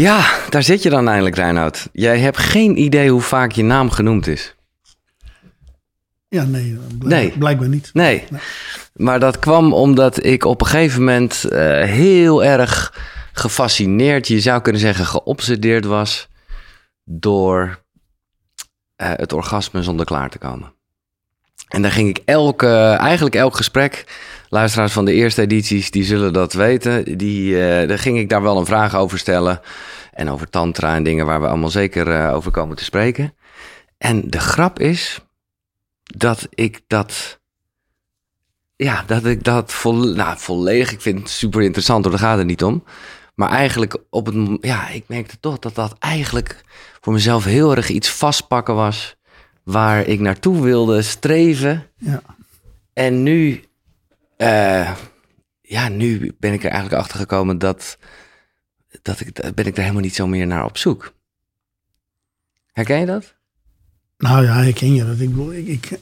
Ja, daar zit je dan eindelijk, Reinoud. Jij hebt geen idee hoe vaak je naam genoemd is. Ja, nee, blijk- Nee. blijkbaar niet. Nee. Maar dat kwam omdat ik op een gegeven moment eh, heel erg gefascineerd, je zou kunnen zeggen geobsedeerd was door eh, het orgasme zonder klaar te komen. En daar ging ik elke, eigenlijk elk gesprek, luisteraars van de eerste edities, die zullen dat weten, die, eh, daar ging ik daar wel een vraag over stellen. En over tantra en dingen waar we allemaal zeker eh, over komen te spreken. En de grap is dat ik dat ja, dat ik dat vol, nou, volledig, ik vind het super interessant, hoor, daar gaat het niet om. Maar eigenlijk op het, ja, ik merkte toch dat dat eigenlijk voor mezelf heel erg iets vastpakken was waar ik naartoe wilde streven. Ja. En nu, eh, ja, nu ben ik er eigenlijk achter gekomen dat, dat ik, ben ik er helemaal niet zo meer naar op zoek. Herken je dat? Nou ja, ik ken je dat. Ik, bedoel, ik, ik,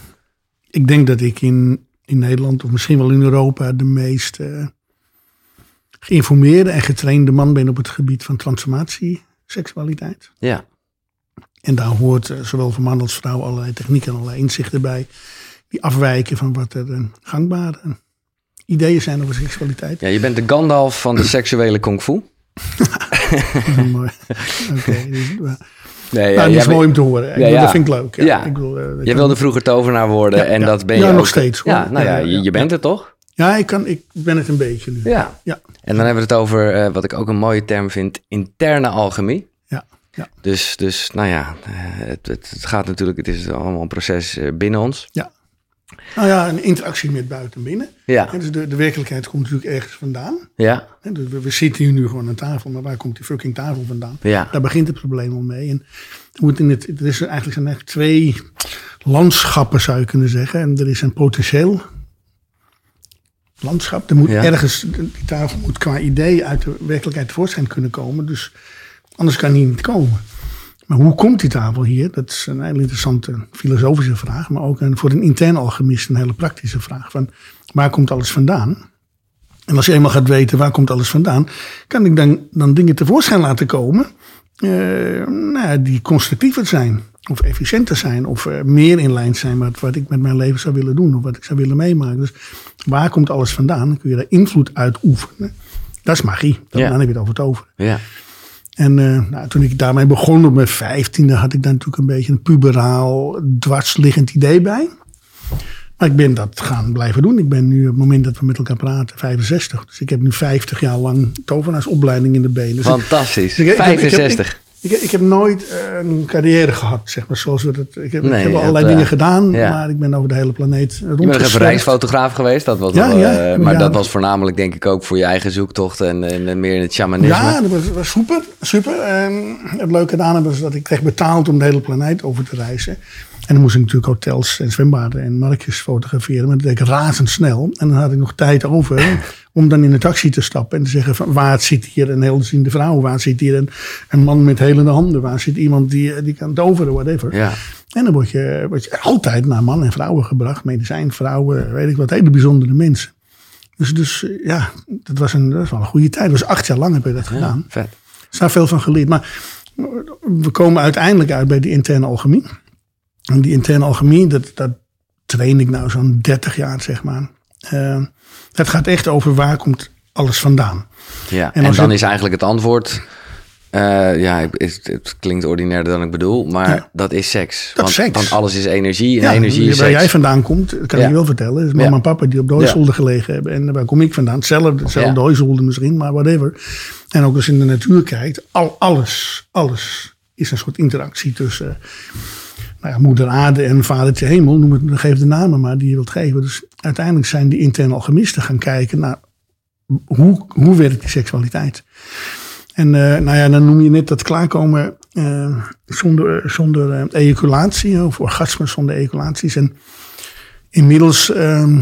ik denk dat ik in, in Nederland, of misschien wel in Europa, de meest eh, geïnformeerde en getrainde man ben op het gebied van transformatie, seksualiteit. Ja, En daar hoort eh, zowel voor man als vrouw allerlei technieken en allerlei inzichten bij. Die afwijken van wat er eh, gangbare ideeën zijn over seksualiteit. ja je bent de Gandalf van de seksuele kung fu. Oké, dus, eh, Nee, nou, die is jij mooi om te horen. Ik Ja, bedoel, ja. Dat vind ik leuk. Ja, Ja. Ik bedoel, eh, dat Je kan- wilde vroeger tovenaar worden Ja, en ja. dat ben Ja, je nog steeds, hoor. Ja, nou ja, Ja, ja, je, je ja. bent het toch? Ja, ik, kan, ik ben het een beetje nu. Ja. Ja. En dan hebben we het over, eh, wat ik ook een mooie term vind, interne alchemie. Ja, ja. Dus, dus nou ja, eh, het, het, het gaat natuurlijk, het is allemaal een proces eh, binnen ons. Nou ja, een interactie met buiten en binnen. Ja, Dus de, de werkelijkheid komt natuurlijk ergens vandaan. ja, dus we, we zitten hier nu gewoon aan tafel, maar waar komt die fucking tafel vandaan? ja. Daar begint het probleem al mee. En hoe het in het, er is eigenlijk, zijn eigenlijk twee landschappen, zou je kunnen zeggen. En er is een potentieel landschap. Er moet Ja. ergens, die tafel moet qua idee uit de werkelijkheid tevoorschijn kunnen komen. Dus anders kan die niet komen. Maar hoe komt die tafel hier? Dat is een hele interessante filosofische vraag. Maar ook een, voor een intern alchemist een hele praktische vraag. Van waar komt alles vandaan? En als je eenmaal gaat weten waar komt alles vandaan, kan ik dan, dan dingen tevoorschijn laten komen eh, nou, die constructiever zijn. Of efficiënter zijn. Of eh, meer in lijn zijn met wat ik met mijn leven zou willen doen. Of wat ik zou willen meemaken. Dus waar komt alles vandaan? Dan kun je daar invloed uitoefenen. Dat is magie. Dan, Ja. dan heb je het over het over. ja. En eh, nou, toen ik daarmee begon op mijn vijftiende, had ik daar natuurlijk een beetje een puberaal, dwarsliggend idee bij. Maar ik ben dat gaan blijven doen. Ik ben nu op het moment dat we met elkaar praten 65. Dus ik heb nu 50 jaar lang tovenaarsopleiding in de benen. Dus ik- Fantastisch. ik- ik heb- ik heb- 65. Ik, ik heb nooit eh, een carrière gehad, zeg maar. Zoals we dat, ik heb, Nee, ik heb allerlei hebt, eh, dingen gedaan, ja. maar ik ben over de hele planeet Je bent nog even rondgezwerfd. reisfotograaf geweest, dat was Ja, wel, ja, eh, maar dat was voornamelijk denk ik ook voor je eigen zoektocht en, en, en meer in het shamanisme. Ja, dat was, was super. super. En het leuke daaraan was dat ik kreeg betaald om de hele planeet over te reizen. En dan moest ik natuurlijk hotels en zwembaden en marktjes fotograferen. Maar dat deed ik razendsnel. En dan had ik nog tijd over om dan in een taxi te stappen. En te zeggen van waar zit hier een helderziende vrouw? Waar zit hier een, een man met helende handen? Waar zit iemand die, die kan toveren? Whatever. Ja, En dan word je, word je altijd naar mannen en vrouwen gebracht. Medicijn, vrouwen, weet ik wat. Hele bijzondere mensen. Dus, dus eh, ja, dat was, een, dat was wel een goede tijd. Dus acht jaar lang heb ik dat gedaan. vet. Er daar veel van geleerd. Maar we komen uiteindelijk uit bij die interne alchemie. En die interne alchemie, dat, dat train ik nou zo'n 30 jaar, zeg maar. Eh, het gaat echt over waar komt alles vandaan. Ja, En dan is eigenlijk het antwoord. eh, ja, het, het klinkt ordinairder dan ik bedoel, maar Ja. dat is seks. Dat want, is seks. want alles is energie en energie is waar seks. jij vandaan komt, kan Ja. ik je wel vertellen. Is mama en papa die op de hooizolder gelegen hebben. En waar kom ik vandaan? Hetzelfde, hetzelfde hooizolder misschien, maar whatever. En ook als je in de natuur kijkt, al, alles, alles is een soort interactie tussen nou moeder aarde en vadertje hemel. Noem het, geef de namen maar die je wilt geven. Dus uiteindelijk zijn die interne alchemisten gaan kijken naar hoe, hoe werkt die seksualiteit. En eh, nou ja, dan noem je net dat klaarkomen eh, zonder, zonder eh, ejaculatie, of orgasme zonder ejaculaties. En inmiddels, ehm,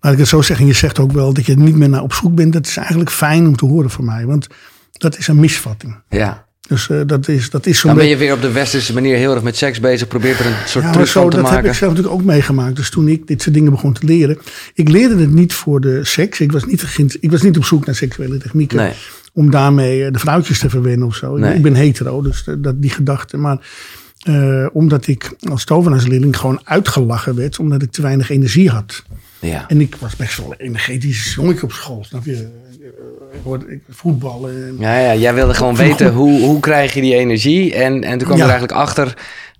laat ik het zo zeggen, je zegt ook wel dat je er niet meer naar op zoek bent. Dat is eigenlijk fijn om te horen van mij, want dat is een misvatting. Ja, Dus uh, dat is, dat is zo'n. Dan ben je weer op de westerse manier heel erg met seks bezig. Probeert er een soort ja, truc van te dat maken. Dat heb ik zelf natuurlijk ook meegemaakt. Dus toen ik dit soort dingen begon te leren. Ik leerde het niet voor de seks. Ik was niet, ik was niet op zoek naar seksuele technieken. Nee. Om daarmee de vrouwtjes te verwennen of zo. Nee. Ik ben hetero, dus dat, die gedachte. Maar uh, omdat ik als tovenaarsleerling gewoon uitgelachen werd. Omdat ik te weinig energie had. Ja. En ik was best wel een energetisch jongetje op school. Snap je? Ik hoorde voetballen. En ja, ja, jij wilde gewoon weten hoe, hoe krijg je die energie. En, en toen kwam Ja. er eigenlijk achter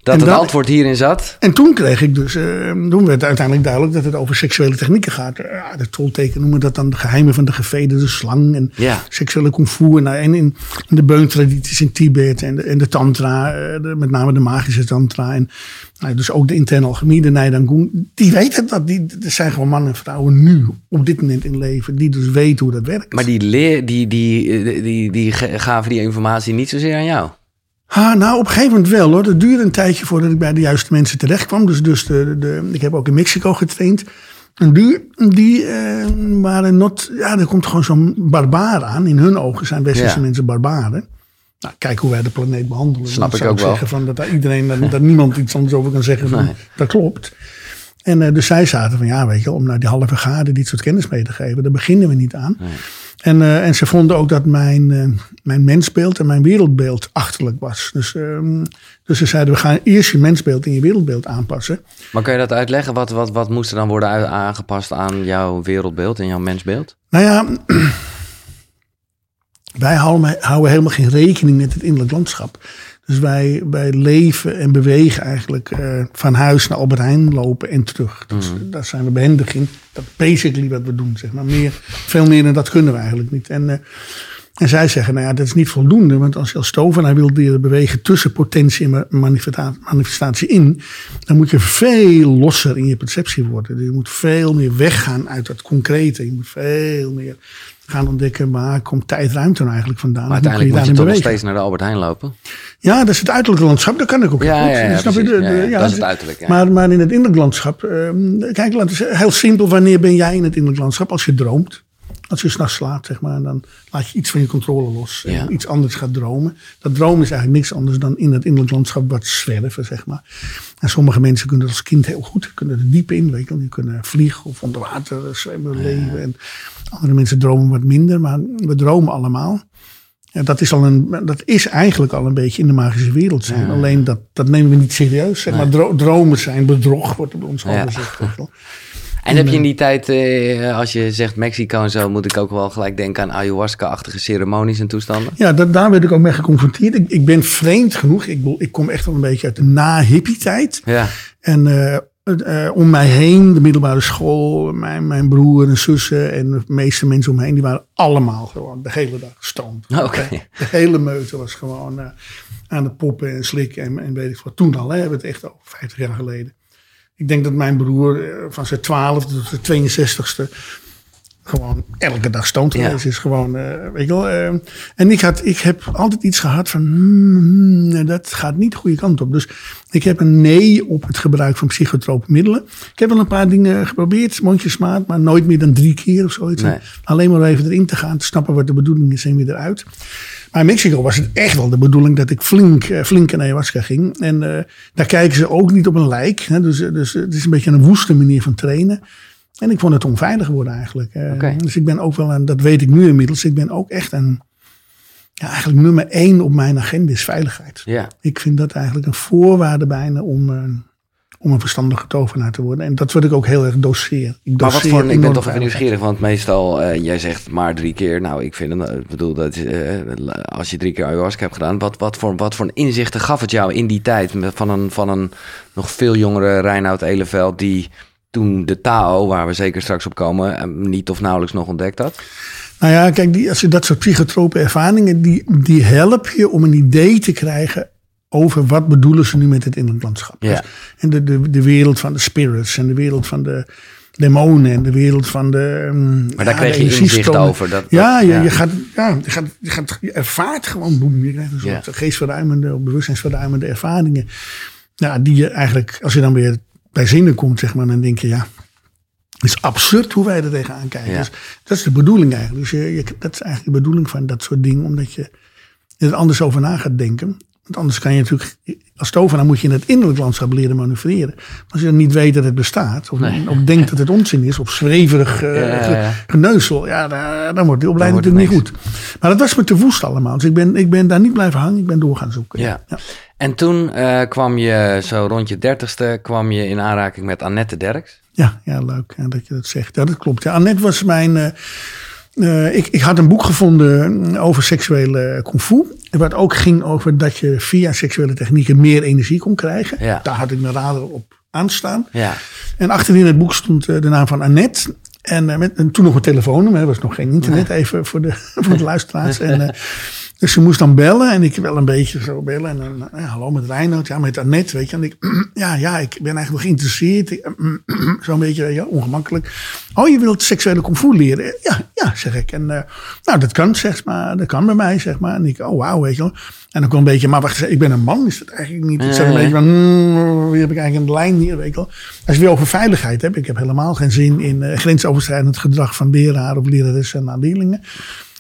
dat En het dat- antwoord hierin zat. En toen kreeg ik dus, eh, toen werd uiteindelijk duidelijk dat het over seksuele technieken gaat. Eh, de tolteken noemen dat dan de geheimen van de gevederde slang en Ja. seksuele kung fu. En, en in, in de beuntradities in Tibet en de, en de tantra, eh, de- met name de magische tantra. En nou, dus ook de interne alchemie, de Nijdangoen. Die weten dat. Die, er zijn gewoon mannen en vrouwen nu, op dit moment in leven, die dus weten hoe dat werkt. Maar die, leer, die, die, die, die, gaven die informatie niet zozeer aan jou. Ha, nou, op een gegeven moment wel hoor. Het duurde een tijdje voordat ik bij de juiste mensen terecht kwam. Dus, dus de, de, ik heb ook in Mexico getraind. En die, die eh, waren not... Ja, er komt gewoon zo'n barbaar aan. In hun ogen zijn westerse Ja. mensen barbaren. Nou, kijk hoe wij de planeet behandelen. Snap ik zou ook wel. zeggen van dat daar iedereen, dat, dat niemand iets anders over kan zeggen. Van, Nee. Dat klopt. En eh, dus zij zaten van, ja, weet je, om naar die halve gade dit soort kennis mee te geven, daar beginnen we niet aan. En, eh, en ze vonden ook dat mijn, eh, mijn mensbeeld en mijn wereldbeeld achterlijk was. Dus, ehm, dus ze zeiden, we gaan eerst je mensbeeld en je wereldbeeld aanpassen. Maar kun je dat uitleggen? Wat, wat, wat moest er dan worden aangepast aan jouw wereldbeeld en jouw mensbeeld? Nou ja, wij houden, houden helemaal geen rekening met het innerlijk landschap. Dus wij, wij leven en bewegen eigenlijk eh, van huis naar Albert Heijn lopen en terug. Dus daar zijn we behendig in. Dat is basically wat we doen, zeg maar. Meer, veel meer dan dat kunnen we eigenlijk niet. En, eh, en zij zeggen, nou ja, dat is niet voldoende. Want als je als tovenaar wilt leren bewegen tussen potentie en ma- manifesta- manifestatie in. Dan moet je veel losser in je perceptie worden. Dus je moet veel meer weggaan uit dat concrete. Je moet veel meer gaan ontdekken waar komt tijd ruimte nou eigenlijk vandaan. Maar uiteindelijk moet je daarin toch nog steeds naar de Albert Heijn lopen. Ja, dat is het uiterlijke landschap. Dat kan ik ook Ja, goed. ja, ja, Snap je? De- de- Ja, dat is het uiterlijk. Maar, maar in het innerlijk landschap, ehm, kijk, laten we heel simpel, wanneer ben jij in het innerlijk landschap? Als je droomt. Als je s'nachts slaapt, zeg maar, dan laat je iets van je controle los. En iets anders gaat dromen. Dat dromen is eigenlijk niks anders dan in het innerlijk landschap wat zwerven, zeg maar. En sommige mensen kunnen dat als kind heel goed. Kunnen er diep in, weet je wel. Die kunnen vliegen of onder water zwemmen, leven. En andere mensen dromen wat minder, maar we dromen allemaal. Ja, dat, is al een, dat is eigenlijk al een beetje in de magische wereld zijn. Alleen dat, dat nemen we niet serieus. Zeg maar dro- dromen zijn bedrog, wordt bij ons al Ja. gezegd. En heb je in die tijd, eh, als je zegt Mexico en zo, moet ik ook wel gelijk denken aan ayahuasca-achtige ceremonies en toestanden? Ja, dat, daar werd ik ook mee geconfronteerd. Ik, ik ben vreemd genoeg. Ik, ik kom echt wel een beetje uit de na-hippie-tijd. Ja, En eh, eh, om mij heen, de middelbare school, mijn, mijn broer en zussen en de meeste mensen om me heen, die waren allemaal gewoon de hele dag gestoomd. Oké. De hele meute was gewoon aan het poppen en slikken en, en weet ik wat. Toen al, hè, hebben we het echt over 50 jaar geleden. Ik denk dat mijn broer eh, van zijn 12 tot zijn 62ste gewoon elke dag Ja. geweest is. Gewoon, eh, weet je wel. eh, en ik, had, ik heb altijd iets gehad van, hmm, hmm, dat gaat niet de goede kant op. Dus ik heb een nee op het gebruik van psychotrope middelen. Ik heb wel een paar dingen geprobeerd, mondjesmaat, maar nooit meer dan drie keer of zoiets. Nee. Alleen maar even erin te gaan, te snappen wat de bedoeling is en weer eruit. Maar in Mexico was het echt wel de bedoeling dat ik flink, eh, flink in ayahuasca ging. En daar kijken ze ook niet op een lijk. Hè? Dus, dus het is een beetje een woeste manier van trainen. En ik vond het onveilig worden eigenlijk. Eh. Dus ik ben ook wel, een, dat weet ik nu inmiddels, ik ben ook echt een, ja, eigenlijk nummer één op mijn agenda is veiligheid. ja. Ik vind dat eigenlijk een voorwaarde bijna om, eh, om een verstandige tovenaar te worden. En dat wil ik ook heel erg doseren. Ik Maar wat voor, ik ben toch even nieuwsgierig, want meestal, eh, jij zegt maar drie keer. Nou, ik vind, het, ik bedoel, dat, eh, als je drie keer ayahuasca hebt gedaan, wat, wat, voor, wat voor inzichten gaf het jou in die tijd? Van een, van een nog veel jongere Reinoud Eleveld, die toen de Tao, waar we zeker straks op komen, eh, niet of nauwelijks nog ontdekt had? Nou ja, kijk, die, als je dat soort psychotrope ervaringen, die, die helpen je om een idee te krijgen over wat bedoelen ze nu met het innerlijk landschap. Ja. Dus, en de, de, de wereld van de spirits en de wereld van de demonen en de wereld van de. mm, Maar daar ja, kreeg je inzicht over. Dat, dat- Ja, je, je, gaat, ja je, gaat, je, gaat, je ervaart gewoon boem. Je krijgt een soort geestverruimende, of bewustzijnsverruimende ervaringen. Ja, die je eigenlijk, als je dan weer bij zinnen komt, zeg maar, dan denk je ja. Het is absurd hoe wij er tegenaan kijken. Ja. Dus dat is de bedoeling eigenlijk. Dus je, je, dat is eigenlijk de bedoeling van dat soort dingen. Omdat je er anders over na gaat denken. Want anders kan je natuurlijk, als tovenaar moet je in het innerlijk landschap leren manoeuvreren. Als je dan niet weet dat het bestaat, of, Nee. of denkt dat het onzin is, of zweverig eh, Ja, ja, ja. ge- geneuzel, ja, dan, dan wordt die opleiding natuurlijk niet goed. Maar dat was me te woest allemaal. Dus ik ben, ik ben daar niet blijven hangen, ik ben door gaan zoeken. Ja. En toen eh, kwam je, zo rond je dertigste, kwam je in aanraking met Annette Derks. Ja, ja leuk dat je dat zegt. Ja, dat klopt. Ja, Annette was mijn. eh, eh, ik, ik had een boek gevonden over seksuele kung fu. Wat ook ging over dat je via seksuele technieken meer energie kon krijgen. Ja. Daar had ik mijn radar op aanstaan. Ja. En achterin het boek stond eh, de naam van Annette. En, eh, met, en toen nog een telefoonnummer. Er was nog geen internet even voor de, voor de luisteraars. En, dus ze moest dan bellen. En ik wel een beetje zo bellen. En dan, eh, hallo met Reinoud. Ja, met Annette, weet je. En ik, ja, ja, ik ben eigenlijk nog geïnteresseerd. Ik, Zo'n beetje ongemakkelijk. Oh, je wilt seksuele fu leren? Ja, ja, zeg ik. En eh, nou, dat kan, zeg maar. Dat kan bij mij, zeg maar. En ik, oh, wauw, weet je wel. En dan kwam een beetje, maar wacht ik ben een man. Is dat eigenlijk niet? Ik zat een beetje van, hmm, wie heb ik eigenlijk een lijn hier, weet je wel. Als je weer over veiligheid hebt. Ik heb helemaal geen zin in eh, grensoverschrijdend gedrag van leraar of leraressen aan leerlingen.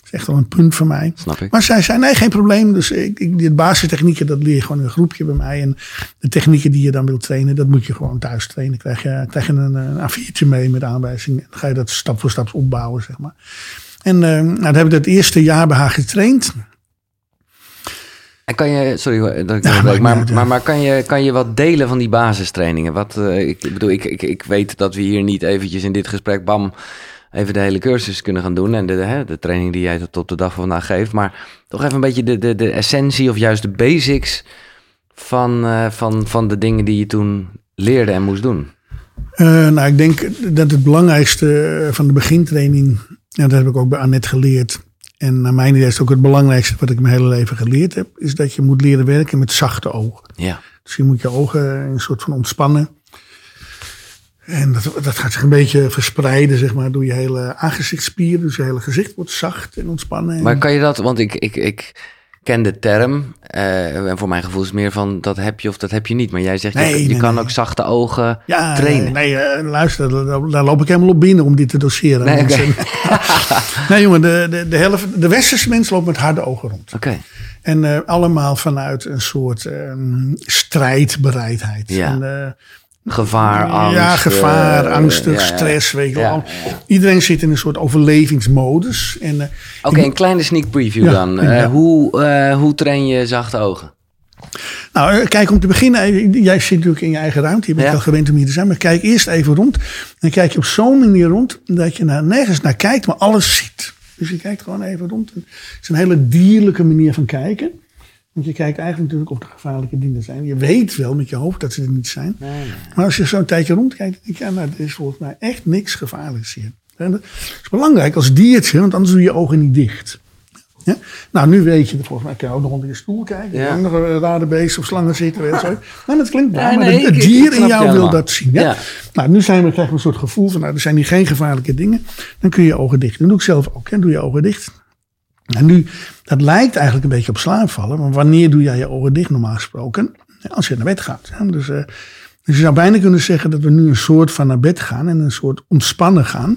Is echt wel een punt voor mij. Snap ik. Maar zij zei, nee, geen probleem. Dus ik, ik, die basistechnieken, dat leer je gewoon in een groepje bij mij. En de technieken die je dan wilt trainen, dat moet je gewoon thuis trainen. Krijg je, krijg je een, een A4'tje mee met aanwijzingen. Dan ga je dat stap voor stap opbouwen, zeg maar. En eh, nou, dan heb ik dat eerste jaar bij haar getraind. En kan je, sorry hoor, dat ik Ja, maar, maar, maar kan, je, kan je wat delen van die basistrainingen? Wat, eh, ik, ik bedoel, ik, ik, ik weet dat we hier niet eventjes in dit gesprek, bam, even de hele cursus kunnen gaan doen. En de, de training die jij tot de dag van vandaag geeft. Maar toch even een beetje de, de, de essentie of juist de basics van, eh, van, van de dingen die je toen leerde en moest doen. Eh, nou, ik denk dat het belangrijkste eh, van de begintraining, ja, dat heb ik ook bij Annette geleerd. En naar mijn idee is het ook het belangrijkste wat ik mijn hele leven geleerd heb, is dat je moet leren werken met zachte ogen. Ja. Dus je moet je ogen een soort van ontspannen. En dat, dat gaat zich een beetje verspreiden, zeg maar, door je hele aangezichtsspieren. Dus je hele gezicht wordt zacht en ontspannen. Maar kan je dat, want ik, ik, ik ken de term, eh, en voor mijn gevoel is het meer van dat heb je of dat heb je niet. Maar jij zegt, Nee, je, je nee, kan nee. ook zachte ogen ja, trainen. Nee, eh, luister, daar, daar loop ik helemaal op binnen om dit te doseren. Nee. Mensen- nee, jongen, de, de, de, helft, de westerse mens loopt met harde ogen rond. Oké. En eh, allemaal vanuit een soort ehm, strijdbereidheid. Ja. En, eh, Gevaar, angst. ja, gevaar, eh, angstig, ja, ja. stress, weet je wel. Iedereen zit in een soort overlevingsmodus. En, eh, Oké, een kleine sneak preview dan. Eh, hoe, eh, hoe train je zachte ogen? Nou, eh, kijk, om te beginnen, eh, jij zit natuurlijk in je eigen ruimte. Je bent Ja. wel gewend om hier te zijn. Maar kijk eerst even rond. Dan kijk je op zo'n manier rond dat je naar, nergens naar kijkt, maar alles ziet. Dus je kijkt gewoon even rond. Het is een hele dierlijke manier van kijken. Want je kijkt eigenlijk natuurlijk of er gevaarlijke dingen zijn. Je weet wel met je hoofd dat ze er niet zijn. Maar als je zo'n tijdje rondkijkt, dan denk je, ja, nou, er is volgens mij echt niks gevaarlijks hier. En dat is belangrijk als diertje, want anders doe je je ogen niet dicht. Ja? Nou, nu weet je, volgens mij kan je ook nog onder je stoel kijken. Ja. Nog een rare beest of slangen zitten. Je zo. Nou, dat klinkt Ja, maar nee, het, dier in jou wil dat zien. Ja? Ja. Nou, nu zijn we, krijgen we een soort gevoel van, nou, er zijn hier geen gevaarlijke dingen. Dan kun je je ogen dicht. Dat doe ik zelf ook. Hè? Doe je ogen dicht. En nu, dat lijkt eigenlijk een beetje op slaapvallen. Maar wanneer doe jij je ogen dicht normaal gesproken? Als je naar bed gaat. Dus, eh, dus je zou bijna kunnen zeggen dat we nu een soort van naar bed gaan. En een soort ontspannen gaan.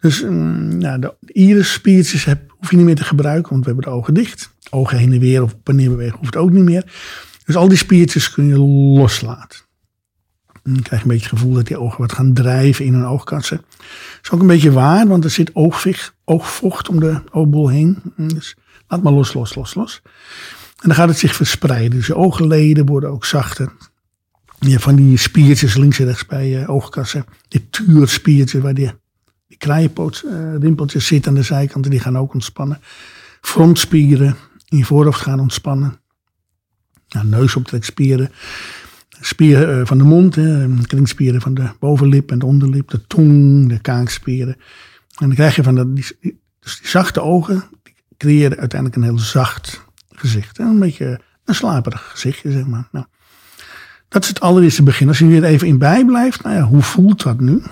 Dus nou, de irisspiertjes heb, hoef je niet meer te gebruiken. Want we hebben de ogen dicht. Ogen heen en weer of op bewegen hoeft ook niet meer. Dus al die spiertjes kun je loslaten. Dan krijg je een beetje het gevoel dat die ogen wat gaan drijven in hun oogkatsen. Dat is ook een beetje waar, want er zit oogvicht, oogvocht om de oogbol heen. Dus laat maar los, los, los, los. En dan gaat het zich verspreiden. Dus je oogleden worden ook zachter. Je van die spiertjes links en rechts bij je oogkassen. Die tuurspiertjes waar die, die kraaienpoot, eh, zitten aan de zijkanten, die gaan ook ontspannen. Frontspieren in je voorhoofd gaan ontspannen. Nou, neusoptrekspieren. Spieren eh, van de mond, hè, kringspieren van de bovenlip en de onderlip, de tong, de kaakspieren. En dan krijg je van dat, die, dus zachte ogen, die creëren uiteindelijk een heel zacht gezicht. Een beetje een slaperig gezichtje, zeg maar. Nou, dat is het allereerste begin. Als je weer even in bijblijft, nou ja, hoe voelt dat nu?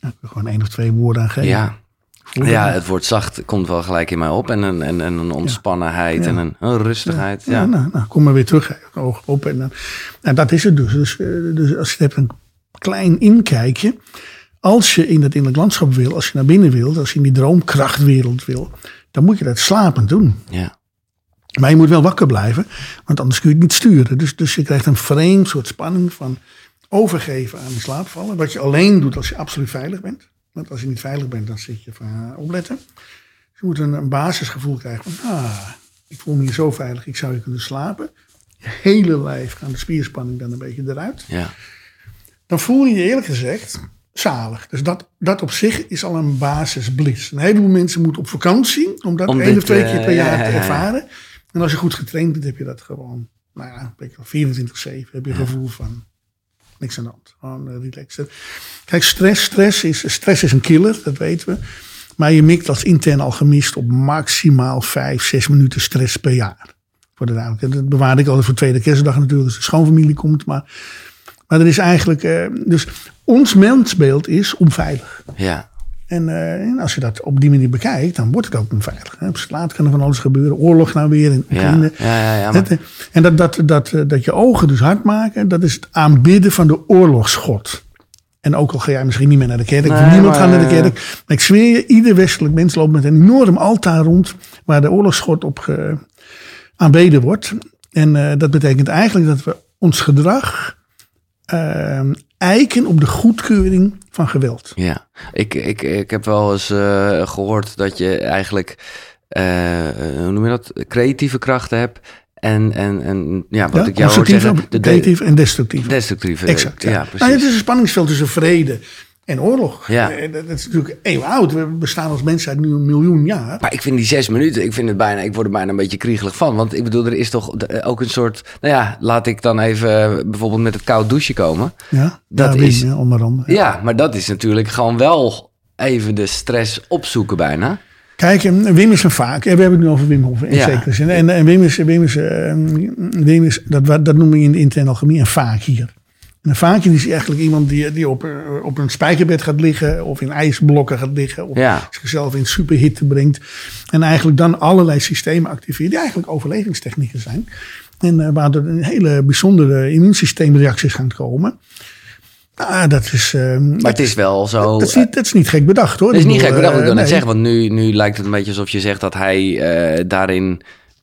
Ik wil gewoon één of twee woorden aan geven. Ja. Ja, het woord zacht komt wel gelijk in mij op. En een, en, en een ontspannenheid Ja. en een, een rustigheid. Ja. Ja, nou, nou, kom maar weer terug. Oog op. En, dan, en dat is het dus. Dus, eh, dus als je hebt een klein inkijkje. als je in dat innerlijk landschap wil, als je naar binnen wilt, als je in die droomkrachtwereld wil, dan moet je dat slapend doen. Ja. Maar je moet wel wakker blijven, want anders kun je het niet sturen. Dus, dus je krijgt een vreemd soort spanning van overgeven aan die slaapvallen. Wat je alleen doet als je absoluut veilig bent. Want als je niet veilig bent, dan zit je van uh, opletten. Dus je moet een, een basisgevoel krijgen van, ah, ik voel me hier zo veilig, ik zou hier kunnen slapen. Je hele lijf gaat de spierspanning dan een beetje eruit. Ja. Dan voel je je eerlijk gezegd zalig. Dus dat, dat op zich is al een basisbliss. Een heleboel mensen moeten op vakantie om dat één of twee eh, keer per ja, jaar ja, te ervaren. En als je goed getraind bent, heb je dat gewoon, nou ja, weet je wel, 24-7 heb je een gevoel van niks aan de. Gewoon uh, relaxed. Kijk, stress, stress is, stress is een killer, dat weten we. Maar je mikt als intern alchemist op maximaal 5, 6 minuten stress per jaar. Voor de duidelijkheid. Dat bewaarde ik altijd voor tweede kerstdag natuurlijk, als de schoonfamilie komt. Maar, maar er is eigenlijk, eh, dus ons mensbeeld is onveilig. Ja. En, eh, en als je dat op die manier bekijkt, dan wordt het ook onveilig. Hè. Op straat kan er van alles gebeuren. Oorlog nou weer. En, Ja. vrienden. Ja, ja, maar- eh, En dat, dat, dat, eh, dat je ogen dus hard maken, dat is het aanbidden van de oorlogsgod. En ook al ga jij misschien niet meer naar de kerk, Nee, niemand gaat naar de kerk. Maar ik zweer je, ieder westelijk mens loopt met een enorm altaar rond waar de oorlogsgod op ge- aanbeden wordt. En dat betekent eigenlijk dat we ons gedrag eh, eiken op de goedkeuring van geweld. Ja, ik, ik, ik heb wel eens eh, gehoord dat je eigenlijk, eh, hoe noem je dat, creatieve krachten hebt. En, en, en ja, wat Ja, ik jou hoor zeggen, de, creatief en destructief. destructieve. Exact. Ja. Ja, Nou, precies. het is een spanningsveld tussen vrede en oorlog. Ja. Eh, Dat, is natuurlijk eeuwen oud. We bestaan als mensheid nu een miljoen jaar. Maar ik vind die zes minuten, ik vind het bijna, ik word er bijna een beetje kriegelig van. Want ik bedoel, er is toch ook een soort, nou ja, laat ik dan even eh, bijvoorbeeld met het koud douchen komen. Ja, Dat ja, is- ja, onder andere. Ja, maar dat is natuurlijk gewoon wel even de stress opzoeken bijna. Kijk, eh, Wim is een vaak. We hebben het nu over Wim Hof in Ja. zekere zin. En, en Wim is, Wim is, eh, Wim is dat, dat noemen we in de interne alchemie een vaak hier. En een vaakje is eigenlijk iemand die, die op, eh, op een spijkerbed gaat liggen. Of in ijsblokken gaat liggen. Of Ja. zichzelf in superhitte brengt. En eigenlijk dan allerlei systemen activeert. Die eigenlijk overlevingstechnieken zijn. En eh, waardoor een hele bijzondere immuunsysteemreacties gaan komen. Ah, dat is... eh, Maar het is wel zo. dat, is niet, dat is niet gek bedacht hoor. Dat is niet gek bedacht, ik wil net zeggen. Want nu, nu lijkt het een beetje alsof je zegt dat hij daarin...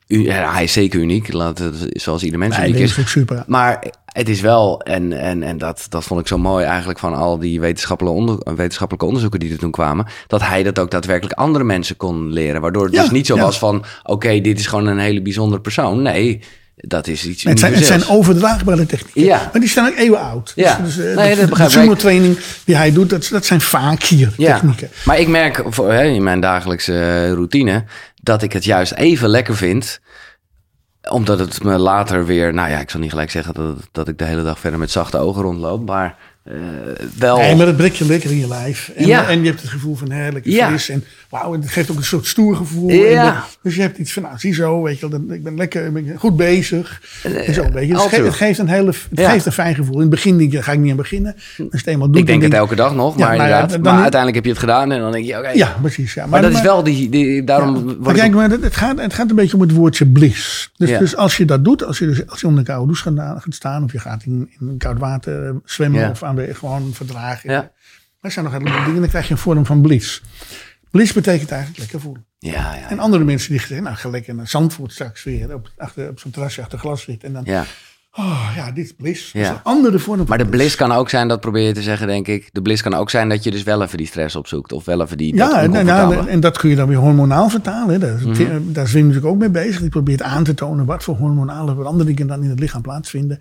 u- hij is zeker uniek, laat het, zoals ieder mens Nee, uniek is. is ook super. Maar het is wel, en, en, en dat, dat vond ik zo mooi eigenlijk van al die wetenschappelijke, onder, wetenschappelijke onderzoeken die er toen kwamen, dat hij dat ook daadwerkelijk andere mensen kon leren. Waardoor het Ja, dus niet zo ja. was van, oké, dit is gewoon een hele bijzondere persoon. Nee, dat is iets Het zijn, het zijn overdraagbare technieken. Ja. Maar die staan ook eeuwen oud. Ja. Dus, dus, eh, Nee, de- dat de, training die hij doet, dat, dat zijn vaak hier Ja, technieken. maar ik merk voor, hè, in mijn dagelijkse eh, routine dat ik het juist even lekker vind. Omdat het me later weer, nou ja, ik zal niet gelijk zeggen dat, dat ik de hele dag verder met zachte ogen rondloop. Maar wel. Nee, maar dat je lekker in je lijf. En, Ja. en je hebt het gevoel van heerlijk Ja. fris. En wauw, het geeft ook een soort stoer gevoel. Ja. Eh, dus je hebt iets van, nou zie zo, weet je wel, dan- ik ben lekker ik ben goed bezig. En zo, weet je. Dus het, geeft, true. het geeft een hele, het Ja. geeft een fijn gevoel. In het begin denk je, ga ik niet aan beginnen. Als eenmaal doet, ik denk het elke dag nog, maar ja, inderdaad. dan- maar uiteindelijk heb je het gedaan en dan denk je, oké. Ja, precies. Ja. maar, dat is wel die, die daarom Maar kijk, maar het, gaat, het gaat een beetje om het woordje bliss. Dus, dus als je dat doet, als je, dus, als je onder een koude douche gaat, gaat staan... of je gaat in, in koud water eh, zwemmen of aan gewoon verdragen. Ja. Er zijn nog helemaal dingen, dan krijg je een vorm van bliss. Bliss betekent eigenlijk lekker voelen. ja, ja, En andere mensen die zeggen, nou ga lekker naar Zandvoort straks weer... op, achter, op zo'n terrasje achter glas zitten. En dan, ja. oh ja, dit is bliss. Dat is Ja. een andere vorm Maar de bliss kan ook zijn, dat probeer je te zeggen, denk ik. De bliss kan ook zijn dat je dus wel even die stress opzoekt. Of wel even die. Ja, en, dat kun je dan weer hormonaal vertalen. Hè. Daar, is, Mhm. daar is Wim natuurlijk ook mee bezig. Die probeert aan te tonen wat voor hormonale veranderingen dan in het lichaam plaatsvinden.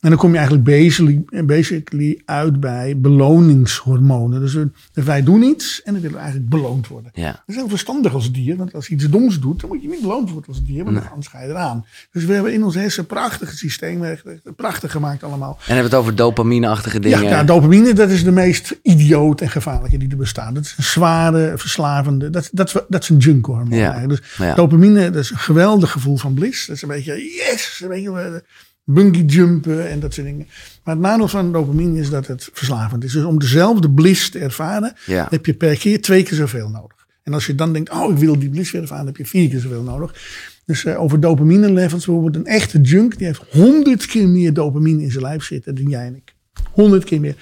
En dan kom je eigenlijk basically, basically uit bij beloningshormonen. Dus, dus wij doen iets en dan willen we eigenlijk beloond worden. Ja. Dat is heel verstandig als dier, want als je iets doms doet, dan moet je niet beloond worden als dier, want anders ga je eraan. Dus we hebben in ons hersen prachtige echt prachtig gemaakt allemaal. En hebben we het over dopamine-achtige dingen. Ja, ja, dopamine, dat is de meest idioot en gevaarlijke die er bestaat. Dat is een zware, verslavende, dat, dat, dat is een junkhormoon. Ja. Dus ja. dopamine, dat is een geweldig gevoel van bliss. Dat is een beetje, yes, een beetje bungee jumpen en dat soort dingen. Maar het nadeel van dopamine is dat het verslavend is. Dus om dezelfde bliss te ervaren, Ja. heb je per keer twee keer zoveel nodig. En als je dan denkt, oh, ik wil die bliss weer ervaren, heb je vier keer zoveel nodig. Dus eh, over dopamine levels, bijvoorbeeld een echte junk, die heeft honderd keer meer dopamine in zijn lijf zitten dan jij en ik. Honderd keer meer.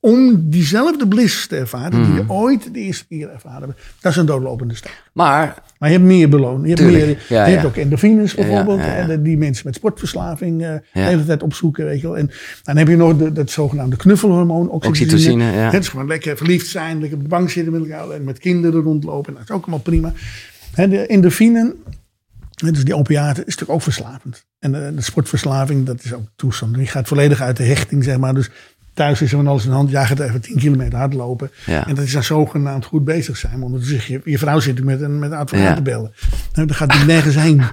Om diezelfde bliss te ervaren die je Mhm. ooit de eerste keer ervaren hebt. Dat is een doodlopende stap. Maar, Maar je hebt meer beloning. Je hebt, meer, ja, je hebt ook endorfines bijvoorbeeld. ja, hè, Die mensen met sportverslaving eh, de hele tijd opzoeken. Weet je wel. En dan heb je nog de, dat zogenaamde knuffelhormoon, oxytocine. oxytocine, ja. Het is gewoon lekker verliefd zijn, lekker op de bank zitten met elkaar en met kinderen rondlopen. Dat is ook allemaal prima. Hè, de endorfinen, dus die opiaten, is natuurlijk ook verslavend. En eh, de sportverslaving, dat is ook toestand. Je gaat volledig uit de hechting, zeg maar. Dus thuis is er van alles in de hand. Jij gaat even 10 kilometer hardlopen. Ja. En dat is dan zogenaamd goed bezig zijn. Zeg je, je vrouw zit met een, met een advocaat Ja. te bellen. Nou, dan gaat die nergens heen.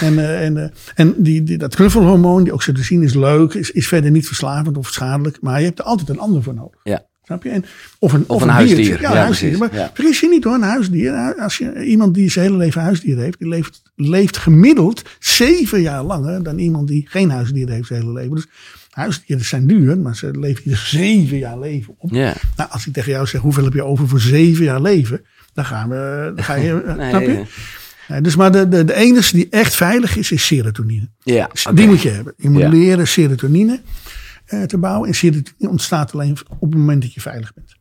En, eh, en, eh, en die, die, dat knuffelhormoon, die oxytocine, is leuk. Is, is verder niet verslavend of schadelijk. Maar je hebt er altijd een ander voor nodig. ja. Snap je? En, of een, Of een huisdier. Ja, een Ja, huisdier. precies. Maar vergis je niet hoor, een huisdier. Als je iemand die zijn hele leven huisdier heeft, die leeft, leeft gemiddeld zeven jaar langer dan iemand die geen huisdier heeft zijn hele leven. Dus huisdieren zijn duur, maar ze leven hier zeven jaar leven op. Nou, als ik tegen jou zeg, hoeveel heb je over voor zeven jaar leven? Dan gaan we, dan ga je, Nee, snap je? eh, Ja, dus maar de, de, de enige die echt veilig is, is serotonine. Ja, Dus. Die moet je hebben. Je moet leren serotonine eh, te bouwen. En serotonine ontstaat alleen op het moment dat je veilig bent.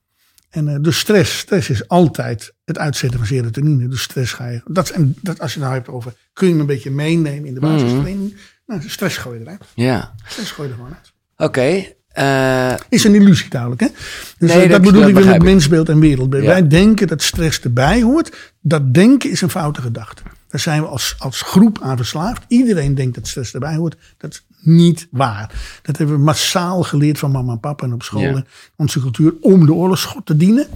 En eh, dus stress, stress is altijd het uitzetten van serotonine. Dus stress ga je. Dat, en dat, als je het nou hebt over. Kun je hem een beetje meenemen in de basistraining? Nou, stress gooi je eruit. Ja. Stress gooi je er gewoon uit. Oké. eh, Is een illusie duidelijk, hè? Dus Nee, eh, dat, dat- bedoel dat ik weer met mensbeeld en wereldbeeld. Ja. Wij denken dat stress erbij hoort. Dat denken is een foute gedachte. Daar zijn we als, als groep aan verslaafd. Iedereen denkt dat stress erbij hoort. Dat is niet waar. Dat hebben we massaal geleerd van mama en papa en op school. Ja. en Onze cultuur om de oorlogsschot te dienen.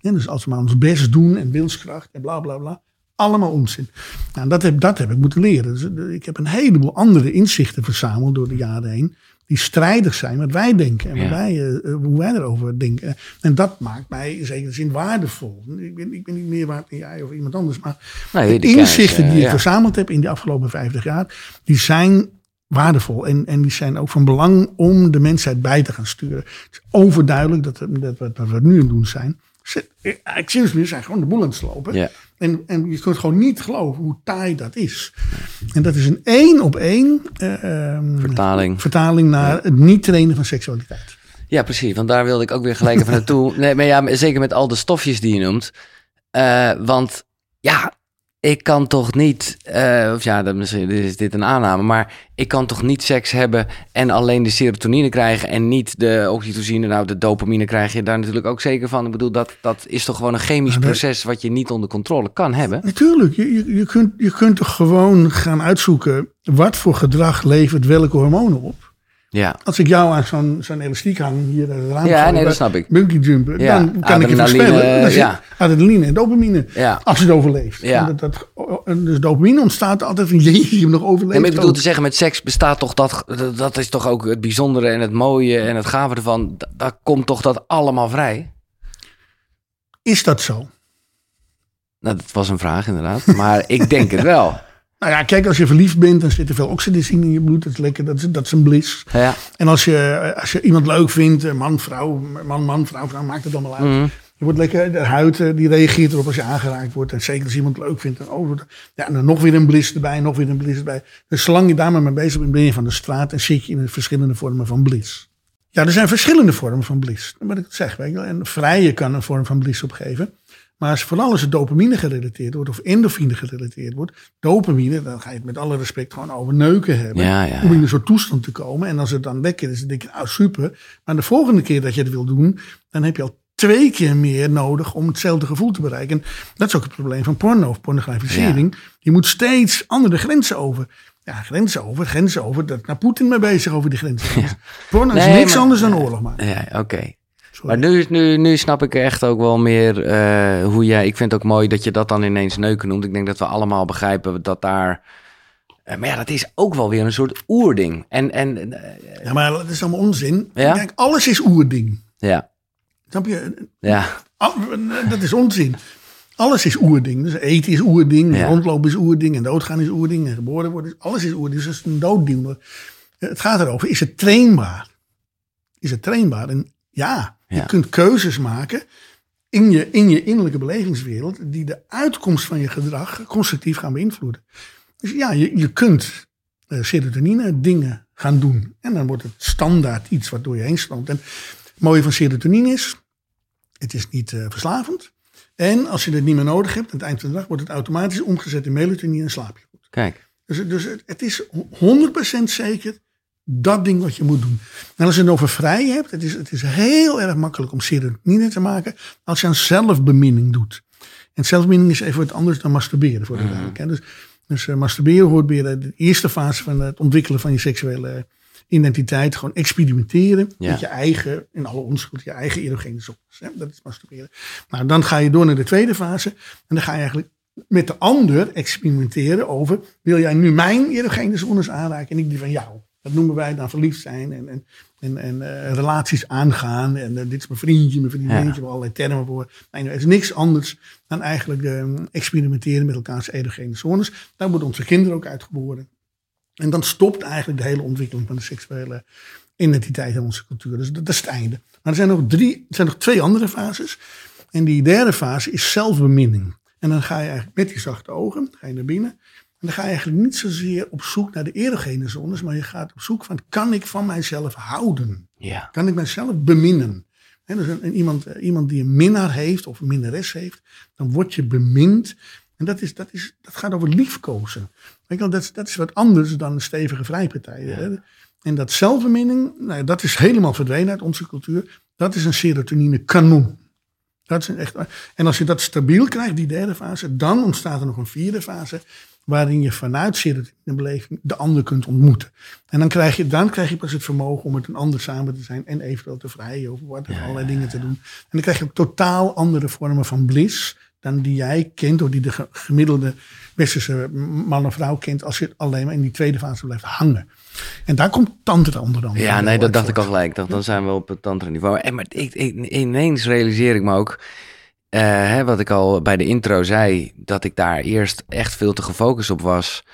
Dus als we maar ons best doen en wilskracht en bla bla bla. Allemaal onzin. Nou, dat, heb, dat heb ik moeten leren. Dus, eh, ik heb een heleboel andere inzichten verzameld door de jaren heen. Die strijdig zijn met wij denken en wat Ja. wij, eh, eh, hoe wij erover denken. En dat maakt mij in zekere zin waardevol. Ik ben, ik ben niet meer waard dan jij of iemand anders. Maar de inzichten die ik ja. verzameld heb in de afgelopen 50 jaar, die zijn waardevol. En, en die zijn ook van belang om de mensheid bij te gaan sturen. Het is overduidelijk dat, we- dat, we, dat we nu aan het doen zijn. We zijn gewoon de boel aan het slopen. Ja. En, en je kunt gewoon niet geloven hoe taai dat is. En dat is een één op één eh, ehm, Vertaling. vertaling naar het niet trainen van seksualiteit. Ja, precies. Want daar wilde ik ook weer gelijk even naartoe. Nee, maar ja, zeker met al de stofjes die je noemt. Eh, want ja, ik kan toch niet, eh, of ja, dat, misschien is dit een aanname, maar ik kan toch niet seks hebben en alleen de serotonine krijgen en niet de oxytocine, nou de dopamine krijg je daar natuurlijk ook zeker van. Ik bedoel, dat, dat is toch gewoon een chemisch proces wat je niet onder controle kan hebben. Natuurlijk, je, je, je, kunt, je kunt toch gewoon gaan uitzoeken wat voor gedrag levert welke hormonen op. Ja, Als ik jou aan zo'n zo'n elastiek hang hier uit het raam. Ja, nee, dat snap ik. Bungee jumpen. Ja, dan kan ik je voorspellen. Dan zit ja. Adrenaline en dopamine. ja. Als het overleeft. Ja. En Dat, dat, dus dopamine ontstaat altijd van jeetje, je hebt nog overleefd. Nee, maar ik bedoel ook. te zeggen, met seks bestaat toch dat, dat- dat is toch ook het bijzondere en het mooie en het gave ervan. Da- Daar komt toch dat allemaal vrij? Is dat zo? Nou, dat was een vraag inderdaad, maar ik denk het wel. Nou ja, kijk, als je verliefd bent, dan zit er veel oxytocine in je bloed. Dat is lekker, dat is, dat is een bliss. Ja, En als je, als je iemand leuk vindt, man, vrouw, man, man, vrouw, vrouw, maakt het allemaal uit. Mhm. Je wordt lekker, de huid eh, die reageert erop als je aangeraakt wordt. En zeker als iemand het leuk vindt. En, oh, ja, en dan nog weer een bliss erbij, nog weer een bliss erbij. Dus zolang je daar maar mee bezig bent, ben je van de straat en zit je in de verschillende vormen van bliss. Ja, er zijn verschillende vormen van bliss. Dat moet ik het zeggen. Weet je wel. En vrije kan een vorm van bliss opgeven. Maar als, vooral als het dopamine gerelateerd wordt of endorfine gerelateerd wordt. Dopamine, dan ga je het met alle respect gewoon over neuken hebben. Ja, ja, Om in een soort toestand te komen. En als het dan lekker is, dan denk je, nou super. Maar de volgende keer dat je het wil doen, dan heb je al twee keer meer nodig om hetzelfde gevoel te bereiken. En dat is ook het probleem van porno of pornografisering. Je moet steeds andere grenzen over. Ja, grenzen over, grenzen over. Dat naar Poetin mee bezig over die grenzen. Porno is Nee, niks maar- anders dan oorlog maken. ja oké. Sorry. Maar nu, nu, nu snap ik echt ook wel meer eh, hoe jij... Ik vind het ook mooi dat je dat dan ineens neuken noemt. Ik denk dat we allemaal begrijpen dat daar... eh, maar ja, dat is ook wel weer een soort oerding. En, en eh, Ja, maar dat is allemaal onzin. Ja? Kijk, alles is oerding. ja, Snap je? ja, Dat is onzin. Alles is oerding. Dus eten is oerding, Ja. rondlopen is oerding, en doodgaan is oerding, en geboren worden. is- Alles is oerding. Dus dat is een doodding. Maar Het gaat erover, is het trainbaar? Is het trainbaar? En ja, je kunt keuzes maken in je, in je innerlijke belevingswereld die de uitkomst van je gedrag constructief gaan beïnvloeden. Dus ja, je, je kunt eh, serotonine dingen gaan doen. En dan wordt het standaard iets wat door je heen stroomt. En Het mooie van serotonine is, het is niet uh, verslavend. En als je het niet meer nodig hebt, aan het eind van de dag wordt het automatisch omgezet in melatonine en slaap je goed. Kijk. Dus, dus het is 100% zeker dat ding wat je moet doen. En als je het over vrij hebt, het is, het is heel erg makkelijk om serotonine te maken als je aan zelfbeminning doet. En zelfbeminning is even wat anders dan masturberen voor de mm Dus, dus uh, masturberen hoort bij de eerste fase van het ontwikkelen van je seksuele identiteit. Gewoon experimenteren met je eigen, in alle onschuld, je eigen erogene zones. Dat is masturberen. Nou, dan ga je door naar de tweede fase. En dan ga je eigenlijk met de ander experimenteren over, wil jij nu mijn erogene zones aanraken en ik die van jou? Dat noemen wij dan verliefd zijn en, en, en, en uh, relaties aangaan. En uh, dit is mijn vriendje, mijn vriendinnetje, ja. allerlei termen voor. Nee, het is niks anders dan eigenlijk uh, experimenteren met elkaars erogene zones. Daar worden onze kinderen ook uitgeboren. En dan stopt eigenlijk de hele ontwikkeling van de seksuele identiteit in onze cultuur. Dus dat is het einde. Maar er zijn nog, drie, er zijn nog twee andere fases. En die derde fase is zelfbeminning. En dan ga je eigenlijk met die zachte ogen, ga je naar binnen. En dan ga je eigenlijk niet zozeer op zoek naar de erogene zones, maar je gaat op zoek van, kan ik van mijzelf houden? Ja. Kan ik mijzelf beminnen? En dus een, iemand, iemand die een minnaar heeft of een minnares heeft, dan word je bemind. En dat, is, dat, is, dat gaat over liefkozen. Dat, dat is wat anders dan een stevige vrijpartij. Ja. En dat zelfbeminning, nou, dat is helemaal verdwenen uit onze cultuur. Dat is een serotonine kanon. Dat is een echt, en als je dat stabiel krijgt, die derde fase, dan ontstaat er nog een vierde fase. Waarin je vanuit serotoninebeleving de ander kunt ontmoeten. En dan krijg, je, dan krijg je pas het vermogen om met een ander samen te zijn. En eventueel te vrijen of wat, ja, allerlei dingen te doen. En dan krijg je totaal andere vormen van bliss. Dan die jij kent, of die de gemiddelde westerse man of vrouw kent. Als je alleen maar in die tweede fase blijft hangen. En daar komt tantra onder dan. Ja, nee, dat dacht ik al gelijk. Dan zijn we op het tantra niveau. En maar ik, ik, ineens realiseer ik me ook, uh, hè, wat ik al bij de intro zei, dat ik daar eerst echt veel te gefocust op was.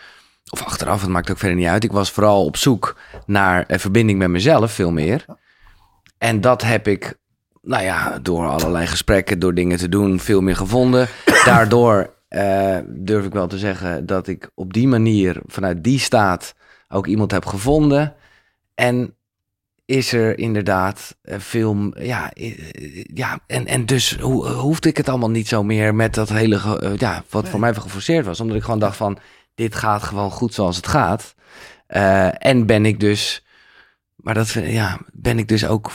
Of achteraf, het maakt ook verder niet uit. Ik was vooral op zoek naar een verbinding met mezelf, veel meer. En dat heb ik, nou ja, door allerlei gesprekken, door dingen te doen, veel meer gevonden. Daardoor uh, durf ik wel te zeggen dat ik op die manier, vanuit die staat, ook iemand heb gevonden. En is er inderdaad veel, ja, ja en, en dus ho hoefde ik het allemaal niet zo meer met dat hele, uh, ja, wat voor mij geforceerd was. Omdat ik gewoon dacht van, dit gaat gewoon goed zoals het gaat. Uh, en ben ik dus, maar dat, ja, ben ik dus ook,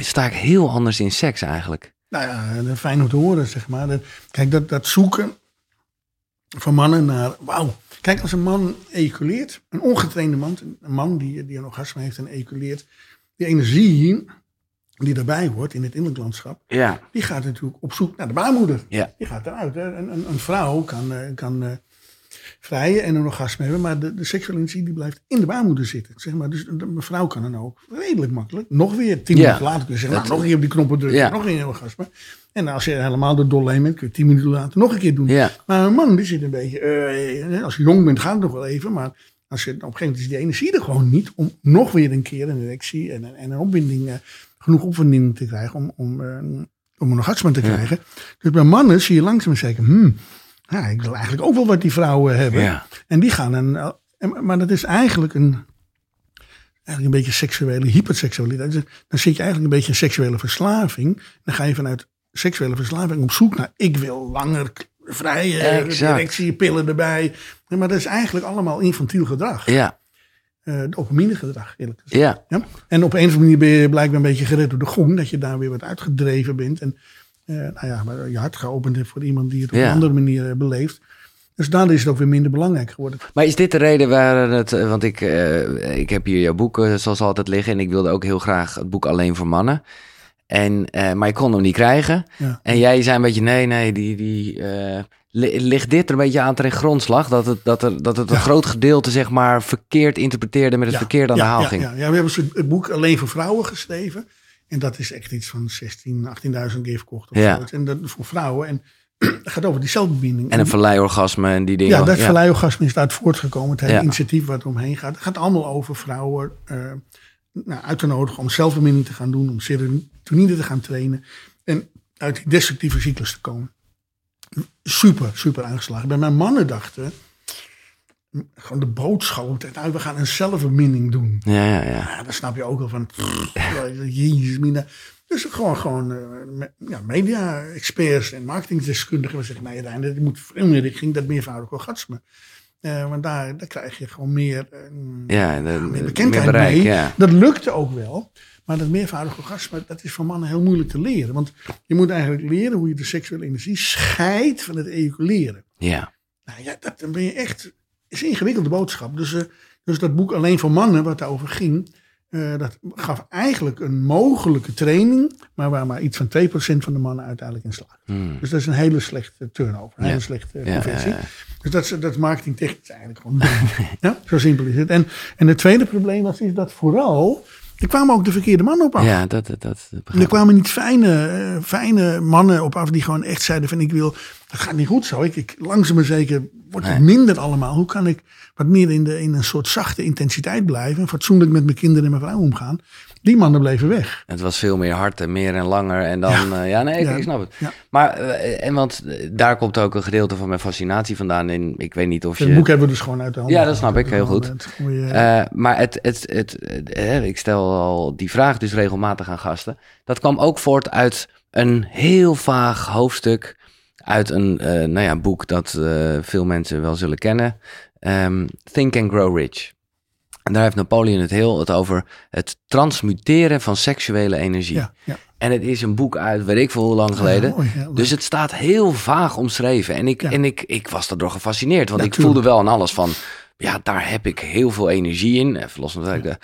sta ik heel anders in seks eigenlijk. Nou ja, fijn om te horen, zeg maar. Dat, kijk, dat, dat zoeken van mannen naar, wauw. Kijk, als een man ejaculeert, een ongetrainde man, een man die, die een orgasme heeft en ejaculeert, die energie die daarbij hoort in het innerlijk landschap, ja. die gaat natuurlijk op zoek naar de baarmoeder. Ja. Die gaat eruit. Een, een, een, vrouw kan, uh, kan uh, vrijen en een orgasme hebben, maar de, de seksuele energie die blijft in de baarmoeder zitten. Zeg maar. Dus een vrouw kan dan ook redelijk makkelijk, nog weer tien ja. minuten later kunnen zeggen, nou, nog een keer op die knoppen drukken, nog een orgasme. En als je helemaal de dolle bent, kun je tien minuten later nog een keer doen. Maar een man die zit een beetje, uh, als je jong bent gaat het nog wel even, maar als je, op een gegeven moment is die energie er gewoon niet om nog weer een keer een erectie en, en een opwinding, uh, genoeg opwinding te krijgen om, om, uh, om een orgasme te krijgen. Ja. Dus bij mannen zie je langzaam zeggen, hmm, ja, ik wil eigenlijk ook wel wat die vrouwen hebben. Ja. En die gaan een, maar dat is eigenlijk een, eigenlijk een beetje seksuele hyperseksualiteit. Dus dan zit je eigenlijk een beetje in seksuele verslaving. Dan ga je vanuit seksuele verslaving op zoek naar ik wil langer vrije directie, pillen erbij. Maar dat is eigenlijk allemaal infantiel gedrag. Ja. Uh, gedrag, eerlijk gezegd. Ja. ja. En op een of andere manier ben je blijkbaar een beetje gered door de gong. Dat je daar weer wat uitgedreven bent. En uh, nou ja, maar je hart geopend hebt voor iemand die het op ja. een andere manier beleeft. Dus daardoor is het ook weer minder belangrijk geworden. Maar is dit de reden waar het... Want ik, ik heb hier jouw boek zoals altijd liggen. En ik wilde ook heel graag het boek Alleen voor Mannen. En, uh, maar ik kon hem niet krijgen. Ja. En jij zei een beetje, nee, nee, die, die, uh, ligt dit er een beetje aan ten grondslag? Dat het, dat er, dat het een ja. groot gedeelte, zeg maar, verkeerd interpreteerde met het ja. verkeerd aan de haal ging. Ja, ja, we hebben het boek Alleen voor Vrouwen geschreven. En dat is echt iets van 16, 18.000 keer verkocht. Of ja. Zoiets. En dat voor vrouwen. En het gaat over die zelfbediening. En een verleiorgasme en die dingen. Ja, dat verleiorgasme is uit voortgekomen. Het hele initiatief wat omheen gaat. Het gaat allemaal over vrouwen uh, nou, uit te nodigen om zelfbemiddeling te gaan doen. Om serotonine te gaan trainen. En uit die destructieve cyclus te komen. Super, super aangeslagen. Bij mijn mannen dachten. gewoon de boodschap. Nou, we gaan een zelfbeminding doen. Ja, ja, ja. Ja, dan snap je ook wel van. Jezus, mina. Dus gewoon, gewoon eh, ja, media-experts en marketingdeskundigen. We zeggen, nee, uiteindelijk moet veel meer richting dat meervoudig orgasme. Eh, want daar, daar krijg je gewoon meer, eh, Ja, de, meer bekendheid meer bereik, mee. ja. Dat lukte ook wel. Maar dat meervoudig orgasme, dat is voor mannen heel moeilijk te leren. Want je moet eigenlijk leren hoe je de seksuele energie scheidt van het ejaculeren. Ja, Nou ja, dat, dan ben je echt. is een ingewikkelde boodschap. Dus, eh, dus dat boek Alleen voor Mannen, wat daarover ging. Eh, dat gaf eigenlijk een mogelijke training. Maar waar maar iets van 2% van de mannen uiteindelijk in slaagt. Hmm. Dus dat is een hele slechte turnover. Een Ja. hele slechte ja, conversie. ja. Dus dat is, dat is marketingtechnisch eigenlijk gewoon ja, zo simpel is het. En, en het tweede probleem was is dat vooral. Er kwamen ook de verkeerde mannen op af. Ja, dat, dat, dat er kwamen niet fijne, eh, fijne mannen op af die gewoon echt zeiden van ik wil, dat gaat niet goed zo. Ik, ik, langzaam maar zeker wordt het minder allemaal. Hoe kan ik wat meer in, de, in een soort zachte intensiteit blijven. En fatsoenlijk met mijn kinderen en mijn vrouw omgaan. Die mannen bleven weg. Het was veel meer hard en meer en langer. En dan, ja, ja nee, ik, Ja. ik snap het. Ja. Maar, eh, en want eh, daar komt ook een gedeelte van mijn fascinatie vandaan. In, ik weet niet of Het je... boek hebben we dus gewoon uit de hand. Ja, dat snap ik, heel goed. Het goeie- Eh, maar het, het, het, eh, ik stel al die vraag dus regelmatig aan gasten. Dat kwam ook voort uit een heel vaag hoofdstuk uit een eh, nou ja, boek dat eh, veel mensen wel zullen kennen. Ehm, Think and Grow Rich. En daar heeft Napoleon het heel het over het transmuteren van seksuele energie. ja, ja. En het is een boek uit, weet ik veel hoe lang geleden. Ja, mooi, ja, leuk. dus het staat heel vaag omschreven. En ik, en ik, ik was daardoor gefascineerd. Want ik voelde wel aan alles van... Ja, daar heb ik heel veel energie in. Even los van dat ik de-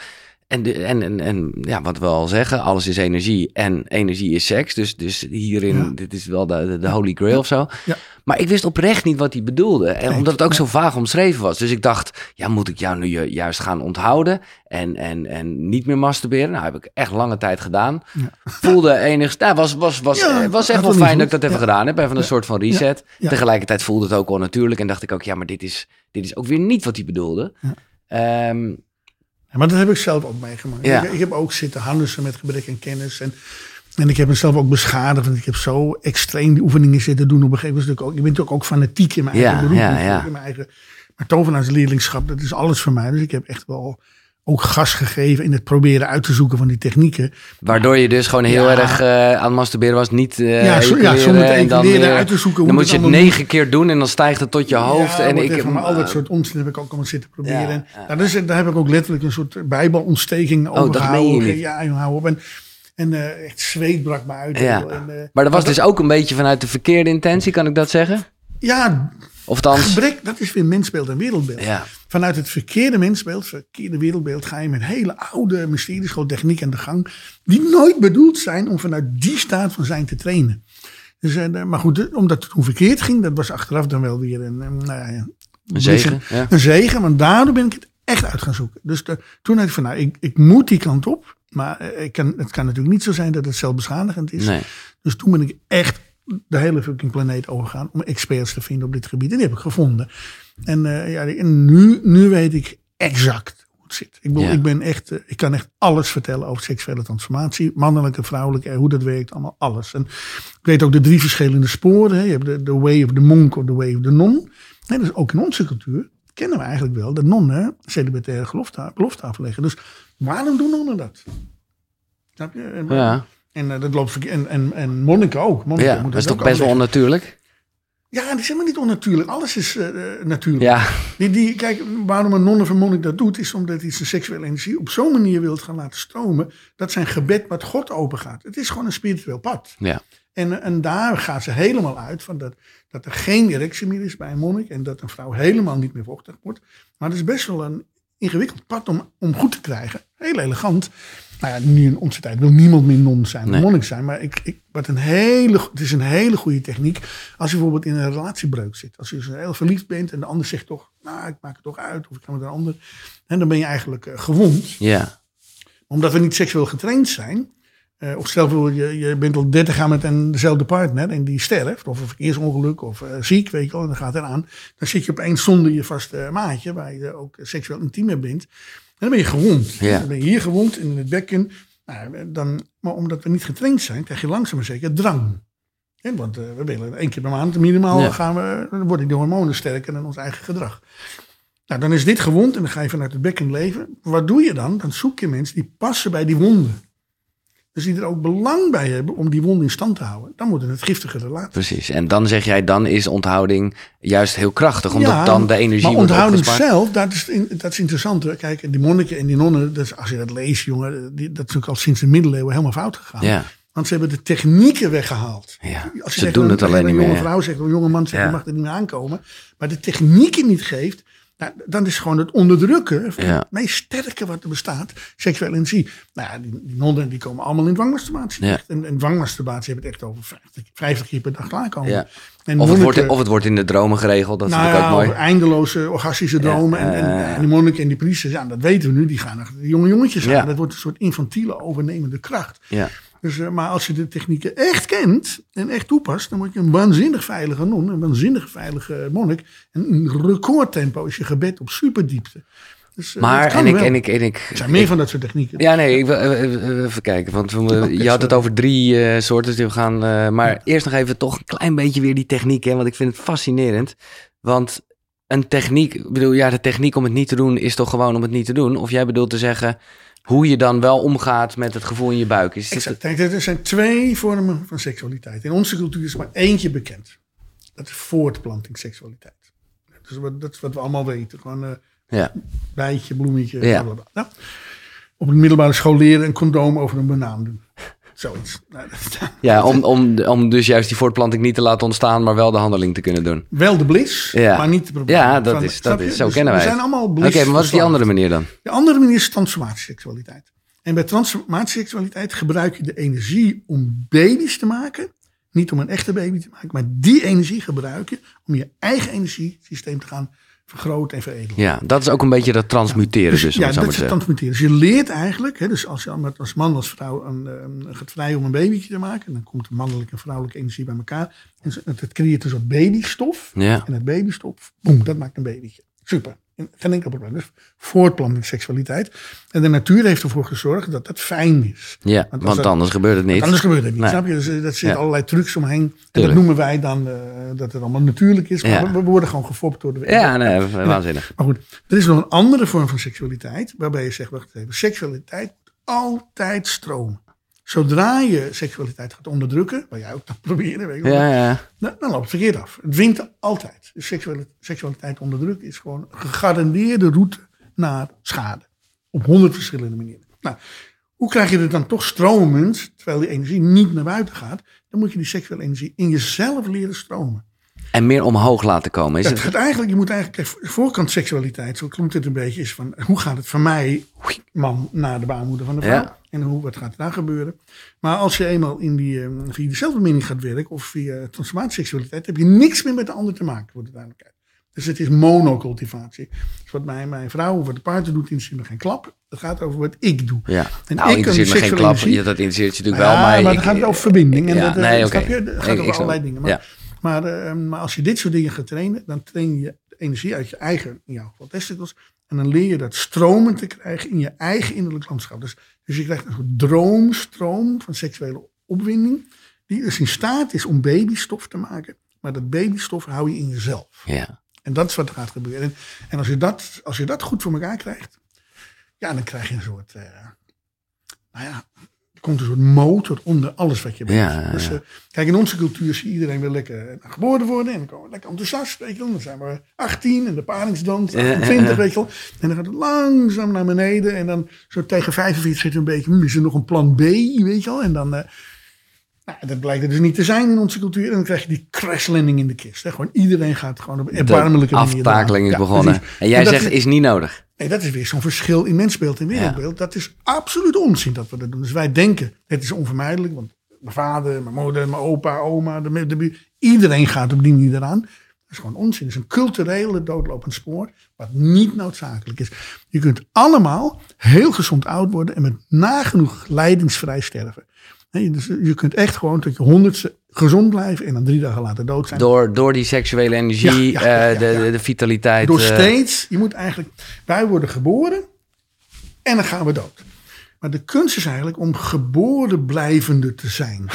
en, de, en, en, en ja, wat we al zeggen, alles is energie en energie is seks. Dus, dus hierin, Ja. dit is wel de, de, holy grail of zo. Ja. Maar ik wist oprecht niet wat hij bedoelde. En omdat het ook zo vaag omschreven was. Dus ik dacht, ja, moet ik jou nu ju- juist gaan onthouden en, en, en niet meer masturberen? Nou, heb ik echt lange tijd gedaan. Voelde enigst, nou, was, was, was, eh, was echt wel fijn dat ik dat even gedaan heb. Even een soort van reset. Tegelijkertijd voelde het ook wel natuurlijk. En dacht ik ook, ja, maar dit is, dit is ook weer niet wat hij bedoelde. Ehm, Ja, maar dat heb ik zelf ook meegemaakt. Ja. Ik, ik heb ook zitten handussen met gebrek aan kennis. En, en ik heb mezelf ook beschadigd. Want ik heb zo extreem die oefeningen zitten doen. Op een gegeven moment. Ook, ik ben natuurlijk ook fanatiek in mijn Ja, eigen beroep. ja. In mijn eigen, maar tovenaarsleerlingschap, dat is alles voor mij. Dus ik heb echt wel ook gas gegeven in het proberen uit te zoeken van die technieken. waardoor je dus gewoon heel Ja. erg eh, aan het masturberen was. Niet eh Ja, zo- ja, ejaculeren zonder te en dan, weer- uit te zoeken Dan moet je het negen keer doen en dan stijgt het tot je hoofd. Ja, en ik, maar al dat soort omstanden heb ik ook allemaal zitten proberen. En daar, is, daar heb ik ook letterlijk een soort bijbelontsteking over Oh, dat meen je gehouden. niet. Ja, hou op. En, en eh, echt zweet brak me uit. Ja. En, Maar dat was dus ook een beetje vanuit de verkeerde intentie, kan ik dat zeggen? ja, Of gebrek, dat is weer mensbeeld en wereldbeeld. ja, Vanuit het verkeerde mensbeeld, verkeerde wereldbeeld, ga je met hele oude mysteries, gewoon techniek aan de gang, die nooit bedoeld zijn om vanuit die staat van zijn te trainen. Dus, eh, maar goed, omdat het hoe verkeerd ging, dat was achteraf dan wel weer een, nou ja, een zegen. Ja. een zegen, want daardoor ben ik het echt uit gaan zoeken. Dus de- toen had ik van, nou, ik, ik moet die kant op. Maar eh, ik kan, het kan natuurlijk niet zo zijn dat het zelfbeschadigend is. Nee. Dus toen ben ik echt de hele fucking planeet overgegaan om experts te vinden op dit gebied. En die heb ik gevonden. En, eh, ja, en nu, nu weet ik exact hoe het zit. Ik, bedoel, Ja. ik, ben echt, eh, ik kan echt alles vertellen over seksuele transformatie. Mannelijke, vrouwelijke, eh, hoe dat werkt, allemaal alles. En ik weet ook de drie verschillende sporen. Hè. Je hebt de, de way of the monk of the way of the non. Nee, dus ook in onze cultuur kennen we eigenlijk wel dat nonnen celibataire gelofte, afleggen. Dus waarom doen nonnen dat? Snap je? Ja, en eh, dat loopt. En, en, en monniken ook. Ja. dat is toch best wel onnatuurlijk? Ja, dat is helemaal niet onnatuurlijk. Alles is eh, eh, natuurlijk. Ja, Die, die, kijk, waarom een non of een monnik dat doet, is omdat hij zijn seksuele energie op zo'n manier wil gaan laten stromen, dat zijn gebed met God open gaat. Het is gewoon een spiritueel pad. ja. En, en daar gaat ze helemaal uit van dat, dat er geen erectie meer is bij een monnik en dat een vrouw helemaal niet meer vochtig wordt. Maar het is best wel een ingewikkeld pad om, om goed te krijgen. Heel elegant. Nou ja, nu in onze tijd wil niemand meer non zijn Nee. monnik zijn. Maar ik, ik, wat een hele, het is een hele goede techniek als je bijvoorbeeld in een relatiebreuk zit. Als je dus heel verliefd bent en de ander zegt toch, nou ik maak het toch uit of ik ga met een ander. En dan ben je eigenlijk eh, gewond Ja, omdat we niet seksueel getraind zijn. eh, of stel voor, je, je bent al 30 jaar met een dezelfde partner en die sterft. Of een verkeersongeluk of eh, ziek, weet je wel. En dan gaat eraan. Dan zit je opeens zonder je vaste maatje, waar je ook seksueel intiem mee bent. En dan ben je gewond. Ja. Dan ben je hier gewond in het bekken. Nou, dan, maar omdat we niet getraind zijn, krijg je langzaam maar zeker drang. Want eh, we willen één keer per maand minimaal Ja. gaan we, dan worden die hormonen sterker dan ons eigen gedrag. Nou, dan is dit gewond en dan ga je vanuit het bekken leven. Wat doe je dan? Dan zoek je mensen die passen bij die wonden. Dus die er ook belang bij hebben om die wond in stand te houden. Dan moeten het giftige relatie. Precies. En dan zeg jij, dan is onthouding juist heel krachtig. Omdat dan de energie maar wordt onthouding opgespaard. zelf, dat is, in- dat is interessant. Kijk, die monniken en die nonnen, als je dat leest, jongen, die, dat is natuurlijk al sinds de middeleeuwen helemaal fout gegaan. Ja, Want ze hebben de technieken weggehaald. ja. Als je ze tegen doen een- het alleen niet een meer. jonge vrouw zegt, een jonge man zegt, je mag er niet meer aankomen. Maar de technieken niet geeft, nou, dan is gewoon het onderdrukken van Ja. het meest sterke wat er bestaat, seksuele energie. Nou ja, die, die nonnen die komen allemaal in dwangmasturbatie. Ja. En, en dwangmasturbatie hebben het echt over 50, 50 keer per dag klaarkomen. Ja. En Of het, wordt, of het wordt in de dromen geregeld. Dat is nou ook mooi. eindeloze orgastische dromen. En, en, die monniken en die priesters, ja, dat weten we nu, die gaan achter de jonge jongetjes aan. Dat wordt een soort infantiele overnemende kracht. Ja. Dus, eh, maar als je de technieken echt kent en echt toepast, dan word je een waanzinnig veilige non, een waanzinnig veilige monnik. En in recordtempo is je gebed op superdiepte. Dus, eh, Maar, en ik, en ik, en ik, er zijn meer van dat soort technieken. Ja, nee, ik wil even kijken. Want we, je had het over drie eh, soorten. Dus we gaan, maar Ja. eerst nog even toch een klein beetje weer die techniek. Hè, want ik vind het fascinerend. Want een techniek, ik bedoel, ja, de techniek om het niet te doen is toch gewoon om het niet te doen. Of jij bedoelt te zeggen hoe je dan wel omgaat met het gevoel in je buik. Is Exact. Kijk, er zijn twee vormen van seksualiteit. In onze cultuur is maar eentje bekend. Dat is voortplantingsseksualiteit. Dat is wat, dat is wat we allemaal weten. Gewoon eh ja, bijtje, bloemetje, Ja. Nou, op een middelbare school leren een condoom over een banaan doen. Zoiets. Nou, ja om, om, om dus juist die voortplanting niet te laten ontstaan, maar wel de handeling te kunnen doen. Wel de blis, Ja. maar niet de probleem. Ja, dat Van- is, dat is zo Dus kennen wij We zijn allemaal Oké, bliss. maar wat is die andere manier dan? De andere manier is transformatieseksualiteit. En bij transformatieseksualiteit gebruik je de energie om baby's te maken. Niet om een echte baby te maken, maar die energie gebruik je om je eigen energiesysteem te gaan vergroten en veredelen. Ja, dat is ook een beetje dat transmuteren dus, om ja, dat is het transmuteren. Dus je leert eigenlijk, hè, dus als je als man als vrouw een, eh, gaat vrijen om een babytje te maken, dan komt de mannelijke en vrouwelijke energie bij elkaar. En het, het creëert een soort babystof. Ja, En het babystof, boem, dat maakt een babytje. Super. Geen enkel probleem. Dus voortplanting seksualiteit. En de natuur heeft ervoor gezorgd dat dat fijn is. ja want dat- anders gebeurt het niet. Anders gebeurt het niet. Nee. Snap je? Dus eh, dat zit Ja. allerlei trucs omheen. En dat noemen wij dan eh, dat het allemaal natuurlijk is. Maar Ja. we, we worden gewoon gefopt door de Ja, nee, waanzinnig. Maar goed, er is nog een andere vorm van seksualiteit. Waarbij je zegt, wacht even. Seksualiteit moet altijd stromen. Zodra je seksualiteit gaat onderdrukken, wat jij ook kan proberen, weet je wel, Ja, ja. dan, dan loopt het verkeerd af. Het wint altijd. Dus seksuali- seksualiteit onderdrukken is gewoon een gegarandeerde route naar schade. Op honderd verschillende manieren. Nou, hoe krijg je het dan toch stromend, terwijl die energie niet naar buiten gaat? Dan moet je die seksuele energie in jezelf leren stromen. En meer omhoog laten komen. Is Het het, gaat eigenlijk, je moet eigenlijk, voorkant seksualiteit, zo klinkt het een beetje, is van hoe gaat het van mij, man, naar de baarmoeder van de vrouw? Ja. En hoe, wat gaat er daar gebeuren? Maar als je eenmaal in die, eh, via de zelfbeminding gaat werken of via transformatieseksualiteit, heb je niks meer met de ander te maken, voor de duidelijkheid. Dus het is monocultivatie. Dus wat mijn, mijn vrouw of wat de partner doet, interesseert me geen klap. Het gaat over wat ik doe. ja. En Nou, ik die interesseert me geen klap. Ja, dat interesseert je natuurlijk Ja, wel. Maar, maar ik- dan gaat het over verbinding. En Ja, dat, eh, snap je? Het gaat Ik- ik over allerlei het. dingen. Maar, Ja. Maar, eh, maar als je dit soort dingen gaat trainen, dan train je de energie uit je eigen, in jouw geval testicles. En dan leer je dat stromen te krijgen in je eigen innerlijk landschap. Dus, dus je krijgt een soort droomstroom van seksuele opwinding. Die dus in staat is om babystof te maken. Maar dat babystof hou je in jezelf. Ja. En dat is wat er gaat gebeuren. En, en als, je dat, als je dat goed voor elkaar krijgt, ja, dan krijg je een soort, eh, nou ja, er komt een soort motor onder alles wat je bent. Ja, Dus, eh, kijk, in onze cultuur zie iedereen wil lekker eh, geboren worden en dan komen we lekker enthousiast, weet je wel. Dan zijn we 18 en de paringsdans, 28, weet je wel. En dan gaat het langzaam naar beneden en dan zo tegen 45 zit een beetje, hm, is er nog een plan B, weet je wel. En dan... nou, dat blijkt er dus niet te zijn in onze cultuur. En dan krijg je die crash landing in de kist. Hè. Gewoon iedereen gaat gewoon op een erbarmelijke manier. aftakeling is. Ja, begonnen. precies. En jij En zegt, is- is niet nodig. Nee, dat is weer zo'n verschil in mensbeeld en wereldbeeld. Dat is absoluut onzin dat we dat doen. Dus wij denken, het is onvermijdelijk. Want mijn vader, mijn moeder, mijn opa, oma, de, de, buur- iedereen gaat op die manier eraan. Dat is gewoon onzin. Het is een culturele doodlopend spoor. Wat niet noodzakelijk is. Je kunt allemaal heel gezond oud worden. En met nagenoeg lijdensvrij sterven. Nee, dus je kunt echt gewoon tot je honderdste gezond blijven. En dan drie dagen later dood zijn. Door, door die seksuele energie, Ja, ja, ja, eh, de, de, vitaliteit. Door eh, steeds, je moet eigenlijk, wij worden geboren en dan gaan we dood. Maar de kunst is eigenlijk om geboren blijvende te zijn.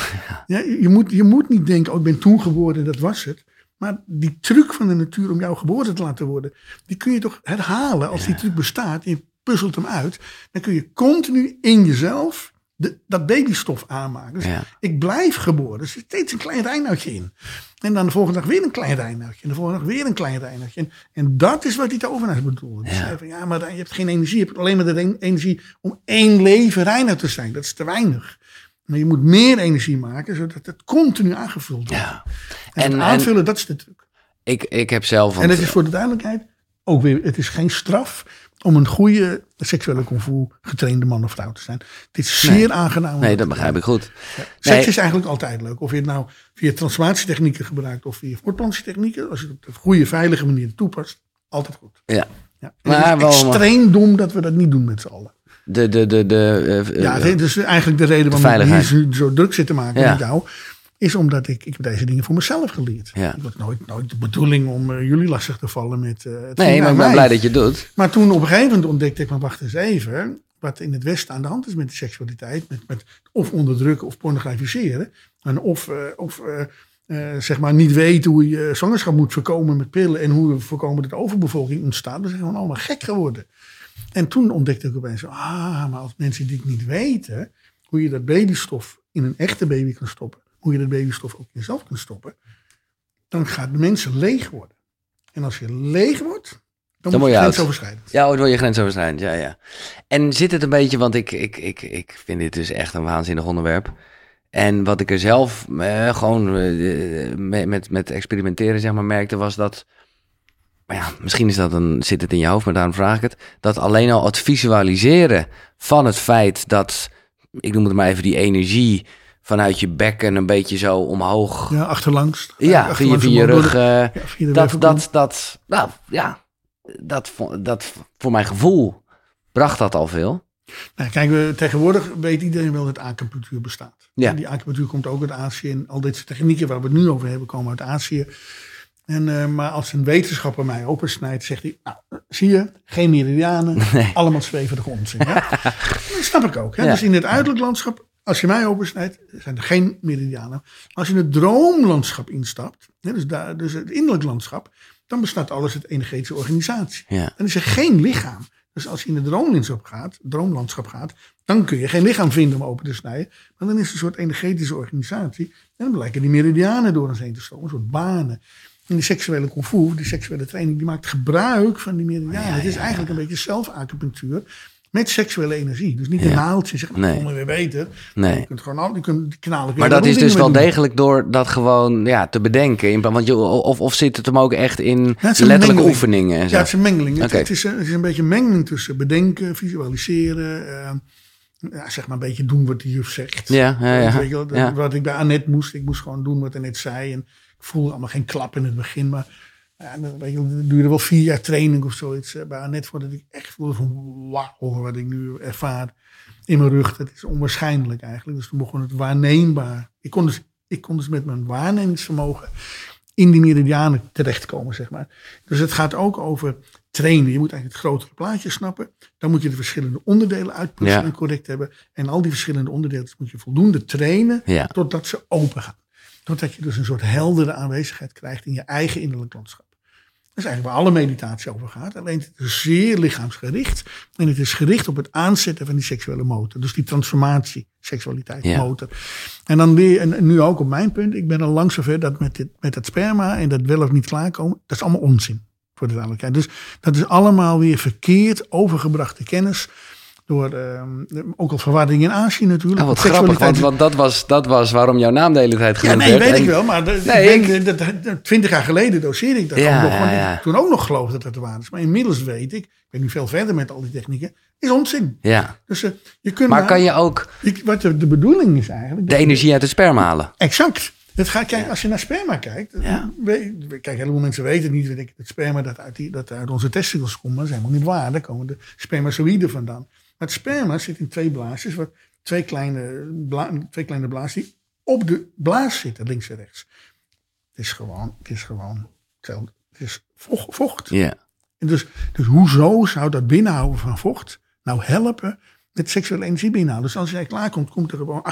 Ja, je, je moet, je moet niet denken, oh, ik ben toen geboren en dat was het. Maar die truc van de natuur om jou geboren te laten worden, die kun je toch herhalen als die truc bestaat. Je puzzelt hem uit. Dan kun je continu in jezelf de, dat babystof aanmaken. Dus Ja. ik blijf geboren. Er zit steeds een klein reinoutje in. En dan de volgende dag weer een klein reinoutje. En de volgende dag weer een klein reinoutje. En, en dat is wat die tovenaars bedoelen. Die Ja. zeiden van, ja, maar je hebt geen energie. Je hebt alleen maar de en- energie om één leven reinout te zijn. Dat is te weinig. Maar je moet meer energie maken, zodat het continu aangevuld wordt. Ja. En, En- het en- aanvullen, dat is de truc. Ik, ik heb zelf... En het is voor de duidelijkheid ook weer, het is geen straf om een goede seksuele convoel getrainde man of vrouw te zijn. Het is zeer aangenaam. Nee, dat begrijp ik goed. Seks Nee. is eigenlijk altijd leuk. Of je het nou via transformatietechnieken gebruikt of via voortplantiechtechnieken. Als je het op de goede, veilige manier toepast, altijd goed. Ja. Ja. Maar Maar het wel- is extreem dom dat we dat niet doen met z'n allen. De, de, de, de, eh, Ja, is eigenlijk de reden waarom ik hier zo, druk zit te maken Ja. met jou. Is omdat ik, ik heb deze dingen voor mezelf geleerd. Ja. Ik had nooit, nooit de bedoeling om eh, jullie lastig te vallen met het nee, maar ik ben blij dat je doet. Maar toen op een gegeven moment ontdekte ik, maar wacht eens even, wat in het Westen aan de hand is met de seksualiteit, met, met of onderdrukken of pornografiseren, en of, eh, of zeg maar niet weten hoe je zwangerschap moet voorkomen met pillen en hoe we voorkomen dat overbevolking ontstaat, we zijn gewoon allemaal gek geworden. En toen ontdekte ik opeens, ah, maar als mensen dit niet weten, hoe je dat babystof in een echte baby kan stoppen, hoe je dat babystof ook in jezelf kan stoppen, dan gaat de mensen leeg worden. En als je leeg wordt, dan, word moet je je oud. grensoverschrijdend. Ja, ooit word je grensoverschrijdend. Ja, ja. En zit het een beetje, want ik, ik, ik, ik vind dit dus echt een waanzinnig onderwerp. En wat ik er zelf eh, gewoon eh, met, met, met experimenteren zeg maar merkte was dat... Maar ja, misschien is dat een, zit het in je hoofd, maar daarom vraag ik het. Dat alleen al het visualiseren van het feit dat, ik noem het maar even die energie vanuit je bekken een beetje zo omhoog. Ja, achterlangs. Ja, Achterlangs via je rug. de- eh, ja, via de dat, dat, dat, nou ja, dat, dat voor mijn gevoel bracht dat al veel. Nou, kijk, we, tegenwoordig weet iedereen wel dat acupunctuur bestaat. Ja. En Die acupunctuur komt ook uit Azië. En al deze technieken waar we het nu over hebben, komen uit Azië. En, eh, maar als een wetenschapper mij opensnijdt, zegt hij, nou, zie je, geen meridianen, Nee. allemaal zweverige onzin. Ja? dat snap ik ook. Hè? Ja. Dus in het uiterlijk landschap, als je mij opensnijdt, zijn er geen meridianen. Als je in het droomlandschap instapt, hè, dus, daar, dus het innerlijk landschap, dan bestaat alles uit energetische organisatie. Ja. Dan is er geen lichaam. Dus als je in het droomlandschap gaat, droomlandschap gaat, dan kun je geen lichaam vinden om open te snijden. Maar dan is het een soort energetische organisatie. En dan blijken die meridianen door ons heen te stromen, een soort banen. En die seksuele kung fu, die seksuele training, die maakt gebruik van die meridianen. Ja, het is eigenlijk een beetje zelfacupunctuur met seksuele energie. Dus niet een Ja. naaldje, zeg maar, Nee. weer beter. Nee. Je kunt gewoon al, je kunt die knalen. Maar dat is dus wel doen. degelijk door dat gewoon ja, te bedenken. In- Want je, of, of zit het hem ook echt in een letterlijke mengeling. oefeningen en zo? Ja, het is een mengeling. Het, is, een- het is een beetje een mengeling tussen bedenken, visualiseren. eh, ja, zeg maar een beetje doen wat de juf zegt. Ja, ja, ja. Weet je wel, dat- Ja. Wat ik bij Annette moest. Ik moest gewoon doen wat Annette zei. En ik voelde allemaal geen klap in het begin. Maar ja, dan, weet je, duurde wel vier jaar training of zoiets. eh, Bij Annette voordat ik echt voelde van wauw, wat ik nu ervaar in mijn rug. Dat is onwaarschijnlijk eigenlijk. Dus toen begon het waarneembaar. Ik kon dus, ik kon dus met mijn waarnemingsvermogen in die meridianen terechtkomen, zeg maar. Dus het gaat ook over trainen. Je moet eigenlijk het grotere plaatje snappen. Dan moet je de verschillende onderdelen uitputten Ja. en correct hebben. En al die verschillende onderdelen moet je voldoende trainen Ja. totdat ze open gaan. Totdat je dus een soort heldere aanwezigheid krijgt in je eigen innerlijk landschap. Dat is eigenlijk waar alle meditatie over gaat. Alleen het is zeer lichaamsgericht. En het is gericht op het aanzetten van die seksuele motor. Dus die transformatie, seksualiteit, Ja. motor. En dan weer, en nu ook op mijn punt. Ik ben al lang zover dat met, dit, met dat sperma en dat wel of niet klaarkomen. Dat is allemaal onzin. Voor de duidelijkheid. Dus dat is allemaal weer verkeerd overgebrachte kennis. Door ehm, ook al verwarring in Azië natuurlijk. Oh, wat grappig, want, dat, was, dat was waarom jouw naam de hele tijd ja, genoemd nee, werd. weet En- ik wel. Maar de, Nee, ik dat, dat- dat- twintig jaar geleden doseerde ik dat Ja, ook nog. ja, Want ja. ik toen ook nog geloofde dat dat de waarheid is. Maar inmiddels weet ik, ik ben nu veel verder met al die technieken, is onzin. Ja, Dus eh, je kunt maar kan je ook je- wat de, de bedoeling is eigenlijk. de energie uit het sperma halen? Exact. Het gaat, kijk, Als je naar sperma kijkt. Ja. we- kijk, een heleboel mensen weten het niet. weet ik, Het sperma dat uit, die, dat uit onze testikels komt, maar dat is helemaal niet waar. Daar komen de spermazoïden vandaan. Maar het sperma zit in twee blaasjes. Wat, twee, kleine bla, twee kleine blaasjes die op de blaas zitten, links en rechts. Het is gewoon, het is gewoon. Het is vocht. Ja. En dus, dus hoezo zou dat binnenhouden van vocht nou helpen met seksuele energie binnenhouden? Dus als jij klaarkomt, komt er gewoon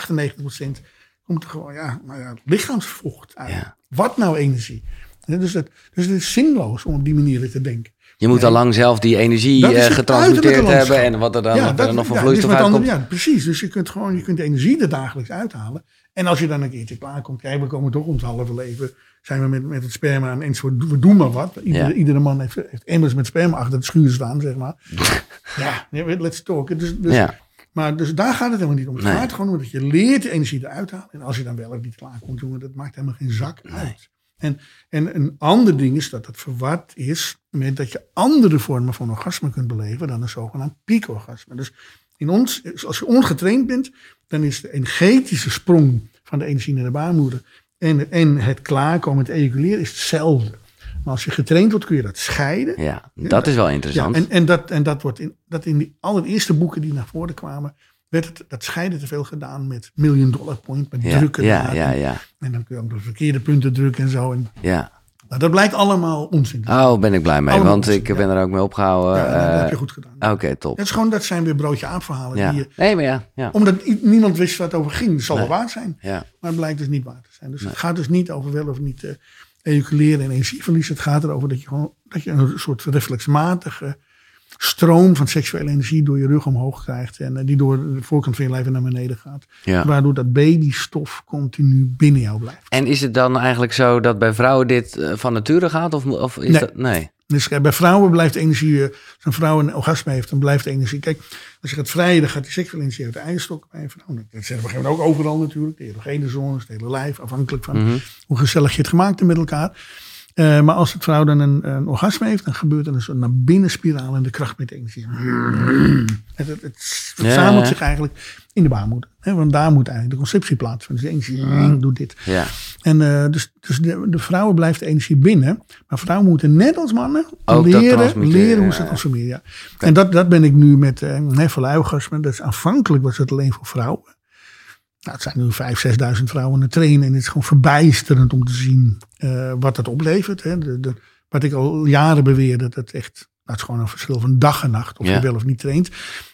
98% komt er gewoon ja, nou ja, lichaamsvocht uit. Ja. Wat nou energie? Dus, het, dus het is zinloos om op die manier te denken. Je moet al lang zelf die energie eh, getransmuteerd uiterlijke hebben. En wat er dan, er dat- nog van ja, vloeistof wat uitkomt. Ja, precies. Dus je kunt gewoon je kunt de energie er dagelijks uithalen. En als je dan een keertje klaarkomt, kijk, we komen toch ons halve leven, zijn we met, met het sperma en enzovoort, we doen maar wat. Iedere, Ja. iedere man heeft, heeft emmers met sperma achter het schuur staan, zeg maar. ja, let's talk. Dus, dus, Ja. Maar dus daar gaat het helemaal niet om. Het Nee. gaat gewoon om dat je leert de energie eruit halen. En als je dan wel of niet klaarkomt, jongen, dat maakt helemaal geen zak uit. En, en een ander ding is dat het verward is met dat je andere vormen van orgasme kunt beleven dan een zogenaamd piekorgasme. Dus in ons, als je ongetraind bent, dan is de energetische sprong van de energie naar de baarmoeder en, en het klaarkomen, het ejaculeren is hetzelfde. Maar als je getraind wordt, kun je dat scheiden. Ja, dat is wel Ja, interessant. en, en, dat, en dat wordt in, dat in die allereerste boeken die naar voren kwamen, werd het, dat scheiden te veel gedaan met million dollar point, met ja, drukken. ja, ja, ja, En dan kun je ook de verkeerde punten drukken en zo. En, ja. nou, dat blijkt allemaal onzin. Oh, ben ik blij mee. Allemaal Want onzin, ik ja. ben er ook mee opgehouden. ja, dat eh, heb je goed gedaan. Oké, top. Het is gewoon, dat zijn weer broodje aapverhalen. Ja. Die je, Nee, maar ja. ja. omdat niemand wist waar het over ging. Zal Nee. wel waar zijn. ja. Maar het blijkt dus niet waar te zijn. Dus het gaat dus niet over wel of niet eh ejaculeren en energieverlies. Het gaat erover dat je gewoon dat je een soort reflexmatige stroom van seksuele energie door je rug omhoog krijgt. En eh, die door de voorkant van je lijf naar beneden gaat. ja. Waardoor dat babystof continu binnen jou blijft. En is het dan eigenlijk zo dat bij vrouwen dit eh, van nature gaat? Of, of is Nee. dat... Nee. Dus bij vrouwen blijft energie, eh, als een vrouw een orgasme heeft, dan blijft de energie. Kijk, als je gaat vrijen, dan gaat die seksuele energie uit de eierstok bij een vrouw. Dat zeggen we ook overal natuurlijk. De erogene zones, het hele lijf, afhankelijk van Mhm. hoe gezellig je het gemaakt hebt met elkaar. Eh, maar als het vrouw dan een, een orgasme heeft, dan gebeurt er een soort naar binnen spiraal en de kracht met. Het, het, het verzamelt Ja. zich eigenlijk in de baarmoeder. Hè, want daar moet eigenlijk de conceptie plaatsvinden. Dus de energie doet dit. Ja. En eh, dus, dus de, de vrouwen blijft de energie binnen. Maar vrouwen moeten net als mannen Ook dat leren, leren hoe ze het consumeren. Ja. En dat, dat ben ik nu met uh, orgasme. Dus aanvankelijk was het alleen voor vrouwen. Nou, het zijn nu 5.000, 6.000 vrouwen aan het trainen. En het is gewoon verbijsterend om te zien eh, wat dat oplevert. Hè. De, de, wat ik al jaren beweerde, dat het echt... Nou, het is gewoon een verschil van dag en nacht, of Ja. je wel of niet traint.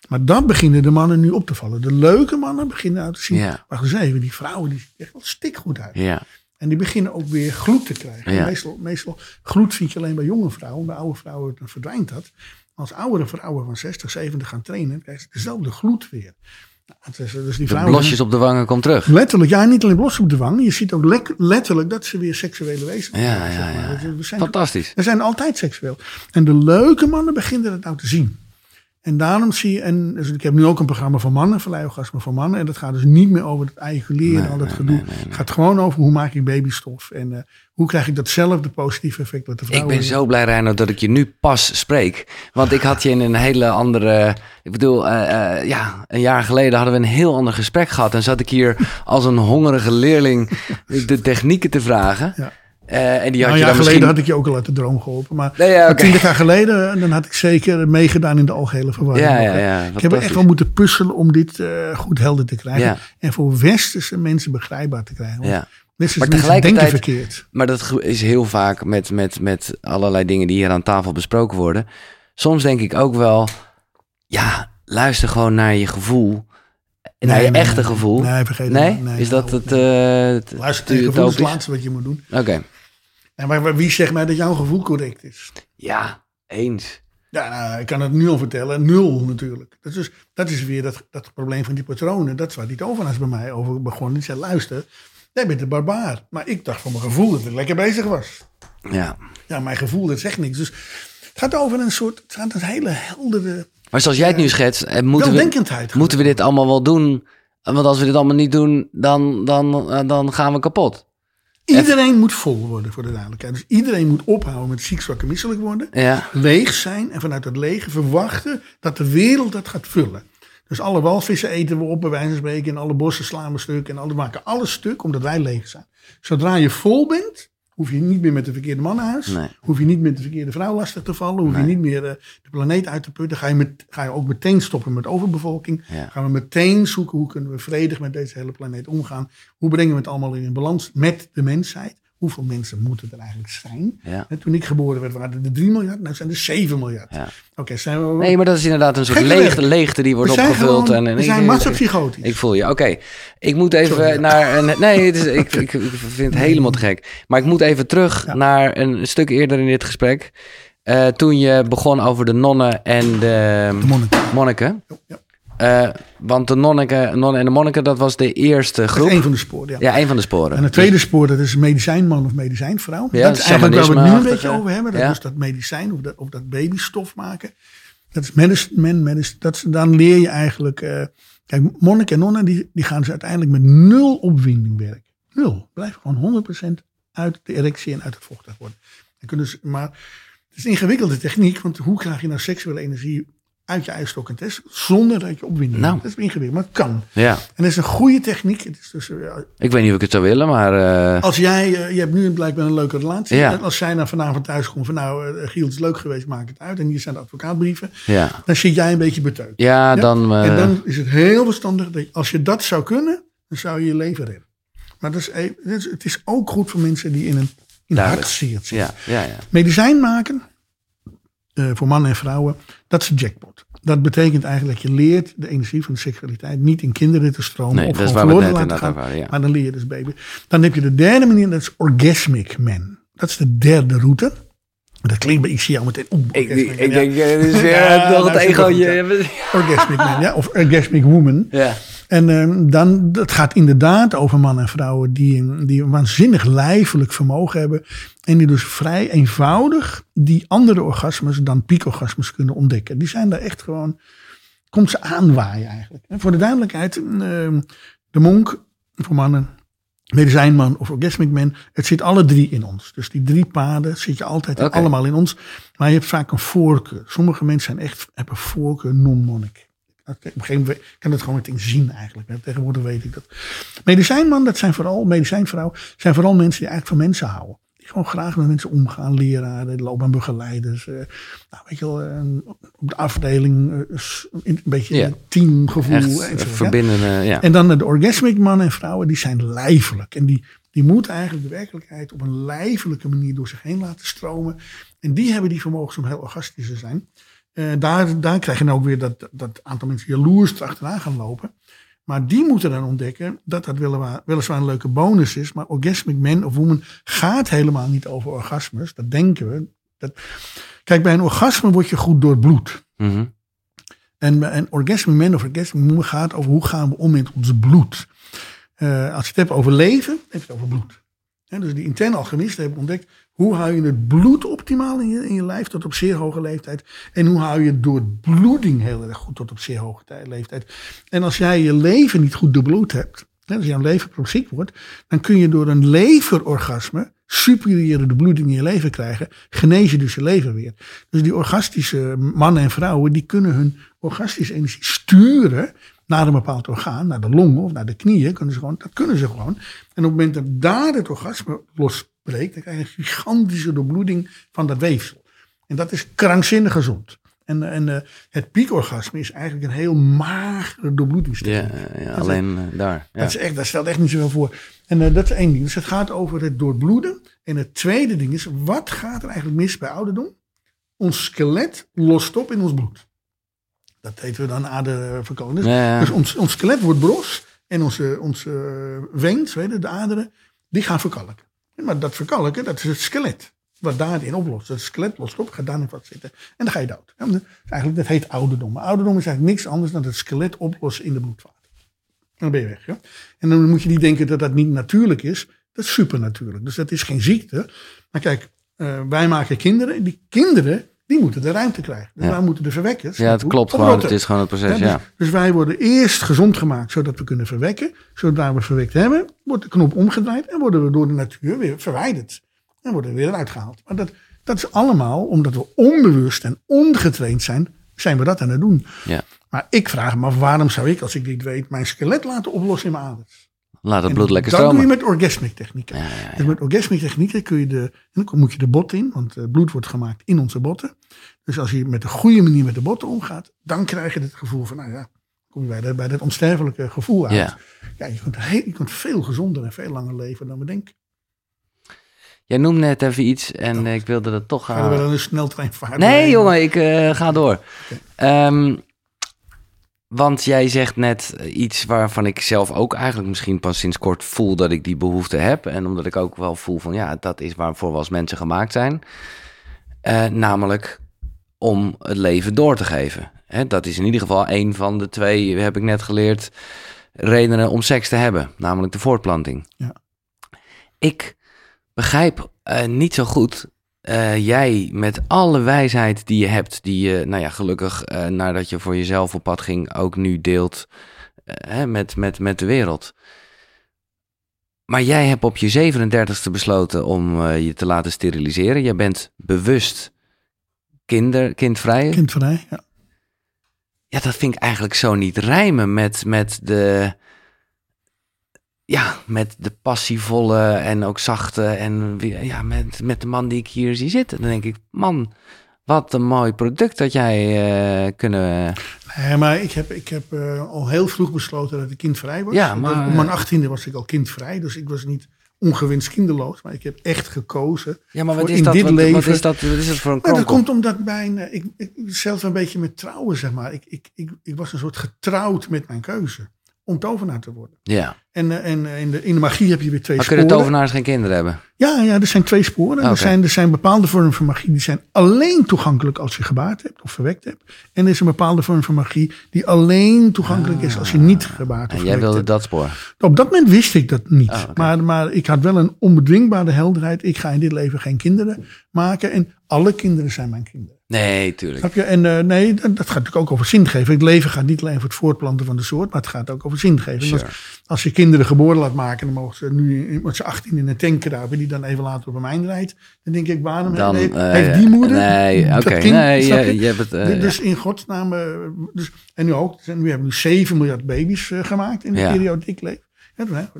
Maar dan beginnen de mannen nu op te vallen. De leuke mannen beginnen uit te zien. Ja. Wacht eens even, die vrouwen die zien echt wel stikgoed uit. Ja. En die beginnen ook weer gloed te krijgen. Ja. Meestal, meestal gloed vind je alleen bij jonge vrouwen. Bij oude vrouwen verdwijnt dat. Als oudere vrouwen van 60, 70 gaan trainen, krijgen ze dezelfde gloed weer. Het is, dus die vrouwen blosjes op de wangen komt terug. Letterlijk, ja, niet alleen blos op de wang. Je ziet ook letterlijk dat ze weer seksuele wezens Ja, zijn. ja, ja. Dus We zijn, Fantastisch. we zijn altijd seksueel. En de leuke mannen beginnen het nou te zien. En daarom zie je, en dus ik heb nu ook een programma voor mannen, verleiorgasme voor mannen. En dat gaat dus niet meer over het ejaculeren en al dat gedoe. Het gaat gewoon over hoe maak ik babystof en eh, hoe krijg ik datzelfde positieve effect wat de Ik vrouwen ben zo blij, Reino, dat ik je nu pas spreek. Want ik had je in een hele andere... Ik bedoel, eh, eh, ja, een jaar geleden hadden we een heel ander gesprek gehad. En zat ik hier als een hongerige leerling de technieken te vragen. Ja. Eh, en die Nou, had een je jaar dan geleden misschien... had ik je ook al uit de droom geholpen. Maar Nee, ja, oké. twintig jaar geleden, dan had ik zeker meegedaan in de algehele verwarring. Ja, ja, Ook, hè. ja, ik heb echt wel moeten puzzelen om dit eh, goed helder te krijgen. En voor westerse mensen begrijpbaar te krijgen. Ja. Westerse Maar mensen denken verkeerd. Maar dat is heel vaak met, met, met allerlei dingen die hier aan tafel besproken worden. Soms denk ik ook wel, ja, luister gewoon naar je gevoel. Naar je nee, echte nee. gevoel. Nee, vergeet het Nee? is dat nou, het... eh, het Luister te tegen het laatste wat je moet doen. Oké. Maar, maar wie zegt mij dat jouw gevoel correct is? Ja, eens. Ja, nou, ik kan het nu al vertellen. Nul natuurlijk. Dat is, dat is weer dat, dat probleem van die patronen. Dat is waar die tovenaars bij mij over begonnen. Die zei, luister, jij bent een barbaar. Maar ik dacht van mijn gevoel dat ik lekker bezig was. Ja. Ja, mijn gevoel, dat zegt niks. Dus het gaat over een soort, het gaat een hele heldere Maar zoals jij het nu schetst, eh, moeten we, moeten we dit allemaal wel doen? Want als we dit allemaal niet doen, dan, dan, eh, dan gaan we kapot. Iedereen moet vol worden, voor de duidelijkheid. Dus iedereen moet ophouden met ziek, zwak en misselijk worden. Ja. leeg zijn en vanuit het lege verwachten dat de wereld dat gaat vullen. Dus alle walvissen eten we op, bij wijze van spreken, en alle bossen slaan we stuk en alle, we maken alles stuk omdat wij leeg zijn. Zodra je vol bent, hoef je niet meer met de verkeerde man naar huis, Nee. hoef je niet met de verkeerde vrouw lastig te vallen, hoef je niet meer eh, de planeet uit te putten, ga je, met, ga je ook meteen stoppen met overbevolking, Ja. gaan we meteen zoeken hoe kunnen we vredig met deze hele planeet omgaan, hoe brengen we het allemaal in balans met de mensheid, hoeveel mensen moeten er eigenlijk zijn? Ja. Toen ik geboren werd waren er 3 miljard, nou zijn er 7 miljard. Ja. Oké, zijn we... Nee, maar dat is inderdaad een soort leegte, leegte die wordt opgevuld. gewoon, en, en we zijn massapsychotisch. Ik voel je. Oké, ik moet even Sorry. naar een. Nee, het is, ik, ik, ik vind het helemaal te gek. Maar ik moet even terug naar een stuk eerder in dit gesprek. Eh, toen je begon over de nonnen en de De monniken. monniken. Ja. Eh, want de nonneken, nonnen en de monniken, dat was de eerste Dat is groep. één van de sporen, ja. Ja, een van de sporen. En het tweede spoor, dat is medicijnman of medicijnvrouw. Ja, dat is eigenlijk waar we het nu een beetje over hebben. Dat Ja. is dat medicijn of dat, of dat babystof maken. Dat is man, medicine, dat is, dan leer je eigenlijk... eh, kijk, monniken en nonnen, die, die gaan dus uiteindelijk met nul opwinding werken. Nul. Blijf gewoon 100% uit de erectie en uit het vochtig worden. Dan kunnen ze, maar het is een ingewikkelde techniek, want hoe krijg je nou seksuele energie uit je eierstok en test zonder dat je opwinding Nou. Dat is ingewikkeld, maar het kan. Ja, En dat is een goede techniek. Het is dus, eh, ik weet niet of ik het zou willen, maar. eh, als jij, eh, je hebt nu blijkbaar een leuke relatie. Ja. En als zij nou vanavond thuis komt van nou, Giel het is leuk geweest, maak het uit. En hier zijn de advocaatbrieven. ja. Dan zit jij een beetje beteut. Ja, dan. en dan is het heel verstandig dat als je dat zou kunnen, dan zou je je leven redden. Maar dat is, e- het is, het is ook goed voor mensen die in een in hartzeer zitten. ja, ja, ja. Medicijn maken, eh, voor mannen en vrouwen, dat is de jackpot. Dat betekent eigenlijk dat je leert de energie van de seksualiteit niet in kinderen te stromen. Nee, of dat gewoon verloren laten gaan. ja. Maar dan leer je dus baby. Dan heb je de derde manier, dat is orgasmic man. Dat is de derde route. Dat klinkt bij, ik zie jou meteen. oeh, Ik, ik, man, ik ja. denk, eh, dit is weer Ja, nog het nou, egootje. Orgasmic man, ja. Of orgasmic woman. Ja. En ehm, dan, dat gaat inderdaad over mannen en vrouwen die, die een waanzinnig lijfelijk vermogen hebben. En die dus vrij eenvoudig die andere orgasmes dan piekorgasmes kunnen ontdekken. Die zijn daar echt gewoon, komt ze aanwaaien eigenlijk. En voor de duidelijkheid, ehm, de monk voor mannen, medicijnman of orgasmic man, het zit alle drie in ons. Dus die drie paden zit je altijd allemaal in ons. Maar je hebt vaak een voorkeur. Sommige mensen zijn echt, hebben voorkeur non-monnik. Op een gegeven moment kan het gewoon meteen zien eigenlijk. Tegenwoordig weet ik dat. Medicijnman, dat zijn vooral, medicijnvrouw, zijn vooral mensen die eigenlijk van mensen houden. Die gewoon graag met mensen omgaan, leraren, loopbaanbegeleiders. eh nou, weet je wel, eh, op de afdeling eh, een beetje Ja. teamgevoel. Echt verbinden. ja. En dan de orgasmic mannen en vrouwen, die zijn lijfelijk. En die, die moeten eigenlijk de werkelijkheid op een lijfelijke manier door zich heen laten stromen. En die hebben die vermogens om heel orgastisch te zijn. Eh, daar, daar krijg je dan ook weer dat, dat aantal mensen jaloers erachteraan gaan lopen. Maar die moeten dan ontdekken dat dat weliswaar, weliswaar een leuke bonus is. Maar orgasmic man of woman gaat helemaal niet over orgasmes. Dat denken we. Dat, kijk, bij een orgasme word je goed doorbloed. Mhm. En, en orgasmic man of orgasmic woman gaat over hoe gaan we om met ons bloed. Eh, als je het hebt over leven, heb je het over bloed. Dus die interne alchemisten hebben ontdekt hoe hou je het bloed optimaal in je, in je lijf tot op zeer hoge leeftijd. En hoe hou je het door bloeding heel erg goed tot op zeer hoge tij- leeftijd. En als jij je leven niet goed doorbloed hebt, hè, als jouw lever ziek wordt, dan kun je door een leverorgasme superieure bloeding in je leven krijgen, genees je dus je lever weer. Dus die orgastische mannen en vrouwen, die kunnen hun orgastische energie sturen naar een bepaald orgaan, naar de longen of naar de knieën, kunnen ze gewoon, dat kunnen ze gewoon. En op het moment dat daar het orgasme losbreekt, dan krijg je een gigantische doorbloeding van dat weefsel. En dat is krankzinnig gezond. En, en eh, het piekorgasme is eigenlijk een heel magere doorbloedingstechniek. Ja, ja, alleen eh, daar. Ja. Dat, is echt, dat stelt echt niet zoveel voor. En eh, dat is één ding. Dus het gaat over het doorbloeden. En het tweede ding is, wat gaat er eigenlijk mis bij ouderdom? Ons skelet lost op in ons bloed. Dat heten we dan aderverkoning. Ja, ja. Dus ons, ons skelet wordt bros. En onze, onze veens, weet je, de aderen, die gaan verkalken. Maar dat verkalken, dat is het skelet. Wat daarin oplost. Het skelet lost op, gaat daarin vastzitten. En dan ga je dood. Eigenlijk, dat heet ouderdom. Maar ouderdom is eigenlijk niks anders dan het skelet oplossen in de bloedvaten. En dan ben je weg. Ja? En dan moet je niet denken dat dat niet natuurlijk is. Dat is supernatuurlijk. Dus dat is geen ziekte. Maar kijk, eh, wij maken kinderen. Die kinderen, die moeten de ruimte krijgen. Dus Ja. wij moeten de verwekkers. ja, het klopt gewoon. Het is gewoon het proces, Ja, dus, ja. dus wij worden eerst gezond gemaakt zodat we kunnen verwekken. Zodra we verwekt hebben, wordt de knop omgedraaid en worden we door de natuur weer verwijderd. En worden we weer eruit gehaald. Maar dat, dat is allemaal omdat we onbewust en ongetraind zijn, zijn we dat aan het doen. ja. Maar ik vraag me af, waarom zou ik, als ik dit weet, mijn skelet laten oplossen in mijn aders? Laat het bloed lekker dat doe je stromen. met orgasmic technieken. Ja, ja, Dus met orgasmic technieken kun je de, dan moet je de bot in, want het bloed wordt gemaakt in onze botten. Dus als je met de goede manier met de botten omgaat, dan krijg je het gevoel van, nou ja, kom je bij, de, bij dat onsterfelijke gevoel uit. Ja. Je, kunt heel, je kunt veel gezonder en veel langer leven dan we denken. Jij noemt net even iets en ik wilde dat toch Ga gaan. er wel een sneltreinvaart Nee, doorheen. jongen, ik eh, ga door. Ehm, want jij zegt net iets waarvan ik zelf ook eigenlijk misschien pas sinds kort voel dat ik die behoefte heb. En omdat ik ook wel voel van ja, dat is waarvoor we als mensen gemaakt zijn. Eh, namelijk om het leven door te geven. Hè, dat is in ieder geval een van de twee, heb ik net geleerd, redenen om seks te hebben. Namelijk de voortplanting. Ja. Ik begrijp eh, niet zo goed eh, jij met alle wijsheid die je hebt, die je, nou ja, gelukkig eh, nadat je voor jezelf op pad ging, ook nu deelt eh, hè, met, met, met de wereld. Maar jij hebt op je 37ste besloten om je te laten steriliseren. Jij bent bewust kinder, kindvrij. Kindvrij, ja. Ja, dat vind ik eigenlijk zo niet rijmen met, met de. Ja, met de passievolle en ook zachte. En ja, met, met de man die ik hier zie zitten. Dan denk ik, man, wat een mooi product dat jij eh, kunnen. Nee, maar ik heb, ik heb eh, al heel vroeg besloten dat ik kindvrij was. Ja, maar- Op mijn achttiende was ik al kindvrij, dus ik was niet ongewenst kinderloos. Maar ik heb echt gekozen. Ja, maar wat voor is in dat? dit Wat, is dat? Wat is dat voor een Nou, dat kronkel? komt omdat mijn, eh, ik, ik, zelf een beetje met trouwen, zeg maar. Ik, ik, ik, ik was een soort getrouwd met mijn keuze om tovenaar te worden. Ja. En, eh, en eh, in, de, in de magie heb je weer twee Maar sporen. kunnen tovenaars geen kinderen hebben? Ja, ja, er zijn twee sporen. Oké. Er, zijn, er zijn bepaalde vormen van magie die zijn alleen toegankelijk als je gebaard hebt of verwekt hebt. En er is een bepaalde vorm van magie die alleen toegankelijk is als je niet gebaard of En jij wilde hebt. dat spoor. Op dat moment wist ik dat niet. Ah, maar, maar ik had wel een onbedwingbare helderheid. Ik ga in dit leven geen kinderen maken. En alle kinderen zijn mijn kinderen. Nee, tuurlijk. Snap je? En eh, nee, dat, dat gaat natuurlijk ook over zingeving. Het leven gaat niet alleen over het voortplanten van de soort, maar het gaat ook over zingeving. Sure. Als, als je kinderen geboren laat maken, dan mogen ze nu met z'n 18 in een tank kruipen, die dan even later op een mijn rijdt. Dan denk ik, waarom Dan, heeft, eh, heeft die moeder Nee, oké. Nee, je, je? je hebt het. eh, Dus- ja. dus in godsnaam, eh, dus, en nu ook, nu hebben we nu 7 miljard baby's gemaakt in de Ja. periode ik leef. Ja,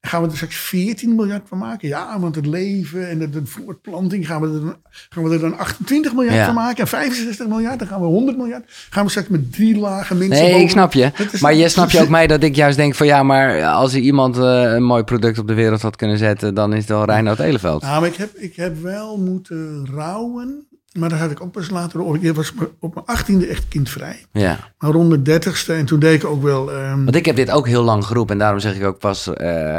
gaan we er straks 14 miljard van maken? Ja, want het leven en de, de voortplanting gaan we, er dan, gaan we er dan 28 miljard Ja. van maken. En 65 miljard, dan gaan we 100 miljard. Gaan we straks met drie lagen mensen Nee, boven- ik snap je. Maar je snap je ook mij dat ik juist denk van ja, maar als er iemand eh, een mooi product op de wereld had kunnen zetten, dan is het wel Reinoud Eleveld. Nou, maar ik heb, ik heb wel moeten rouwen. Maar dat had ik ook pas later. Ik was op mijn 18e echt kindvrij. Ja. Maar rond de 30ste. En toen deed ik ook wel. ehm, Want ik heb dit ook heel lang geroepen en daarom zeg ik ook pas eh,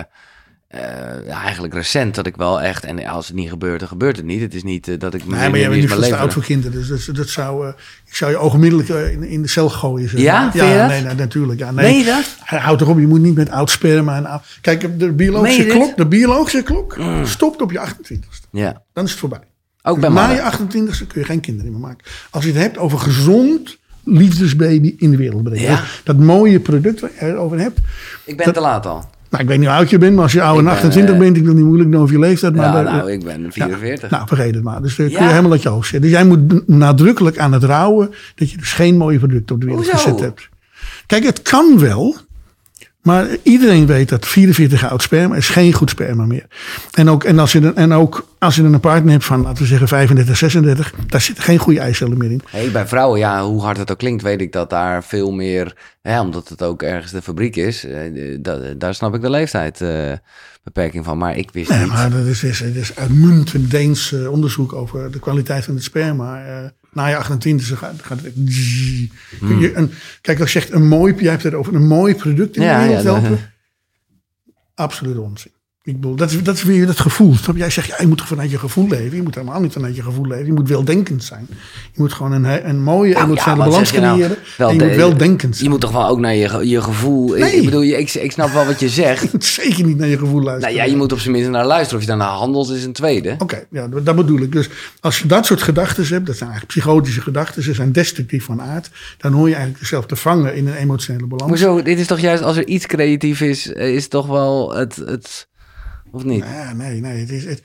eh, ja, eigenlijk recent dat ik wel echt, en als het niet gebeurt, dan gebeurt het niet. Het is niet eh, dat ik Nee, maar jij bent veel te oud voor kinderen. Dus dat, dat zou, ik zou je ogenblikkelijk eh, in, in de cel gooien. Zeg Ja? ja nee, nee, natuurlijk. Ja, nee. Dat? Houd toch op, je moet niet met oud sperma en oud... Kijk, de biologische? Mm. klok, de biologische klok stopt op je 28ste. Ja. Dan is het voorbij. Ook bij Na je 28ste kun je geen kinderen meer maken. Als je het hebt over gezond liefdesbaby in de wereld brengen. Ja. Dat mooie product waar je het over hebt. Ik ben te laat al. Nou, ik weet niet hoe oud je bent, maar als je ouder dan Ik ben, 28 eh, bent, ik wil niet moeilijk doen over je leeftijd. Maar Ja, daar- nou, ik ben 44. nou, vergeet het maar. Dus dan kun Ja. je helemaal uit je hoofd zetten. Dus jij moet nadrukkelijk aan het rouwen dat je dus geen mooie producten op de wereld Hoezo? gezet hebt. Kijk, het kan wel. Maar iedereen weet dat 44 jaar oud sperma is geen goed sperma meer. En ook, en als je, en ook als je een partner hebt van, laten we zeggen 35, 36, daar zitten geen goede eicellen meer in. Hey, bij vrouwen, ja, hoe hard het ook klinkt, weet ik dat daar veel meer, hè, omdat het ook ergens de fabriek is, eh, da- daar snap ik de leeftijd eh, beperking van. Maar ik wist Nee, niet. maar dat is, is, is uitmuntend Deens eh, onderzoek over de kwaliteit van het sperma. Eh, na je 28 gaat, gaat het. een, kijk, als je zegt een mooi, jij hebt het over een mooi product in de wereld ja, helpen. Absoluut onzin. Ik bedoel, dat, is, dat is weer dat gevoel. Jij zegt, ja, je moet vanuit je gevoel leven. Je moet helemaal niet vanuit je gevoel leven. Je moet weldenkend zijn. Je moet gewoon een, een mooie Nou, emotionele ja, balans nou? creëren. Wel en je moet weldenkend zijn. Je moet toch wel ook naar je, je gevoel. Ik- Nee. Ik bedoel, ik, ik snap wel wat je zegt. Je moet zeker niet naar je gevoel luisteren. nou ja, je moet op zijn minst naar luisteren. Of je daarna handelt, is een tweede. Oké, ja, dat bedoel ik. Dus als je dat soort gedachten hebt, dat zijn eigenlijk psychotische gedachten, ze zijn destructief van aard, dan hoor je eigenlijk jezelf te vangen in een emotionele balans. Hoezo? Dit is toch juist, als er iets creatief is, eh, is toch wel het. het of niet? Ja, nee, nee. Het is, het,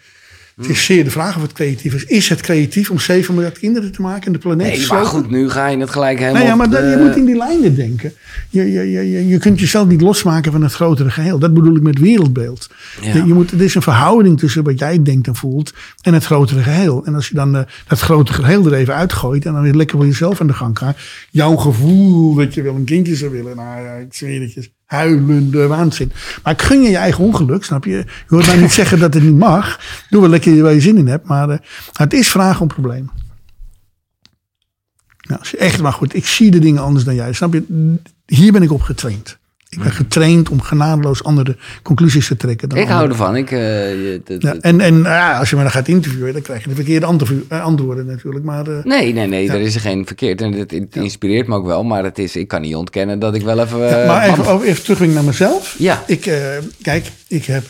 het is zeer de vraag of het creatief is. Is het creatief om 7 miljard kinderen te maken en de planeet te Nee, maar goed, nu ga je het gelijk helemaal. Nee, ja, maar dan- je moet in die lijnen denken. Je, je, je, je, je kunt jezelf niet losmaken van het grotere geheel. Dat bedoel ik met wereldbeeld. Ja. Je, moet, er is een verhouding tussen wat jij denkt en voelt en het grotere geheel. En als je dan eh, dat grotere geheel er even uitgooit en dan weer lekker voor jezelf aan de gang gaat. Jouw gevoel dat je wel een kindje zou willen. Nou ja, ik zweer het je. Huilende waanzin. Maar ik gun je je eigen ongeluk, snap je? Je hoort mij niet zeggen dat het niet mag. Doe wel lekker waar je zin in hebt. Maar uh, het is vragen om problemen. Nou, echt, maar goed, ik zie de dingen anders dan jij. Snap je? Hier ben ik op getraind. Ik ben getraind om genadeloos andere conclusies te trekken. Dan ik hou ervan. Ik, uh, ja, en en uh, als je me dan gaat interviewen, dan krijg je de verkeerde antwoorden natuurlijk. Maar, uh, nee, nee, nee, ja. er is geen verkeerd. En het, het inspireert me ook wel. Maar het is, ik kan niet ontkennen dat ik wel even... maar even, over, even naar mezelf. Ja. Ik, kijk, ik heb,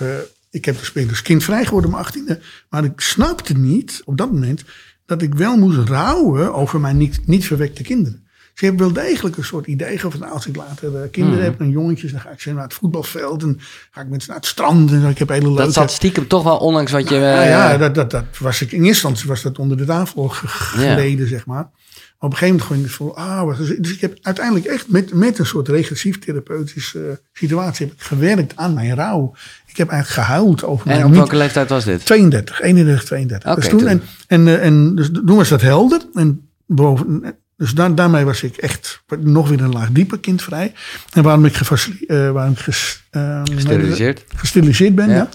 ik heb gespeeld als kind vrij geworden om 18e. Maar ik snapte niet op dat moment dat ik wel moest rouwen over mijn niet, niet verwekte kinderen. Ze hebben wel degelijk een soort idee van nou, als ik later uh, kinderen mm. heb en jongetjes, dan ga ik ze naar het voetbalveld en ga ik met ze naar het strand en ik heb hele leuke... Dat zat stiekem toch wel ondanks wat je... Nou, ja, dat, dat, dat was ik in eerste instantie was dat onder de tafel geleden, zeg maar. Op een gegeven moment gewoon voor, ah, dus ik heb uiteindelijk echt met, met een soort regressief therapeutische uh, situatie heb ik gewerkt aan mijn rouw. Ik heb eigenlijk gehuild over En mijn op welke leeftijd was dit? 32, 31, 32. Okay, dus toen, en, en, en dus toen was dat helder. En boven, dus daar, daarmee was ik echt nog weer een laag dieper kindvrij. En waarom ik, uh, waarom ik ges, uh, gesteriliseerd. gesteriliseerd ben, ja. ja.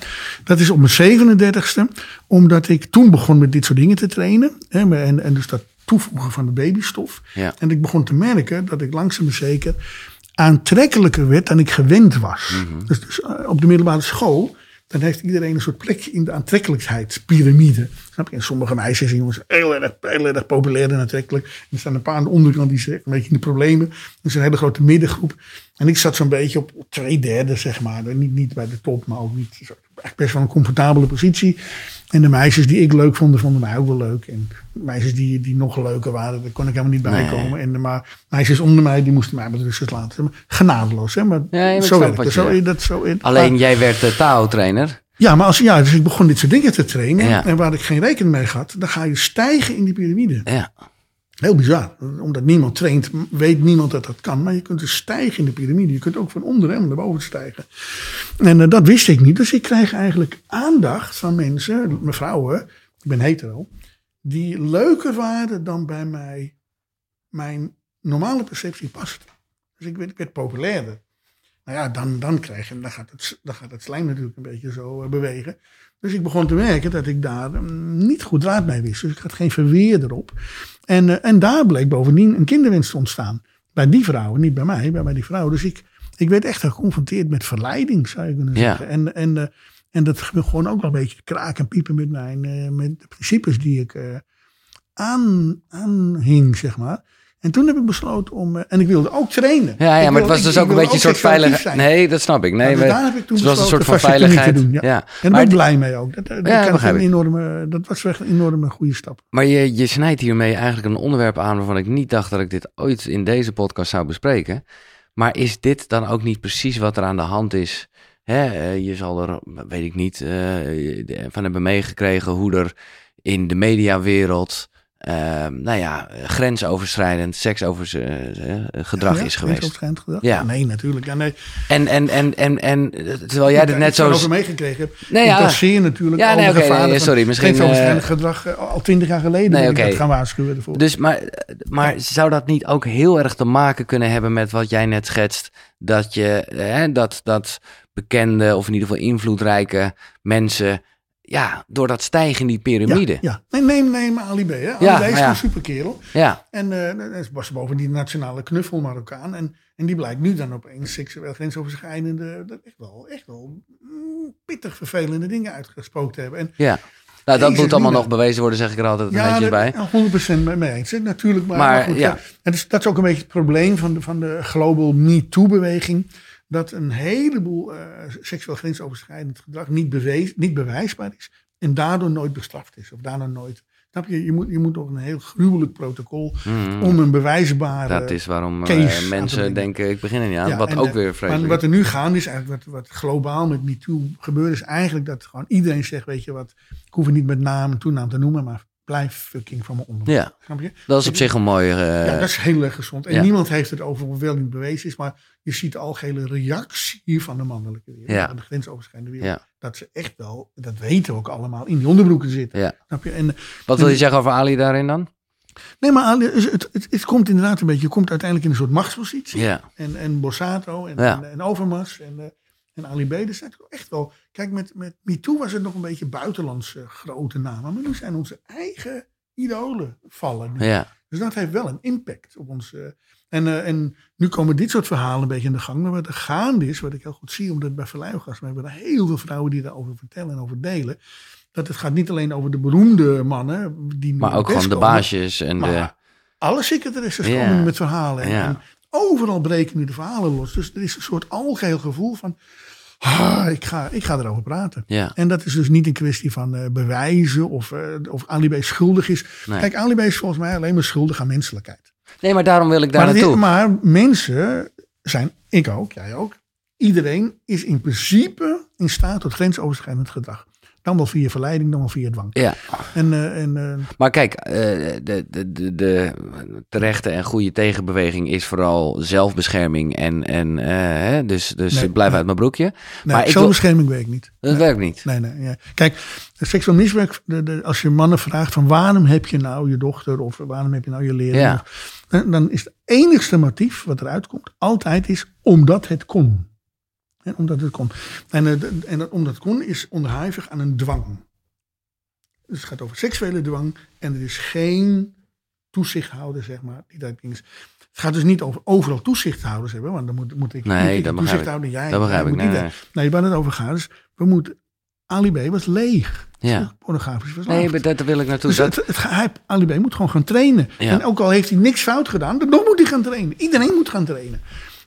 Dat is op mijn 37ste, omdat ik toen begon met dit soort dingen te trainen. Hè, en, en dus dat toevoegen van de babystof. Ja. En ik begon te merken dat ik langzaam maar zeker aantrekkelijker werd dan ik gewend was. Mm -hmm. Dus, dus uh, op de middelbare school dan heeft iedereen een soort plekje in de aantrekkelijkheidspyramide. Snap je? Sommige meisjes en jongens heel erg, heel erg populair en aantrekkelijk. Er staan een paar aan de onderkant die zitten een beetje in de problemen. Is een hele grote middengroep. En ik zat zo'n beetje op twee derde, zeg maar. Niet, niet bij de top, maar ook niet. Echt best wel een comfortabele positie. En de meisjes die ik leuk vond, vonden mij ook wel leuk. En meisjes die, die nog leuker waren, daar kon ik helemaal niet bij Nee. komen. En, maar meisjes onder mij, die moesten mij met rust laten. Genadeloos, hè. Maar Ja, zo werkt het. Zo, dat, zo, Alleen maar- jij werd de Tao-trainer. ja, maar als, ja, dus ik begon dit soort dingen te trainen. Ja. En waar ik geen rekening mee had, dan ga je stijgen in die piramide. Ja. Heel bizar. Omdat niemand traint, weet niemand dat dat kan. Maar je kunt dus stijgen in de piramide. Je kunt ook van onderaan naar boven stijgen. En eh, dat wist ik niet. Dus ik krijg eigenlijk aandacht van mensen, mevrouwen, ik ben hetero, die leuker waren dan bij mij mijn normale perceptie past. Dus ik werd, ik populairder. Nou ja, dan, dan, krijg je, dan, gaat het, dan gaat het slijm natuurlijk een beetje zo eh, bewegen. Dus ik begon te merken dat ik daar mm, niet goed raad mee wist. Dus ik had geen verweer erop. En, eh, en daar bleek bovendien een kinderwens te ontstaan. Bij die vrouwen, niet bij mij, bij, bij die vrouwen. Dus ik, ik werd echt geconfronteerd met verleiding, zou je kunnen Ja. zeggen. En, en, eh, en dat begon ook wel een beetje te kraken en piepen met, mijn, eh, met de principes die ik aan, aanhing, zeg maar. En toen heb ik besloten om... eh, en ik wilde ook trainen. Ja, ja maar het was ik- dus ik ook een beetje een soort veiligheid. Nee, dat snap ik. Nee, Nou, dus daar heb ik toen was een soort van veiligheid. doen, ja. ja. En daar ben ik blij mee ook. Dat, Ja, een enorme, dat was echt een enorme goede stap. maar je, je snijdt hiermee eigenlijk een onderwerp aan waarvan ik niet dacht dat ik dit ooit in deze podcast zou bespreken. Maar is dit dan ook niet precies wat er aan de hand is? Hè, eh, je zal er, weet ik niet, eh, van hebben meegekregen hoe er in de mediawereld, eh, nou ja, grensoverschrijdend seksovergedrag gedrag Ja, is geweest. grensoverschrijdend gedrag? Ja. Nee, natuurlijk. Ja, nee. En, en, en, en, en terwijl jij dit net zo... over meegekregen heb. Nee, ik ja. baseer natuurlijk Ja, nee, gevaren nee, sorry, misschien, grensoverschrijdend gedrag eh, al twintig jaar geleden Nee, oké. dat gaan waarschuwen ervoor. Dus, maar, maar zou dat niet ook heel erg te maken kunnen hebben met wat jij net schetst? Dat je, hè, dat, dat bekende of in ieder geval invloedrijke mensen, ja, door dat stijgen in die piramide. ja, ja. Nee, neem, neem Ali B. Hè. Ali Ja, B is ja. een superkerel. Ja, En dat was bovendien een nationale knuffel Marokkaan. En, en die blijkt nu dan opeens seksueel grensoverschrijdende, dat echt wel, echt wel mm, pittig vervelende dingen uitgesproken te hebben. En ja. Nou, dat moet allemaal nog bewezen worden, zeg ik er altijd ja, netjes bij. ben ik 100% mee- eens. hè. Natuurlijk, maar, Maar, maar goed, ja. En dus, dat is ook een beetje het probleem van de, van de global MeToo-beweging. Dat een heleboel eh, seksueel grensoverschrijdend gedrag niet, bewees, niet bewijsbaar is. En daardoor nooit bestraft is. Of daardoor nooit. Snap je? Je moet, je moet nog een heel gruwelijk protocol Mhm. om een bewijsbare. Dat is waarom eh, mensen denken, ik begin er niet aan. Ja, wat ook eh, weer Maar vreselijk wat is. er nu gaande is, eigenlijk wat, wat globaal met MeToo gebeurt, is eigenlijk dat gewoon iedereen zegt: Weet je wat, ik hoef het niet met naam en toenaam te noemen, maar blijf fucking van me onder. Ja, Snap je? dat is op zich een mooie... eh, Ja, dat is heel erg gezond. En ja. niemand heeft het over wel niet bewezen is, maar je ziet de algehele reactie van de mannelijke wereld, Ja. de grensoverschrijdende wereld, Ja. dat ze echt wel, dat weten we ook allemaal, in die onderbroeken zitten. Ja. Snap je? En Wat wil je zeggen over Ali daarin dan? Nee, maar Ali- het, het, het, het komt inderdaad een beetje, je komt uiteindelijk in een soort machtspositie. Ja. En, en Borsato en, en, en Overmars en, eh, en Ali B. Dat zijn echt wel... Kijk, met, met MeToo was het nog een beetje buitenlandse grote namen. Maar nu zijn onze eigen idolen vallen. nu. Ja. Dus dat heeft wel een impact op ons. eh, en, eh, en nu komen dit soort verhalen een beetje in de gang. Maar wat er gaande is, wat ik heel goed zie, omdat bij Verluigas, we hebben er heel veel vrouwen die daarover vertellen en over delen. Dat het gaat niet alleen over de beroemde mannen. Die Maar ook gewoon de baasjes en de... maar alle secretaresses Ja. komen met verhalen. En overal breken nu de verhalen los. Dus er is een soort algeheel gevoel van, ah, ik, ga, ik ga erover praten. Ja. En dat is dus niet een kwestie van eh, bewijzen of, eh, of Ali B schuldig is. Nee. Kijk, Ali B is volgens mij alleen maar schuldig aan menselijkheid. Nee, maar daarom wil ik daar Maar, naartoe. dit- maar mensen zijn, ik ook, jij ook, iedereen is in principe in staat tot grensoverschrijdend gedrag. Dan wel via verleiding, dan wel via dwang. Ja, En, eh, en eh, maar kijk, eh, de, de, de, de terechte en goede tegenbeweging is vooral zelfbescherming. En, en, hè, dus dus Nee, blijf nee. uit mijn broekje. nee, maar wil, zelfbescherming werkt niet. dat werkt niet. Nee, nee. Ja. Kijk, seksueel misbruik, als je mannen vraagt van waarom heb je nou je dochter of waarom heb je nou je leerling, Ja. of- dan, dan is het enigste motief wat eruit komt altijd is omdat het kon. Omdat het kon. En, eh, en dat omdat het kon is onderhevig aan een dwang. Dus het gaat over seksuele dwang en er is geen toezichthouder, zeg maar. Die dat ding is. Het gaat dus niet over overal toezichthouders hebben, want dan moet, moet ik, Nee, dat ik. toezichthouder, jij, Dat begrijp ik. moet Nee, niet nee. hebben. Nee, waar het over gaat is, we moeten, Ali B was leeg. Ja. Pornografisch verslaafd. Nee, maar dat, daar wil ik naartoe. Dus Dat, het, het, hij, Ali B moet gewoon gaan trainen. Ja. En ook al heeft hij niks fout gedaan, dan nog moet hij gaan trainen. Iedereen moet gaan trainen.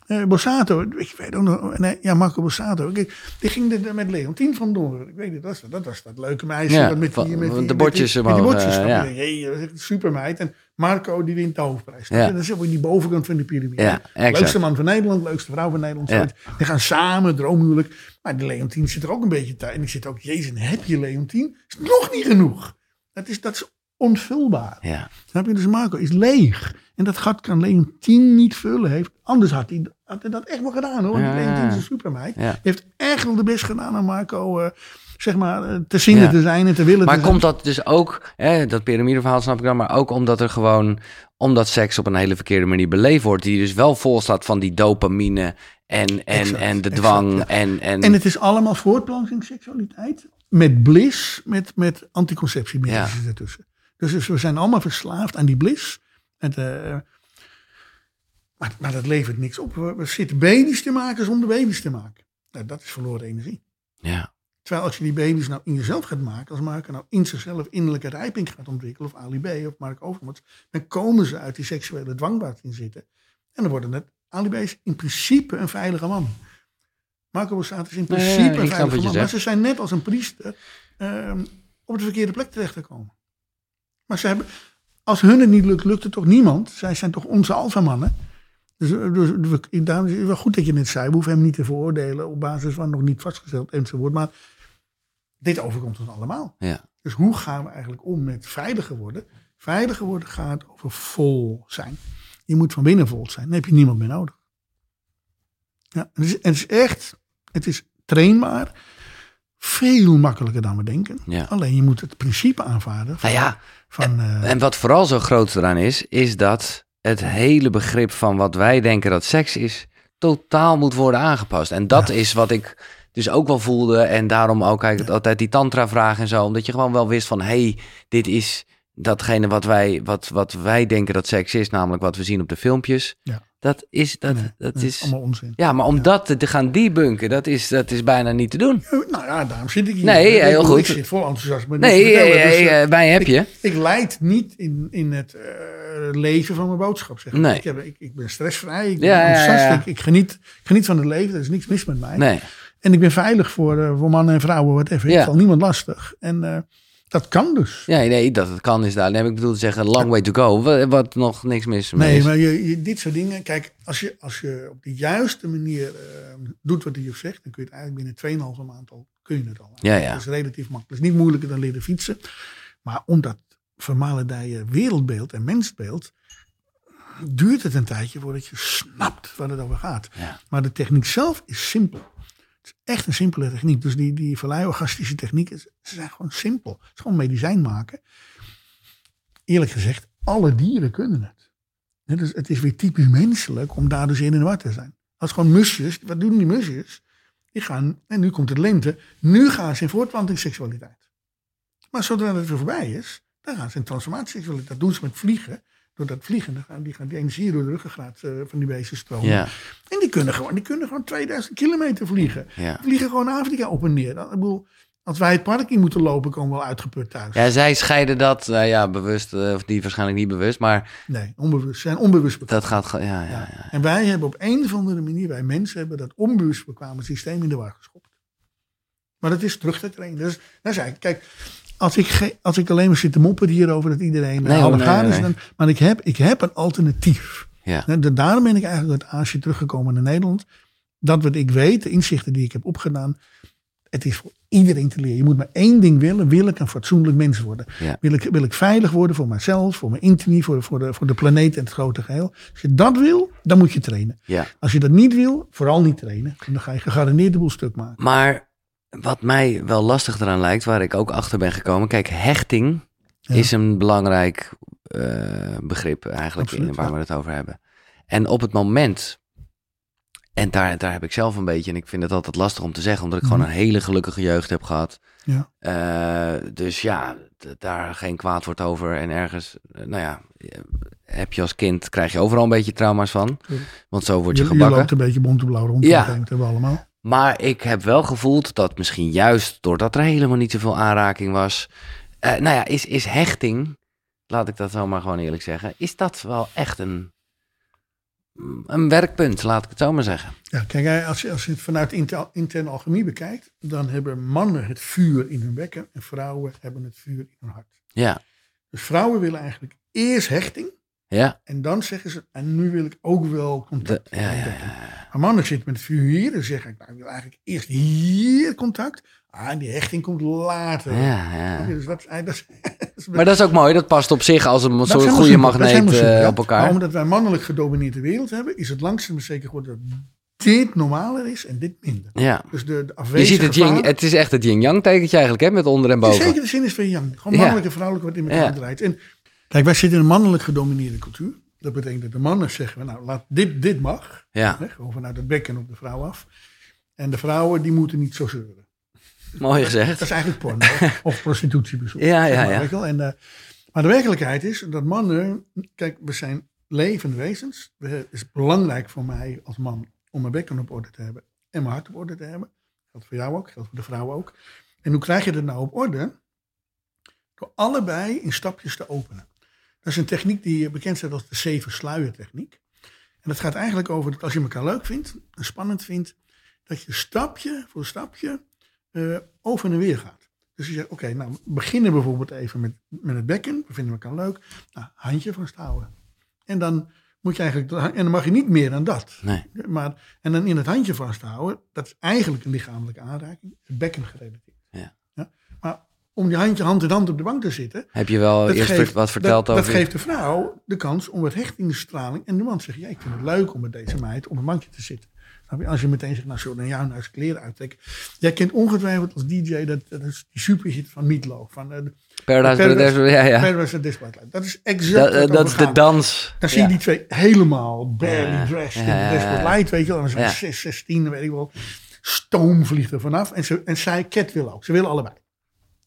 Eh Bossato, ik weet ook nog, nee, ja, Marco Bossato. Die ging er met Leontien vandoor. Ik weet het, dat was, dat was dat leuke meisje. Ja, dat met die, met de die, met bordjes die, met die omhoog, bordjes. eh, ja. Jee, dat is echt een supermeid. En Marco die wint de hoofdprijs. Ja. Dat is op die bovenkant van de piramide. Ja, leukste man van Nederland, leukste vrouw van Nederland. Ja. Die gaan samen, droomhuwelijk. Maar die Leontien zit er ook een beetje thuis. En ik zit ook, jezus, heb je Leontien? Is nog niet genoeg. Dat is, dat is onvulbaar. ja. Snap je? Dus Marco is leeg. En dat gat kan Leontien niet vullen. Heeft, anders had hij, had hij dat echt wel gedaan hoor. Ja, Leontien is een supermeid. Ja. Heeft echt wel de best gedaan aan Marco. eh, zeg maar, eh, te zinnen Ja. te zijn en te willen Maar te komt dat dus ook, hè, dat piramideverhaal snap ik dan, maar ook omdat er gewoon, omdat seks op een hele verkeerde manier beleefd wordt, die dus wel vol staat van die dopamine en, en, Exact, en de exact, dwang ja. en, en, En het is allemaal voortplantingsseksualiteit. Met bliss, met, met anticonceptiemiddelen Ja. ertussen. Dus, dus we zijn allemaal verslaafd aan die bliss. En, eh, maar, maar dat levert niks op. We, we zitten baby's te maken zonder baby's te maken. Nou, dat is verloren energie. ja, Terwijl als je die baby's nou in jezelf gaat maken, als Marco nou in zichzelf innerlijke rijping gaat ontwikkelen, of Ali B of Mark Overmars, dan komen ze uit die seksuele dwang waar het in zitten. En dan worden het, Ali B is in principe een veilige man. Marco Borsato is in principe een veilige man. Maar ze zijn net als een priester ehm, op de verkeerde plek terechtgekomen. Maar ze hebben, als hun het niet lukt, lukt het toch niemand? Zij zijn toch onze alfamannen? Dus, eh, dus we- daarom is het wel goed dat je net zei, we hoeven hem niet te veroordelen op basis van nog niet vastgesteld enzovoort. Maar dit overkomt ons allemaal. ja, Dus hoe gaan we eigenlijk om met veiliger worden? Veiliger worden gaat over vol zijn. Je moet van binnen vol zijn. Dan heb je niemand meer nodig. Ja, het, is, het is echt, het is trainbaar. Veel makkelijker dan we denken. Ja. Alleen je moet het principe aanvaarden. Van, Nou ja, van, eh, En wat vooral zo groot eraan is, is dat het hele begrip van wat wij denken dat seks is, totaal moet worden aangepast. En dat is wat ik dus ook wel voelde. En daarom ook eigenlijk altijd die tantra-vraag en zo. Omdat je gewoon wel wist van, hé, hey, dit is datgene wat wij, wat, wat wij denken dat seks is. Namelijk wat we zien op de filmpjes. Ja. Dat is, dat, nee, dat is... allemaal onzin. Ja, maar om dat te gaan debunken, dat is, dat is bijna niet te doen. Nou ja, daarom zit ik hier. Nee, Ik heel goed. Ik zit vol enthousiasme. Nee, eh, Dus, eh, eh, mij heb je. Ik leid niet in, in het eh, leven van mijn boodschap. Zeg. Nee. Ik, heb, ik, ik ben stressvrij, ik ben Ja, ja, ja, enthousiast. Ik, geniet, geniet van het leven, er is niks mis met mij. Nee. En ik ben veilig voor, eh, voor mannen en vrouwen, whatever. Ja. Ik val niemand lastig. En eh, dat kan dus. Ja, nee, dat het kan is daar. Nee, ik bedoel te zeggen, long way to go. Wat, wat nog niks mis mee Nee, maar je, je- dit soort dingen, kijk, als je, als je op de juiste manier eh, doet wat hij je zegt, dan kun je het eigenlijk binnen 2,5 maand al, kun je het al. Ja, ja. Dat is relatief makkelijk. Het is niet moeilijker dan leren fietsen. Maar om dat vermalendije wereldbeeld en mensbeeld, duurt het een tijdje voordat je snapt waar het over gaat. Ja. Maar de techniek zelf is simpel. Het is echt een simpele techniek. Dus die, die verleiorgastische technieken, ze zijn gewoon simpel. Het is gewoon medicijn maken. Eerlijk gezegd, alle dieren kunnen het. Dus het is weer typisch menselijk om daar dus in en war te zijn. Als gewoon musjes, wat doen die musjes? Die gaan, en nu komt het lente, nu gaan ze in voortplantingsseksualiteit. Maar zodra het weer voorbij is, dan gaan ze in transformatieseksualiteit. Dat doen ze met vliegen. Door dat vliegen, dan gaan die, gaan die energie door de ruggengraat eh, van die beesten stromen. Ja, En die kunnen, gewoon, die kunnen gewoon 2000 kilometer vliegen. ja. Die vliegen gewoon Afrika op en neer. Dan, ik bedoel, als wij het park in moeten lopen, komen we wel uitgeput thuis. ja, zij scheiden dat, nou ja, bewust, eh, of die waarschijnlijk niet bewust, maar Nee, onbewust. Zijn onbewust dat gaat, ge- ja, ja, ja. En wij hebben op een of andere manier, wij mensen hebben dat onbewust bekwame systeem in de war geschopt. Maar dat is terug te trainen. Dus, daar zei ik, kijk, als ik, als ik alleen maar zit te moppen hierover dat iedereen Nee, hoor, half nee, is, dan, maar ik heb, ik heb een alternatief. Ja. Daarom ben ik eigenlijk uit Azië teruggekomen naar Nederland. Dat wat ik weet, de inzichten die ik heb opgedaan, het is voor iedereen te leren. Je moet maar één ding willen. Wil ik een fatsoenlijk mens worden? Ja. Wil, ik, wil ik veilig worden voor mezelf, voor mijn intimie, voor, voor, de, voor de planeet en het grote geheel? Als je dat wil, dan moet je trainen. ja. Als je dat niet wil, vooral niet trainen. En dan ga je gegarandeerd de boel stuk maken. Maar wat mij wel lastig eraan lijkt, waar ik ook achter ben gekomen. Kijk, hechting Ja. is een belangrijk eh, begrip eigenlijk in, waar ja. we het over hebben. En op het moment, en daar, daar heb ik zelf een beetje, en ik vind het altijd lastig om te zeggen, omdat ik Mhm. gewoon een hele gelukkige jeugd heb gehad. Ja. Eh, dus ja, daar geen kwaad wordt over. En ergens, eh, nou ja, heb je als kind, krijg je overal een beetje trauma's van. Want zo word je Je, je gebakken. loopt een beetje bont en blauw rond. Ja. Dat hebben we allemaal. Maar ik heb wel gevoeld dat misschien juist doordat er helemaal niet zoveel aanraking was. eh, nou ja, is, is hechting, laat ik dat zo maar gewoon eerlijk zeggen, is dat wel echt een, een werkpunt, laat ik het zo maar zeggen. Ja, kijk, hè, als je, als je het vanuit inter, interne alchemie bekijkt, dan hebben mannen het vuur in hun bekken en vrouwen hebben het vuur in hun hart. Ja, Dus vrouwen willen eigenlijk eerst hechting ja, en dan zeggen ze, en nu wil ik ook wel de, contact. ja, ja, ja. Maar mannen zitten met vuur hier en zeggen, nou, ik wil eigenlijk eerst hier contact. Ah, en die hechting komt later. ja, ja. Dus dat dat Maar dat is ook mooi, dat past op zich als een soort goede super, magneet super, eh, op Maar elkaar. omdat wij mannelijk gedomineerde wereld hebben, is het langzaam maar zeker geworden dat dit normaler is en dit minder. Ja. Dus de, de Je ziet het, yin, vader- het is echt het yin-yang tekentje eigenlijk, hè, met onder en In boven. zekere zin is van yang. Gewoon mannelijk en vrouwelijk wat in elkaar Ja. draait. En kijk, wij zitten in een mannelijk gedomineerde cultuur. Dat betekent dat de mannen zeggen, nou, laat dit, dit mag. Ja, Hè, gewoon vanuit het bekken op de vrouw af. En de vrouwen, die moeten niet zo zeuren. mooi gezegd. Dat is eigenlijk porno. of prostitutiebezoek. Ja, ja, maar, ja. En, eh, maar de werkelijkheid is dat mannen... Kijk, we zijn levende wezens. We- Het is belangrijk voor mij als man om mijn bekken op orde te hebben. En mijn hart op orde te hebben. Geldt voor jou ook, geldt voor de vrouw ook. En hoe krijg je dat nou op orde? Door allebei in stapjes te openen. Dat is een techniek die bekend staat als de zeven sluier techniek. En dat gaat eigenlijk over dat als je elkaar leuk vindt en spannend vindt, dat je stapje voor stapje eh, over en weer gaat. Dus je zegt, oké, nou, we beginnen bijvoorbeeld even met, met het bekken. We vinden elkaar leuk. Nou, handje vasthouden. En dan moet je eigenlijk, en dan mag je niet meer dan dat. Nee. Maar, en dan in het handje vasthouden, dat is eigenlijk een lichamelijke aanraking. Het bekken gerelateerd. Ja. Om je handje hand in hand op de bank te zitten, Heb je wel dat eerst geeft, wat verteld dat, over... dat geeft de vrouw de kans om wat hechtingsstraling. En de man zegt, ja, ik vind het leuk om met deze meid op een bankje te zitten. Als je meteen zegt, nou zo, dan jou nou eens kleren uittrekken. Jij kent ongetwijfeld als DJ, dat, dat is die superhit van Meatloaf. Van, uh, Paradise, Paradise- ja. Paradise. Dat is exact Dat, eh, dat is de dans. Dan zie je die twee helemaal barely dressed ja, in de Desperate. Light, weet je wel. En zo'n Ja. 6, 16, weet ik wel. Stoom vliegt er vanaf. En, ze, en zij, Cat wil ook. Ze willen allebei.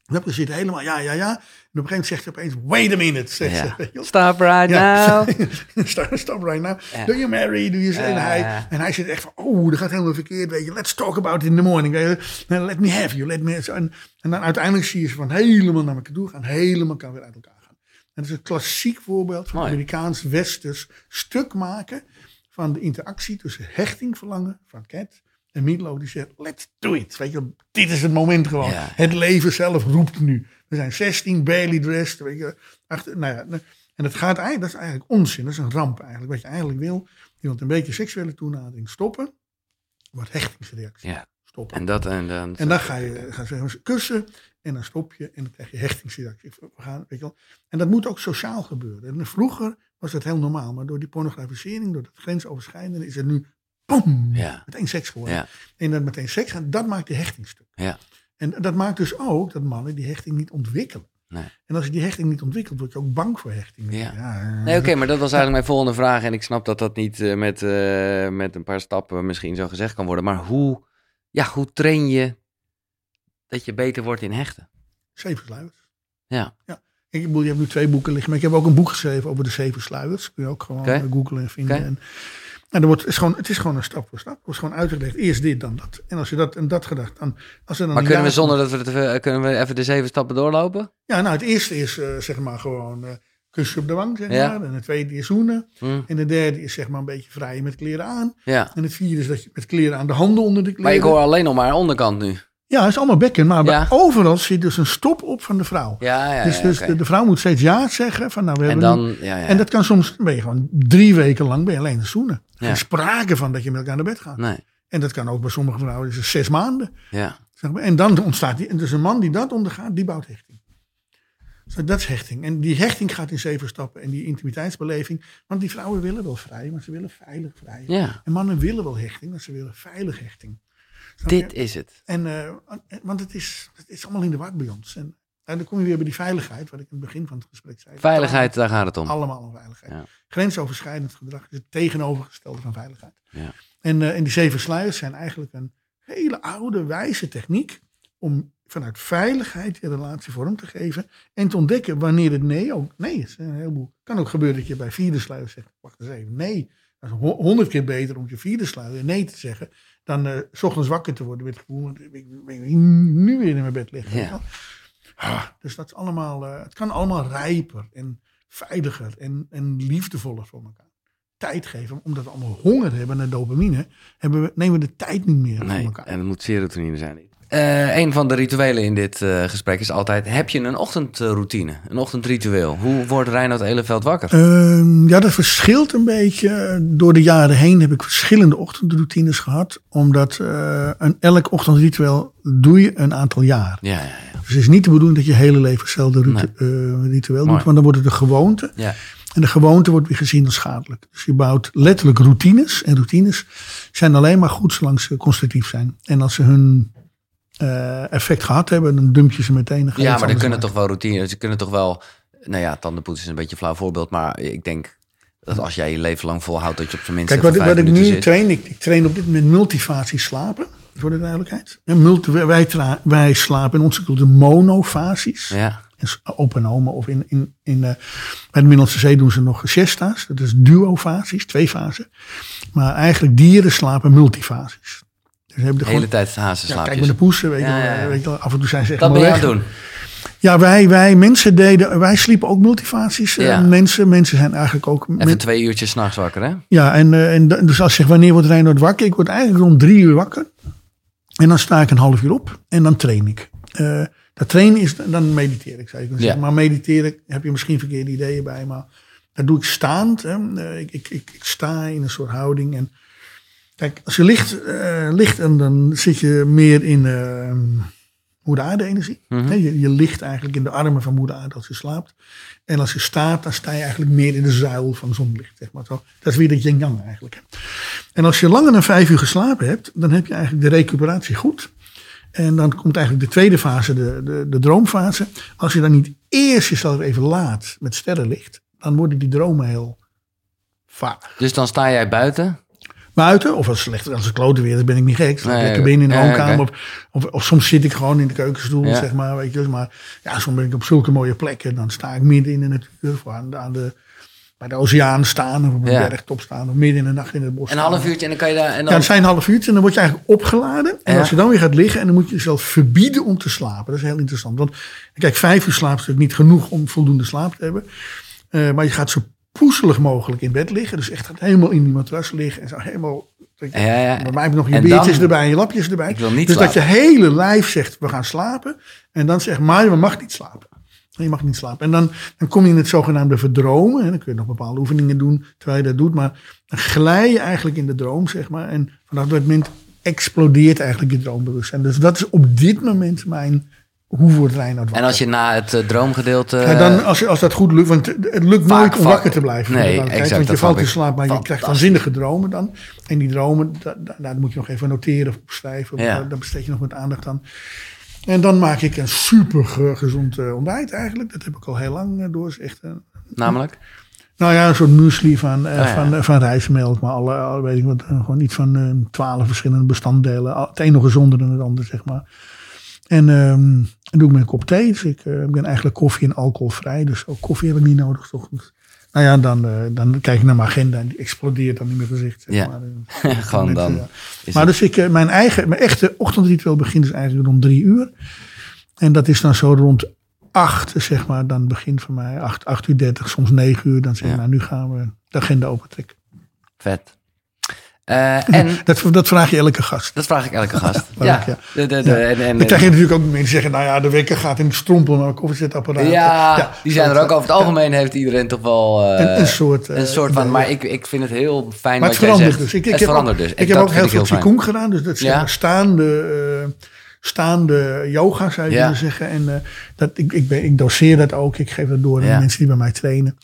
Dan zit helemaal, ja, ja, ja. En op een gegeven moment zegt ze opeens, wait a minute. Zegt Ja. je. Stop right Ja. now. stop, stop right now. Ja. Do you marry? Do you say? en, hij, en hij zit echt van, oh, dat gaat helemaal verkeerd. Weet je, let's talk about it in the morning. Je. Let me have you. Let me, en, en dan uiteindelijk zie je ze van helemaal naar elkaar toe gaan. Helemaal kan weer uit elkaar gaan. En dat is een klassiek voorbeeld van. Amerikaans-Westers stuk maken van de interactie tussen hechting verlangen van Cat en Meatloaf die zegt, let's do it. Weet je, dit is het moment gewoon. Ja. Het leven zelf roept nu. We zijn 16, barely dressed. Weet je, achter, nou ja, en dat gaat eigenlijk, dat is eigenlijk onzin. Dat is een ramp eigenlijk. Wat je eigenlijk wil, wilt een beetje seksuele toenadering stoppen. Wat hechtingsreactie Ja. stoppen. En dat en dan... En dan ga je, ga je kussen en dan stop je en dan krijg je hechtingsreactie. We gaan, weet je wel. En dat moet ook sociaal gebeuren. En vroeger was dat heel normaal, maar door die pornografisering, door dat grensoverschrijdende, is het nu boom, Ja. meteen seks geworden. Ja. En dat meteen seks gaan, dat maakt die hechting stuk. Ja. En dat maakt dus ook dat mannen die hechting niet ontwikkelen. Nee. En als je die hechting niet ontwikkelt, word je ook bang voor hechting. Ja. Nee, oké, maar dat was eigenlijk mijn volgende vraag. En ik snap dat dat niet eh, met, eh, met een paar stappen misschien zo gezegd kan worden. Maar hoe, ja, hoe train je dat je beter wordt in hechten? Zeven sluiers. Ja, Ik bedoel, je hebt nu twee boeken liggen, maar ik heb ook een boek geschreven over de zeven sluiers. Kun je ook gewoon Oké. eh, googlen en vinden. En, en er wordt, het, is gewoon, het is gewoon een stap voor stap. Er wordt gewoon uitgelegd, eerst dit, dan dat. En als je dat en dat gedacht, dan... Als er dan maar kunnen we zonder dat we het, kunnen we even de zeven stappen doorlopen? Ja, nou, het eerste is eh, zeg maar gewoon eh kusje op de wang, zeg Ja. maar. En het tweede is zoenen. Hm, En de derde is zeg maar een beetje vrij met kleren aan. Ja, En het vierde is dat je met kleren aan de handen onder de kleren. maar ik hoor alleen nog maar onderkant nu. Ja, het is allemaal bekken. Maar Ja. overal zit dus een stop op van de vrouw. Ja, ja, dus dus de, de vrouw moet steeds ja zeggen. Van, nou, we En hebben dan, ja, ja. En dat kan soms, ben je gewoon drie weken lang ben je alleen aan Ja. Geen sprake van dat je met elkaar naar bed gaat. Nee, En dat kan ook bij sommige vrouwen, is het zes maanden. ja. Zeg maar. En dan ontstaat die, en dus een man die dat ondergaat, die bouwt hechting. Dus dat is hechting. En die hechting gaat in zeven stappen. En die intimiteitsbeleving, want die vrouwen willen wel vrij, maar ze willen veilig vrij. Ja, En mannen willen wel hechting, maar ze willen veilig hechting. Dit is het. En, eh, want het is, het is allemaal in de war bij ons. En, en dan kom je weer bij die veiligheid, wat ik in het begin van het gesprek zei. Veiligheid, daar gaat het om. Allemaal om veiligheid. Ja. Grensoverschrijdend gedrag is het tegenovergestelde van veiligheid. Ja. En, en die zeven sluiers zijn eigenlijk een hele oude, wijze techniek om vanuit veiligheid je relatie vorm te geven en te ontdekken wanneer het nee ook nee is. Een heleboel. kan ook gebeuren dat je bij vierde sluier zegt, wacht eens even, nee. Dat is ho- honderd keer beter om je vierde sluier nee te zeggen dan eh, s ochtends wakker te worden met het gevoel, ik, ik, nu weer in mijn bed liggen. Ja. Dus dat is allemaal, eh, het kan allemaal rijper en veiliger en, en liefdevoller voor elkaar. Tijd geven, omdat we allemaal honger hebben naar dopamine, hebben we, nemen we de tijd niet meer voor elkaar. en het moet serotonine zijn. Eh een van de rituelen in dit eh, gesprek is altijd... heb je een ochtendroutine, een ochtendritueel? Hoe wordt Reinoud Eleveld wakker? Ehm, ja, dat verschilt een beetje. Door de jaren heen heb ik verschillende ochtendroutines gehad. Omdat eh, een, elk ochtendritueel doe je een aantal jaar. Ja, ja, ja. Dus het is niet de bedoeling dat je hele leven hetzelfde ritueel doet. Want dan wordt het een gewoonte. ja. En de gewoonte wordt weer gezien als schadelijk. Dus je bouwt letterlijk routines. En routines zijn alleen maar goed zolang ze constructief zijn. En als ze hun eh, effect gehad hebben, dan dump je ze meteen. Dan Ja, maar anders kunnen maken. toch wel routines. Ze kunnen toch wel. Nou ja, tandenpoetsen is een beetje een flauw voorbeeld. Maar ik denk dat als jij je leven lang volhoudt dat je op zijn minst. Kijk, wat, vijf wat ik nu zit. train, ik, ik train op dit moment multifasie slapen. Voor de duidelijkheid. En multi, wij, tra- wij slapen in onze cultuur monofasies. Ja, En s- open oma of in, in, in, eh, bij de Middellandse Zee doen ze nog siesta's. Dat is duofasies, twee fasen. Maar eigenlijk dieren slapen multifasies. Dus hebben de hele gewoon, tijd ja, kijk met de poesen, weet, Ja, je, wel, ja, ja. weet je wel, af en toe zijn ze echt dat ben weg. doen. Ja, wij, wij mensen deden, wij sliepen ook multifasies. eh, mensen, mensen zijn eigenlijk ook... Even men- twee uurtjes s'nachts wakker, hè? ja, en, eh, en dus als je zegt, wanneer wordt Reinoud wakker? Ik word eigenlijk rond drie uur wakker. En dan sta ik een half uur op en dan train ik. Eh, dat trainen is, dan mediteer ik, zou je kunnen Ja. zeggen. Maar mediteren heb je misschien verkeerde ideeën bij. Maar dat doe ik staand. Hè. Ik, ik, ik, ik sta in een soort houding. En kijk, als je ligt, eh, ligt en dan zit je meer in eh moeder aarde energie. Mhm. Je, je ligt eigenlijk in de armen van moeder aarde als je slaapt. En als je staat, dan sta je eigenlijk meer in de zuil van zonlicht. Zeg maar zo. Dat is weer dat yin-yang eigenlijk. En als je langer dan vijf uur geslapen hebt, dan heb je eigenlijk de recuperatie goed. En dan komt eigenlijk de tweede fase, de, de, de droomfase. Als je dan niet eerst jezelf even laat met sterrenlicht, dan worden die dromen heel vaag. Dus dan sta jij buiten. Buiten, of als het slecht als het klote weer is, ben ik niet gek. Ik Nee, lekker binnen in de ja, woonkamer. Of, of, of soms zit ik gewoon in de keukenstoel, Ja. zeg maar. Weet je, maar ja, soms ben ik op zulke mooie plekken. Dan sta ik midden in de natuur, of aan de, aan de, bij de oceaan staan, of op een Ja. bergtop staan, of midden in de nacht in het bos. Een half uurtje en dan kan je daar. En Ja, dan, dat zijn een half uurtje en dan word je eigenlijk opgeladen. En Ja. als je dan weer gaat liggen en dan moet je jezelf verbieden om te slapen. Dat is heel interessant. Want kijk, vijf uur slaap is natuurlijk niet genoeg om voldoende slaap te hebben. Eh, maar je gaat zo poezelig mogelijk in bed liggen. Dus echt gaat helemaal in die matras liggen. En zo helemaal... ja, ja. Bij mij heb je nog je En beertjes dan- erbij en je lapjes erbij. Ik wil niet dus dat je hele lijf zegt, we gaan slapen. En dan zegt, maar je mag niet slapen. Je mag niet slapen. En dan, dan kom je in het zogenaamde verdromen. En dan kun je nog bepaalde oefeningen doen terwijl je dat doet. Maar dan glij je eigenlijk in de droom, zeg maar. En vanaf dat moment explodeert eigenlijk je droombewustzijn. Dus dat is op dit moment mijn... Hoe wordt wakker? En als je na het eh, droomgedeelte. Ja, dan, als, je- als dat goed lukt, want het lukt Vaak nooit om wakker te blijven. Nee, exact, Want je valt in slaap, maar je krijgt waanzinnige dromen dan. En die dromen, da, da- daar moet je nog even noteren of opschrijven. Ja. Daar- besteed je nog wat aandacht aan. En dan maak ik een super ge- gezond eh, ontbijt eigenlijk. Dat heb ik al heel lang eh, door. Is echt, Namelijk? nou ja, een soort muesli van, ja. van, van rijstmelk. Maar alle, alle- weet ik wat, gewoon iets van twaalf verschillende bestanddelen. Het een nog gezonder dan het ander, zeg maar. En ehm dat doe ik met een kop thee. Dus ik eh, ben eigenlijk koffie- en alcoholvrij. Dus ook koffie heb ik niet nodig. 's ochtends. Nou ja, dan, eh, dan kijk ik naar mijn agenda en die explodeert dan in mijn gezicht. Zeg Ja. maar. Eh, Gewoon dan. eh, maar dus ik, mijn eigen, mijn echte ochtendritueel begint dus eigenlijk rond drie uur. En dat is dan zo rond acht, zeg maar, dan begint voor mij acht, acht uur dertig, soms negen uur. Dan zeg ik, Ja. nou nu gaan we de agenda opentrekken. Vet. Eh, en Dat, dat vraag je elke gast. dat vraag ik elke gast. ja. ja. De, de, de, Ja. en, en, Dan krijg je natuurlijk ook mensen die zeggen, nou ja, de wekker gaat in de strompel naar een koffiezetapparaat. ja, die zijn er ook over het Ja. algemeen heeft iedereen toch wel eh, Een, een soort, eh, een soort van, maar ik, ik vind het heel fijn Maar wat het verandert zegt. dus. Ik, ik het heb verandert ook, dus. Ik, heb dat ook heel veel qigong gedaan. Dus dat Ja. ja. staande, staande yoga zou je Ja. willen zeggen. En dat, ik, ik, ben, ik doseer dat ook. Ik geef dat door aan Ja. de mensen die bij mij trainen.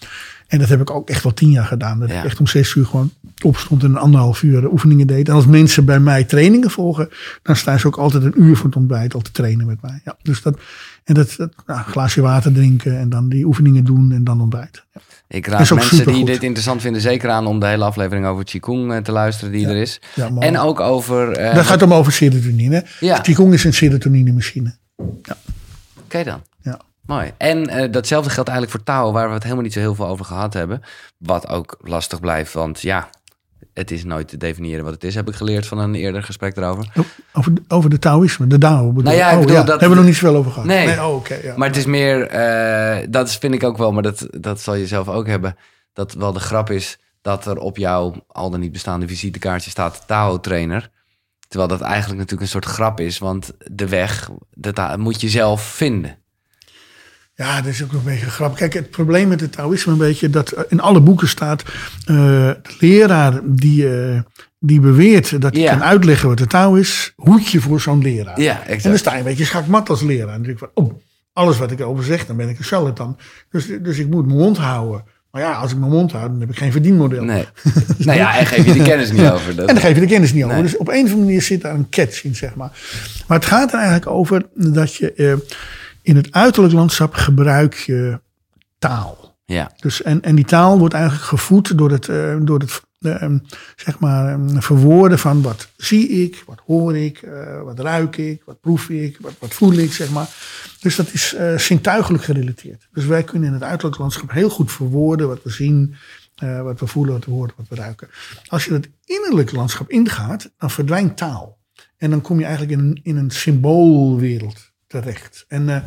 En dat heb ik ook echt wel tien jaar gedaan. Dat Ja. ik echt om zes uur gewoon opstond en een anderhalf uur oefeningen deed. En als mensen bij mij trainingen volgen, dan staan ze ook altijd een uur voor het ontbijt al te trainen met mij. Ja, dus dat, en dat, dat nou, een glaasje water drinken en dan die oefeningen doen en dan ontbijten. Ja. Ik raad mensen die dit interessant vinden zeker aan om de hele aflevering over Qigong eh, te luisteren die er is. Ja. En ook over... eh, dat gaat om over serotonine. Ja. Qigong is een serotonine machine. Oké dan. Ja. Mooi. En eh, datzelfde geldt eigenlijk voor Tao, waar we het helemaal niet zo heel veel over gehad hebben. Wat ook lastig blijft, want ja, het is nooit te definiëren wat het is, heb ik geleerd van een eerder gesprek erover. Over, de- over de Taoïsme, de Dao. bedoel Nou ja, ik oh, ja. dat- Hebben we nog niet zoveel over gehad. Nee. oh, oké. ja. Maar het is meer, eh, dat vind ik ook wel, maar dat, dat zal je zelf ook hebben, dat wel de grap is dat er op jouw al dan niet bestaande visitekaartje staat Tao-trainer. Terwijl dat eigenlijk natuurlijk een soort grap is, want de weg, dat moet je zelf vinden. Ja, dat is ook nog een beetje grappig. Kijk, het probleem met het Taoïsme een beetje dat in alle boeken staat eh, de leraar die, eh, die beweert dat hij kan uitleggen wat de Tao is, hoed je voor zo'n leraar. Ja, En dan exact. sta je een beetje schakmat als leraar. En dan denk ik van, oh, alles wat ik over zeg, dan ben ik een charlatan. Dus, dus ik moet mijn mond houden. Maar ja, als ik mijn mond hou, dan heb ik geen verdienmodel. Nee. nou ja, en geef je die kennis niet over. Dat, En daar geef je de kennis niet over. Dus op een of andere manier zit daar een catch in, zeg maar. Maar het gaat er eigenlijk over dat je eh, in het uiterlijk landschap gebruik je taal. ja, Dus, en, en die taal wordt eigenlijk gevoed door het, eh, door het eh, em, zeg maar, em, verwoorden van wat zie ik, wat hoor ik, eh, wat ruik ik, wat proef ik, wat, wat voel ik, zeg maar. Dus dat is zintuigelijk gerelateerd. Dus wij kunnen in het uiterlijk landschap heel goed verwoorden wat we zien, wat we voelen, wat we horen, wat we ruiken. Als je het innerlijk landschap ingaat, dan verdwijnt taal. En dan kom je eigenlijk in in een symboolwereld terecht. En, eh,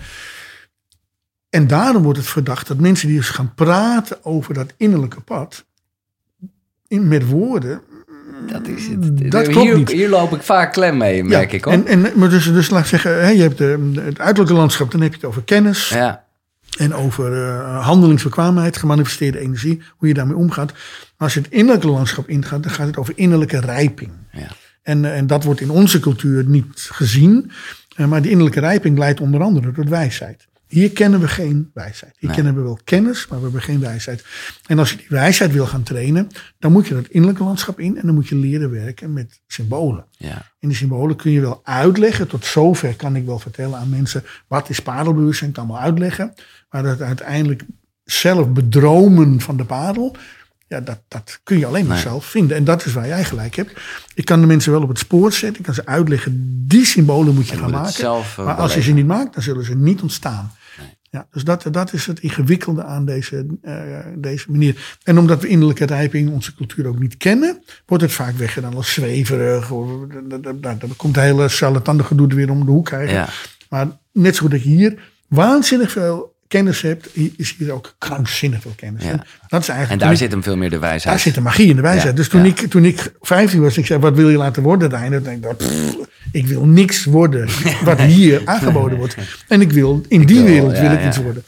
en daarom wordt het verdacht dat mensen die dus gaan praten over dat innerlijke pad, in, met woorden, dat is het. Dat hier, klopt niet. hier loop ik vaak klem mee, merk ik hoor. En, en, maar dus, dus laat ik zeggen, hè, je hebt de, het uiterlijke landschap, dan heb je het over kennis ja, en over eh, handelingsbekwaamheid, gemanifesteerde energie, hoe je daarmee omgaat. Maar als je het innerlijke landschap ingaat, dan gaat het over innerlijke rijping. ja, En, eh, en dat wordt in onze cultuur niet gezien. Eh, maar die innerlijke rijping leidt onder andere tot wijsheid. Hier kennen we geen wijsheid. Hier Nee. kennen we wel kennis, maar we hebben geen wijsheid. En als je die wijsheid wil gaan trainen, dan moet je dat innerlijke landschap in en dan moet je leren werken met symbolen. ja. En die symbolen kun je wel uitleggen. Tot zover kan ik wel vertellen aan mensen wat is padelbewustzijn, kan wel uitleggen. Maar dat uiteindelijk zelf bedromen van de padel, ja, dat, dat kun je alleen maar Nee. zelf vinden. En dat is waar jij gelijk hebt. Ik kan de mensen wel op het spoor zetten. Ik kan ze uitleggen, die symbolen moet je gaan moet maken. zelf, eh, maar als je ze niet maakt, dan zullen ze niet ontstaan. Ja, dus dat, dat is het ingewikkelde aan deze, eh, deze manier. En omdat we innerlijke rijping onze cultuur ook niet kennen, wordt het vaak weggedaan als zweverig. Of, komt de hele charlatan gedoe weer om de hoek kijken. Ja. Maar net zo goed dat je hier waanzinnig veel kennis hebt, is hier ook krankzinnig veel kennis. Ja. En dat is eigenlijk En daar ik- zit hem veel meer de wijsheid. daar zit de magie in de wijsheid. Ja, dus toen, ja. ik, toen ik 15 was, ik zei, wat wil je laten worden uiteindelijk? Ik, pff, ik wil niks worden wat hier aangeboden wordt. En ik wil, in die wil, wereld wil ik iets worden.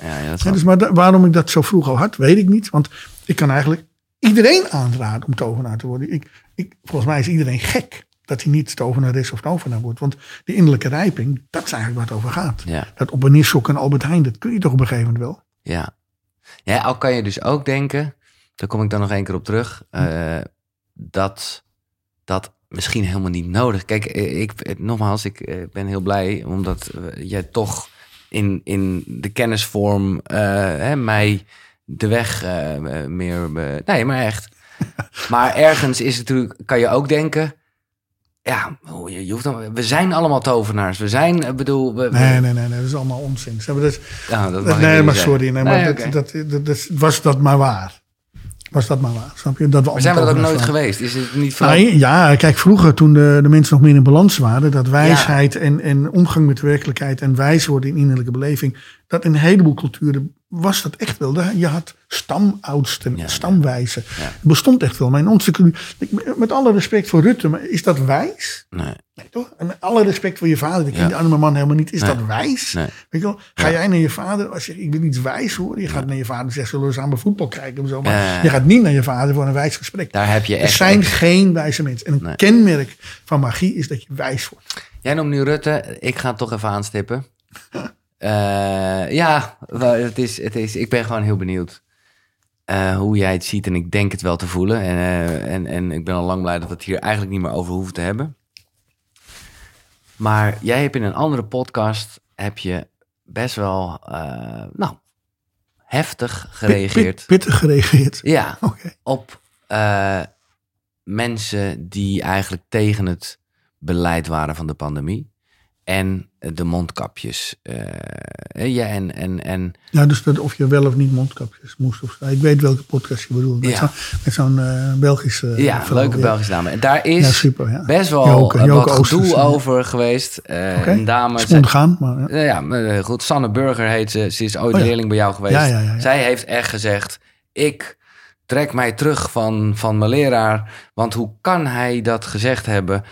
Dus maar da- waarom ik dat zo vroeg al had, weet ik niet. Want ik kan eigenlijk iedereen aanraden om tovenaar te worden. Ik, ik, volgens mij is iedereen gek dat hij niet tovenares of tovenaar wordt. Want de innerlijke rijping, dat is eigenlijk waar het over gaat. Ja. Dat op een sok en Albert Heijn, dat kun je toch op een gegeven moment wel. Ja. ja, al kan je dus ook denken, daar kom ik dan nog één keer op terug, eh, dat, dat misschien helemaal niet nodig. Kijk, eh, ik, eh, nogmaals, ik ben heel blij omdat jij toch in, in de kennisvorm hè, mij de weg meer... nee, maar echt. maar ergens is het natuurlijk, kan je ook denken... Ja, je, je hoeft dan, we zijn allemaal tovenaars. We zijn, ik bedoel... We, we- Nee, nee, nee, nee, dat is allemaal onzin. Ze hebben dat, Nou, dat mag nee, maar zeggen. sorry. Nee, maar Nee, dat, dat, dat, dat- was dat maar waar. Was dat maar waar. Snap je? Dat we Maar zijn we dat ook nooit geweest? Is het niet vooral... Nou, ja, kijk, vroeger toen de, de mensen nog meer in balans waren, dat wijsheid en, en omgang met de werkelijkheid en wijs worden in innerlijke beleving, dat in een heleboel culturen was dat echt wel. Je had stamoudsten, Ja. stamwijzen. Ja. Het bestond echt wel. Maar in onze cultuur, met alle respect voor Rutte, maar is dat wijs? Nee, Nee, toch? En met alle respect voor je vader, ik ken Ja. die arme man helemaal niet. Is Nee. dat wijs? nee. Weet je wel? Ga jij naar je vader, als je ik wil iets wijs horen. Je gaat naar je vader en zegt, zullen we samen voetbal kijken? Of zo. Maar je gaat niet naar je vader voor een wijs gesprek. Daar heb je Er echt... zijn geen wijze mensen. En een Nee. kenmerk van magie is dat je wijs wordt. Jij noemt nu Rutte. Ik ga het toch even aanstippen. Eh, ja, het is, het is, ik ben gewoon heel benieuwd eh, hoe jij het ziet. En ik denk het wel te voelen. En, eh, en, en ik ben al lang blij dat we het hier eigenlijk niet meer over hoeven te hebben. Maar jij hebt in een andere podcast heb je best wel nou, heftig gereageerd. pit- pittig gereageerd. Ja, op mensen die eigenlijk tegen het beleid waren van de pandemie. En de mondkapjes. eh, ja, en, en, en Ja, dus dat of je wel of niet mondkapjes moest of. Ik weet welke podcast je bedoelt. Met Ja. zo'n eh, Belgische ja, leuke Ja. Belgische dame. En daar is Ja, super. Ja. best wel Joke- eh, Joke wat Oosters, gedoe ja. over geweest. Eh, Oké. Een dame. Ontgaan, maar ja. Eh, Ja, eh, goed. Sanne Burger heet ze. Ze is ooit Oh leerling bij jou geweest. Zij heeft echt gezegd: Ik trek mij terug van, van mijn leraar. Want hoe kan hij dat gezegd hebben?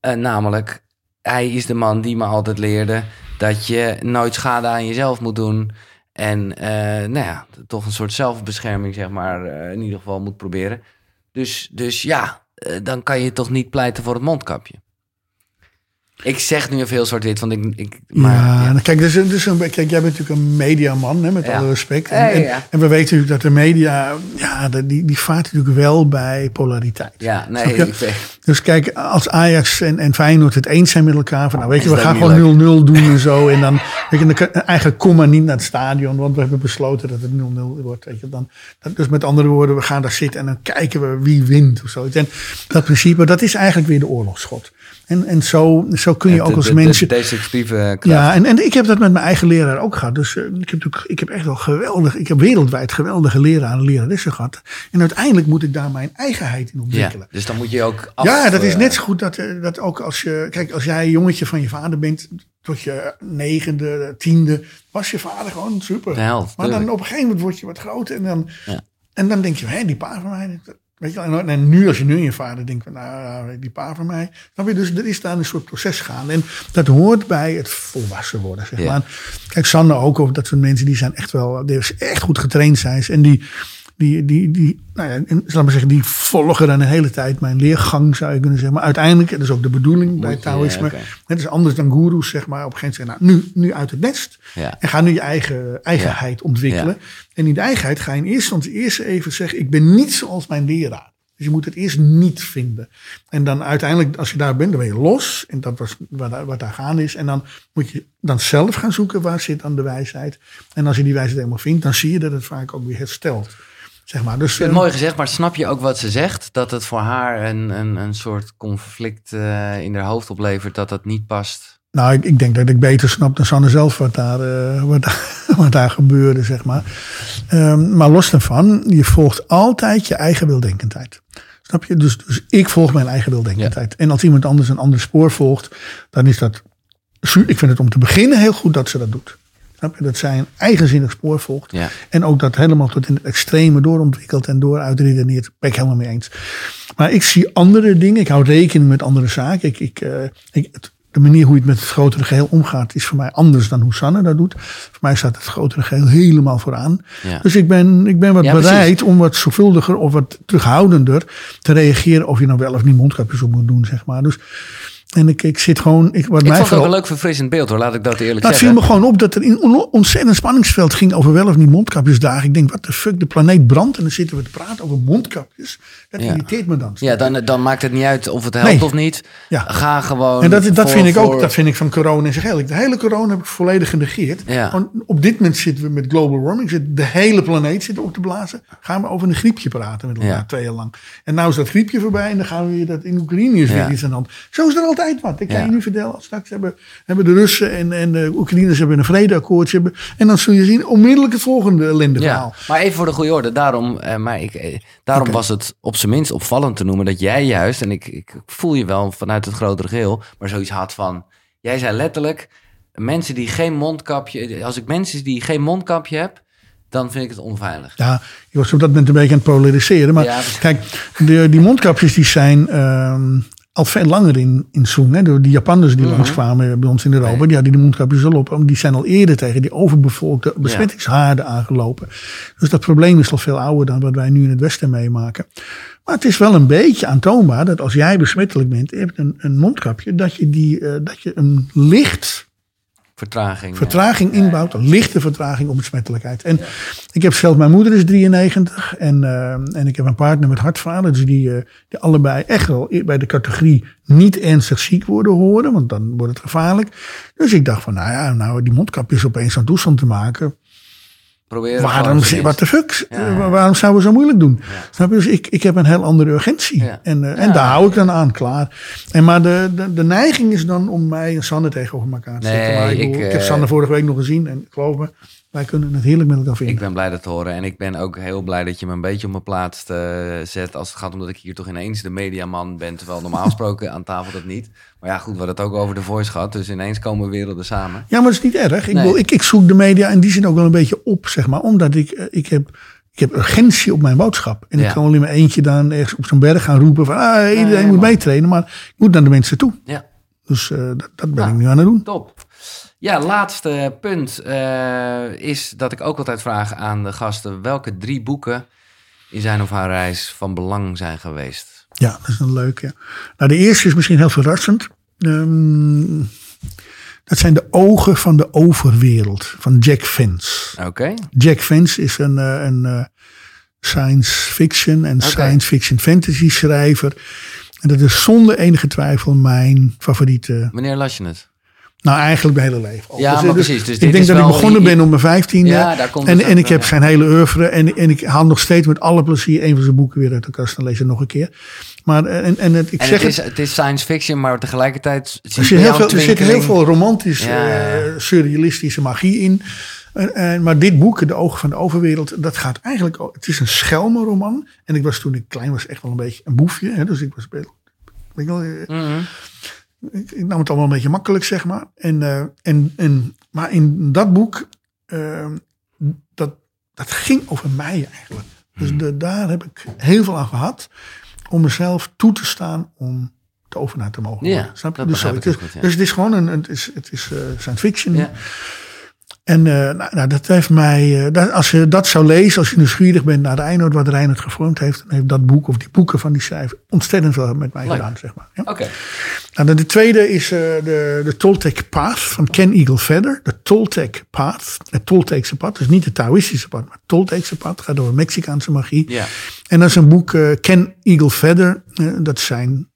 Eh, namelijk, hij is de man die me altijd leerde dat je nooit schade aan jezelf moet doen. En eh, nou ja, toch een soort zelfbescherming, zeg maar, eh, in ieder geval moet proberen. Dus, dus ja, eh, dan kan je toch niet pleiten voor het mondkapje. Ik zeg nu even heel zwart-wit, want ik... ik maar, ja, ja. nou, kijk, dus, dus een, kijk, jij bent natuurlijk een mediaman, hè, met Ja. alle respect. En, en- we weten natuurlijk dat de media, ja, die, die vaart natuurlijk wel bij polariteit. Ja, nee, ik weet- Dus kijk, als Ajax en, en Feyenoord het eens zijn met elkaar, van nou weet je, we gaan gewoon 0-0 doen en zo. En dan, weet je, dan eigenlijk kom maar niet naar het stadion, want we hebben besloten dat het 0-0 wordt. Weet je, dan, dus met andere woorden, we gaan daar zitten en dan kijken we wie wint of zoiets. En dat principe, dat is eigenlijk weer de oorlogsschot. En, en zo, zo kun je ook als de- mensen... Destructieve. Ja, en, en ik heb dat met mijn eigen leraar ook gehad. Dus eh, ik, heb natuurlijk, ik heb echt wel geweldig, ik heb wereldwijd geweldige leraren en leraressen gehad. En uiteindelijk moet ik daar mijn eigenheid in Ja, ontwikkelen. dus dan moet je ook af, Ja, dat is eh, net zo goed dat, eh, dat ook als je... Kijk, als jij een jongetje van je vader bent, tot je negende, tiende, was je vader gewoon super. De maar dan op een gegeven moment word je wat groter en dan, Ja. en dan denk je, hé, die pa van mij... Weet je, en, en nu, als je nu in je vader denkt, van, nou, die pa van mij. Snap je? Dus er is daar een soort proces gaan. En dat hoort bij het volwassen worden, zeg Ja. maar. Kijk, Sanne ook, of dat soort mensen, die zijn echt wel, die echt goed getraind zijn. En die, die, die, die, nou ja, en, laat maar zeggen, die volgen dan de hele tijd mijn leergang, zou je kunnen zeggen. Maar uiteindelijk, dat is ook de bedoeling bij je, Taoïsme. Het is anders dan goeroes, zeg maar. Op een gegeven moment zeggen, nou, nu, nu uit het nest. Ja. En ga nu je eigen eigenheid ontwikkelen. En in de eigenheid ga je in eerste instantie eerst even zeggen: Ik ben niet zoals mijn leraar. Dus je moet het eerst niet vinden. En dan uiteindelijk, als je daar bent, dan ben je los. En dat was wat daar, wat daar gaande is. En dan moet je dan zelf gaan zoeken waar zit dan de wijsheid. En als je die wijsheid helemaal vindt, dan zie je dat het vaak ook weer herstelt. Zeg maar. Dus, vind eh, het mooi gezegd, maar snap je ook wat ze zegt? Dat het voor haar een, een, een soort conflict eh, in haar hoofd oplevert, dat dat niet past. Nou, ik, ik denk dat ik beter snap dan Sanne zelf wat daar, eh, wat, daar- wat daar gebeurde, zeg maar. Ehm, maar los daarvan, je volgt altijd je eigen wildenkendheid. Snap je? Dus, dus ik volg mijn eigen wildenkendheid. En als iemand anders een ander spoor volgt, dan is dat... Ik vind het om te beginnen heel goed dat ze dat doet. Snap je? Dat zij een eigenzinnig spoor volgt. Ja. En ook dat helemaal tot in het extreme doorontwikkelt en door uitredeneert. Ben ik helemaal mee eens. Maar ik zie andere dingen. Ik hou rekening met andere zaken. Ik, ik, eh, ik, het- de manier hoe je het met het grotere geheel omgaat is voor mij anders dan hoe Sanne dat doet. Voor mij staat het grotere geheel helemaal vooraan. Ja. Dus ik ben, ik ben wat Ja, bereid precies. om wat zorgvuldiger of wat terughoudender te reageren. Of je nou wel of niet mondkapjes op moet doen, zeg maar. Dus En ik, ik zit gewoon. Ik, wat Ik mij vond het ook een leuk verfrissend beeld hoor, laat ik dat eerlijk nou, het viel zeggen. me gewoon op dat er een on- ontzettend spanningsveld ging over wel of niet mondkapjes dagen. Ik denk, wat de fuck, de planeet brandt en dan zitten we te praten over mondkapjes. Dat Ja. irriteert me dan. Ja, dan, dan maakt het niet uit of het helpt Nee. of niet. Ja. Ga gewoon. En dat, dat voor- vind ik ook, voor- dat vind ik van corona in zich heel. De hele corona heb ik volledig genegeerd. Ja. Op dit moment zitten we met global warming. Zit, de hele planeet zit op te blazen. Gaan we over een griepje praten met elkaar twee jaar lang. En nou is dat griepje voorbij en dan gaan we weer dat in Oekraïne is weer iets aan de hand. Zo is er altijd wat. Ik kan Ja. je nu vertellen. Straks hebben, hebben de Russen en, en de Oekraïners hebben een vredeakkoord. Hebben, en dan zul je zien onmiddellijk het volgende ellende verhaal. Ja, maar even voor de goede orde. Daarom, eh, maar ik, eh, daarom was het op zijn minst opvallend te noemen dat jij juist, en ik, ik voel je wel vanuit het grotere geheel, maar zoiets had van, jij zei letterlijk, mensen die geen mondkapje, als ik mensen die geen mondkapje heb, dan vind ik het onveilig. Ja, je was op dat moment een beetje aan het polariseren. Maar Ja, kijk, de, die mondkapjes die zijn ehm, al veel langer in, in zoen. Hè. De, die Japanners die langskwamen bij ons in Europa, die hadden die mondkapjes al op. Die zijn al eerder tegen die overbevolkte besmettingshaarden aangelopen. Dus dat probleem is al veel ouder dan wat wij nu in het Westen meemaken. Maar het is wel een beetje aantoonbaar dat als jij besmettelijk bent, je hebt een, een mondkapje, dat je, die, eh, dat je een licht Vertraging. ja. vertraging inbouwt, een lichte vertraging op besmettelijkheid. En ik heb zelf, mijn moeder is 93 en, eh, en ik heb een partner met hartfalen, dus die, eh, die allebei echt wel bij de categorie niet ernstig ziek worden horen, want dan wordt het gevaarlijk. Dus ik dacht van, nou ja, nou die mondkapjes opeens zo'n toestand te maken, Probeer waarom, wat de fuck, Ja, waarom zouden we zo moeilijk doen? Snap je? Dus ik, ik heb een heel andere urgentie Ja. en, eh, en daar hou ik dan aan, klaar. En maar de, de, de neiging is dan om mij en Sanne tegenover elkaar te Nee, zetten. Maar ik, bedoel, ik, ik heb eh, Sanne vorige week nog gezien en geloof me, wij kunnen het heerlijk met elkaar vinden. Ik ben blij dat te horen. En ik ben ook heel blij dat je me een beetje op mijn plaats eh, zet. Als het gaat omdat ik hier toch ineens de mediaman ben. Terwijl normaal gesproken aan tafel dat niet. Maar ja, goed, we hadden het ook over de voice gehad. Dus ineens komen werelden samen. Ja, maar dat is niet erg. Ik, Nee. bedoel, ik, ik zoek de media in die zin ook wel een beetje op, zeg maar. Omdat ik, eh, ik heb... Ik heb urgentie op mijn boodschap. En Ja. ik kan in mijn eentje dan ergens op zo'n berg gaan roepen van ah, iedereen moet meetrainen. Maar ik moet naar de mensen toe. Ja, Dus eh, dat, dat ben Ja. ik nu aan het doen. top. Ja, laatste punt eh, is dat ik ook altijd vraag aan de gasten... welke drie boeken in zijn of haar reis van belang zijn geweest. Ja, dat is een leuk. Ja. Nou, de eerste is misschien heel verrassend. Ehm, dat zijn de ogen van de overwereld van Jack Vance. Oké, Jack Vance is een, eh, een eh, science fiction en science fiction fantasy schrijver. En dat is zonder enige twijfel mijn favoriete. wanneer las je het? Nou, eigenlijk mijn hele leven. al. Ja, Dus, maar precies. Dus ik dit denk is dat ik begonnen je- ben op mijn vijftiende. Ja, daar komt en, en ik heb zijn hele oeuvre. En, en ik haal nog steeds met alle plezier een van zijn boeken weer uit de kast en lees het nog een keer. Maar eh, en, en het, ik En zeg het is, het is science fiction, maar tegelijkertijd... Er ik zit, heel veel, er zit heel veel romantisch, Ja, ja, ja. eh, surrealistische magie in. En, en, maar dit boek, De Ogen van de Overwereld, dat gaat eigenlijk... Het is een schelmenroman. En ik was toen ik klein was echt wel een beetje een boefje. Hè, dus ik was... weet je wel, eh, Mhm. Ik, ik nam het allemaal een beetje makkelijk, zeg maar. En, eh, en, en, maar in dat boek, eh, dat, dat ging over mij eigenlijk. Dus Hmm. de, daar heb ik heel veel aan gehad. Om mezelf toe te staan om tovenaar te mogen Ja. Snap je? Dus, het goed, ja. dus het is gewoon een, het is, het is eh, science fiction. Ja. En eh, nou, nou, dat heeft mij, eh, dat, als je dat zou lezen, als je nieuwsgierig bent naar Reinoud, wat Reinoud gevormd heeft, dan heeft dat boek of die boeken van die schrijver ontzettend veel met mij Leuk. gedaan, zeg maar. Ja. Oké, Nou, de tweede is eh, de, de Toltec Path van Ken Eagle Feather. De Toltec Path, het Toltecse pad. Dus niet het Taoïstische pad, maar het Toltecse pad. gaat over Mexicaanse magie. ja. En dat is een boek, Ken Eagle Feather. dat zijn,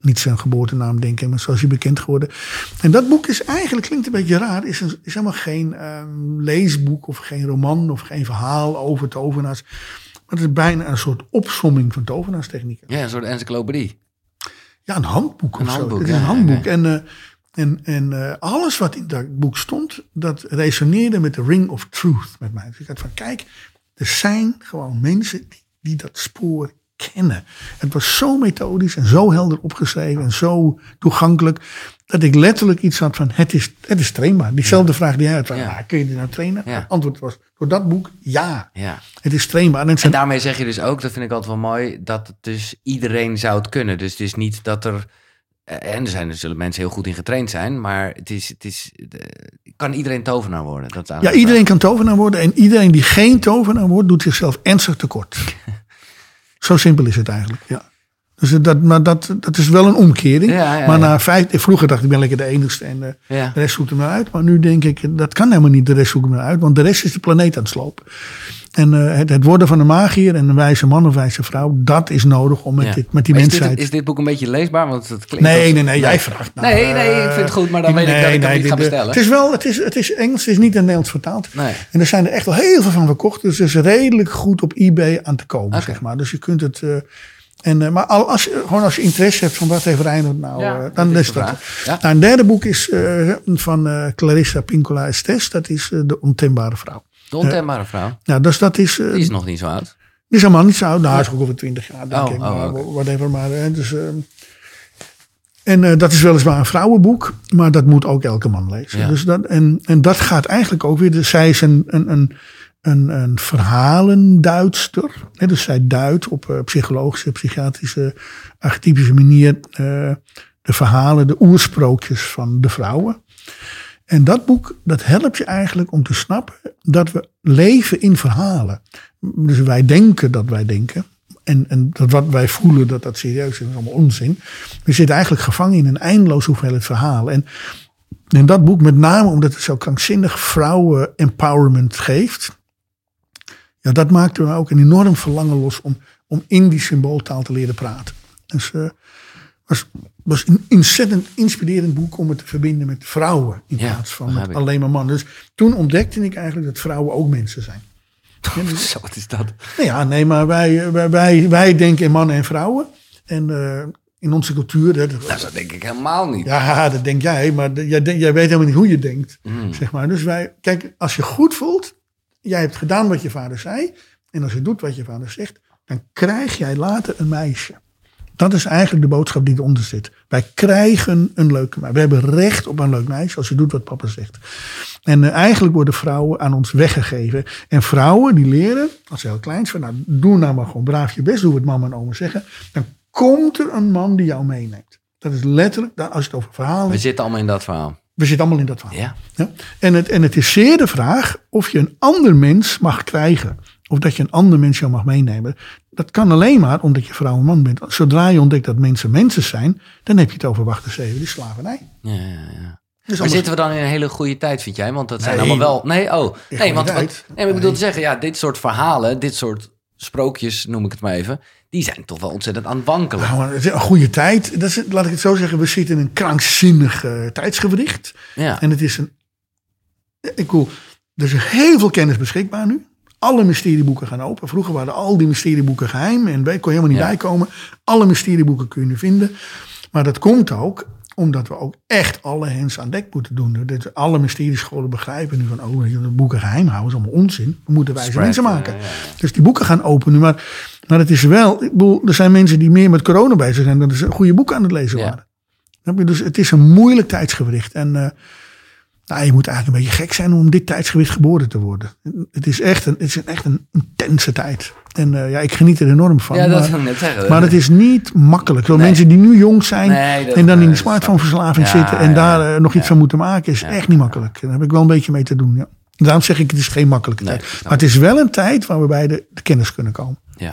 niet zijn geboortenaam denk ik, maar zoals hij bekend geworden. En dat boek is eigenlijk, klinkt een beetje raar, is, een, is helemaal geen ehm, leesboek of geen roman of geen verhaal over tovenaars. Maar het is bijna een soort opsomming van tovenaarstechnieken. Ja, een soort encyclopedie. Ja, een handboek Een of zo. handboek, Het is ja, een ja, handboek. ja. En, eh, en, en eh, alles wat in dat boek stond, dat resoneerde met de Ring of Truth met mij. Dus ik had van, kijk, er zijn gewoon mensen die, die dat spoor kennen. Het was zo methodisch en zo helder opgeschreven en zo toegankelijk, dat ik letterlijk iets had van, het is, het is trainbaar. Diezelfde vraag die hij had, van, Ja. "Ah, kun je dit nou trainen? Ja. Het antwoord was, door dat boek, ja. Ja. Het is trainbaar. En het En zijn daarmee zeg je dus ook, dat vind ik altijd wel mooi, dat het dus iedereen zou het kunnen. Dus het is niet dat er. eh, En er, zijn, er zullen mensen heel goed in getraind zijn, maar het is, het is, kan iedereen tovenaar worden? Dat Ja, iedereen kan tovenaar worden. En iedereen die geen tovenaar wordt, doet zichzelf ernstig tekort. Zo simpel is het eigenlijk. Ja. Dus dat, maar dat, dat is wel een omkering. Ja, ja, maar na vijf, vroeger dacht ik, ben lekker de enigste en eh, de rest zoekt er maar uit. Maar nu denk ik, dat kan helemaal niet, de rest zoekt er maar uit. Want de rest is de planeet aan het slopen. En eh, het, het worden van een magier en een wijze man of wijze vrouw, dat is nodig om met, Ja. dit, met die is mensheid... Dit, is dit boek een beetje leesbaar? Want het klinkt nee, als- nee, nee, jij vraagt. nou, Nee, nee, ik vind het goed, maar dan weet ik dat ik hem niet dit- ga bestellen. Het is wel, het is, het is Engels, het is niet in Nederlands vertaald. Nee. En er zijn er echt wel heel veel van verkocht. Dus het is redelijk goed op eBay aan te komen, zeg maar. Dus je kunt het... eh, en, eh, maar al, als, je, gewoon als je interesse hebt van wat heeft Reinhard nou, Ja, eh, dan is dat. Ja. Nou, een derde boek is eh, van eh, Clarissa Pinkola Estes. Dat is eh, De Ontembare Vrouw. De ontembare vrouw. Nou, dus dat is... eh, Die is nog niet zo oud. die is helemaal niet zo oud. Nou, hij is ook over twintig jaar, denk Oh, ik. oh, maar whatever. Maar, hè, dus, eh, en eh, dat is weliswaar een vrouwenboek, maar dat moet ook elke man lezen. Ja. Dus dat, en, en dat gaat eigenlijk ook weer... Dus zij is een, een, een, een, een verhalenduidster. Hè, dus zij duidt op eh, psychologische, psychiatrische, archetypische manier... eh, de verhalen, de oersprookjes van de vrouwen. En dat boek, dat helpt je eigenlijk om te snappen dat we leven in verhalen. Dus wij denken dat wij denken. En, en dat wat wij voelen, dat dat serieus is, is allemaal onzin. We zitten eigenlijk gevangen in een eindeloze hoeveelheid verhalen. En in dat boek, met name omdat het zo krankzinnig vrouwen empowerment geeft. Ja, dat maakte me ook een enorm verlangen los om, om in die symbooltaal te leren praten. Dus eh was, was een ontzettend inspirerend boek om het te verbinden met vrouwen. In Ja, plaats van met alleen maar mannen. Dus toen ontdekte ik eigenlijk dat vrouwen ook mensen zijn. Zo, wat is dat? Nou ja, nee, maar wij, wij, wij, wij denken in mannen en vrouwen. En eh, in onze cultuur. hè, dat- Nou, dat denk ik helemaal niet. ja, dat denk jij, maar jij, jij weet helemaal niet hoe je denkt. Mm. Zeg maar. Dus wij, kijk, als je goed voelt, jij hebt gedaan wat je vader zei. En als je doet wat je vader zegt, dan krijg jij later een meisje. Dat is eigenlijk de boodschap die eronder zit. Wij krijgen een leuke meisje. We hebben recht op een leuk meisje als je doet wat papa zegt. En eh, eigenlijk worden vrouwen aan ons weggegeven. En vrouwen die leren, als ze heel klein zijn, nou, doe nou maar gewoon braaf je best, doe wat mama en oma zeggen. Dan komt er een man die jou meeneemt. Dat is letterlijk, als je het over verhalen We zitten allemaal in dat verhaal. we zitten allemaal in dat verhaal. Ja. Ja? En, het, en het is zeer de vraag of je een ander mens mag krijgen. Of dat je een ander mens jou mag meenemen. Dat kan alleen maar omdat je vrouw en man bent. Zodra je ontdekt dat mensen mensen zijn, dan heb je het over wachten zeven, die slavernij. Ja, ja, ja. Dus Maar zitten we dan in een hele goede tijd, vind jij? Want dat zijn Nee. allemaal wel... Nee, oh. Nee, want wat, nee, maar ik bedoel te zeggen, ja, dit soort verhalen, dit soort sprookjes, noem ik het maar even, die zijn toch wel ontzettend aan het wankelen. Nou, maar het is een goede tijd. Dat is, laat ik het zo zeggen, we zitten in een krankzinnig eh, tijdsgewricht. Ja. En het is een. Ik bedoel, er is heel veel kennis beschikbaar nu. Alle mysterieboeken gaan open. Vroeger waren al die mysterieboeken geheim en wij kon helemaal niet Ja. bijkomen. Alle mysterieboeken kun je nu vinden. Maar dat komt ook omdat we ook echt alle hens aan dek moeten doen. Dit, alle mysteriescholen begrijpen nu van, oh, moet boeken geheim houden, is allemaal onzin. We moeten wijze mensen maken. ja, ja. Dus die boeken gaan open nu. Maar, maar het is wel, ik bedoel, er zijn mensen die meer met corona bezig zijn dan ze goede boeken aan het lezen waren. Dus het is een moeilijk tijdsgewricht. En eh, nou, je moet eigenlijk een beetje gek zijn om dit tijdsgewicht geboren te worden. Het is echt een, het is echt een intense tijd. En eh, ja, ik geniet er enorm van. Ja, dat maar, net zeggen. maar het is niet makkelijk. Nee. mensen die nu jong zijn Nee, en dan in die smartphoneverslaving Ja, zitten en ja, daar eh, nog iets van moeten maken, is echt niet makkelijk. Daar heb ik wel een beetje mee te doen. Ja. Daarom zeg ik, het is geen makkelijke Nee, tijd. snap Maar het is wel een tijd waar we bij de, de kennis kunnen komen. Ja.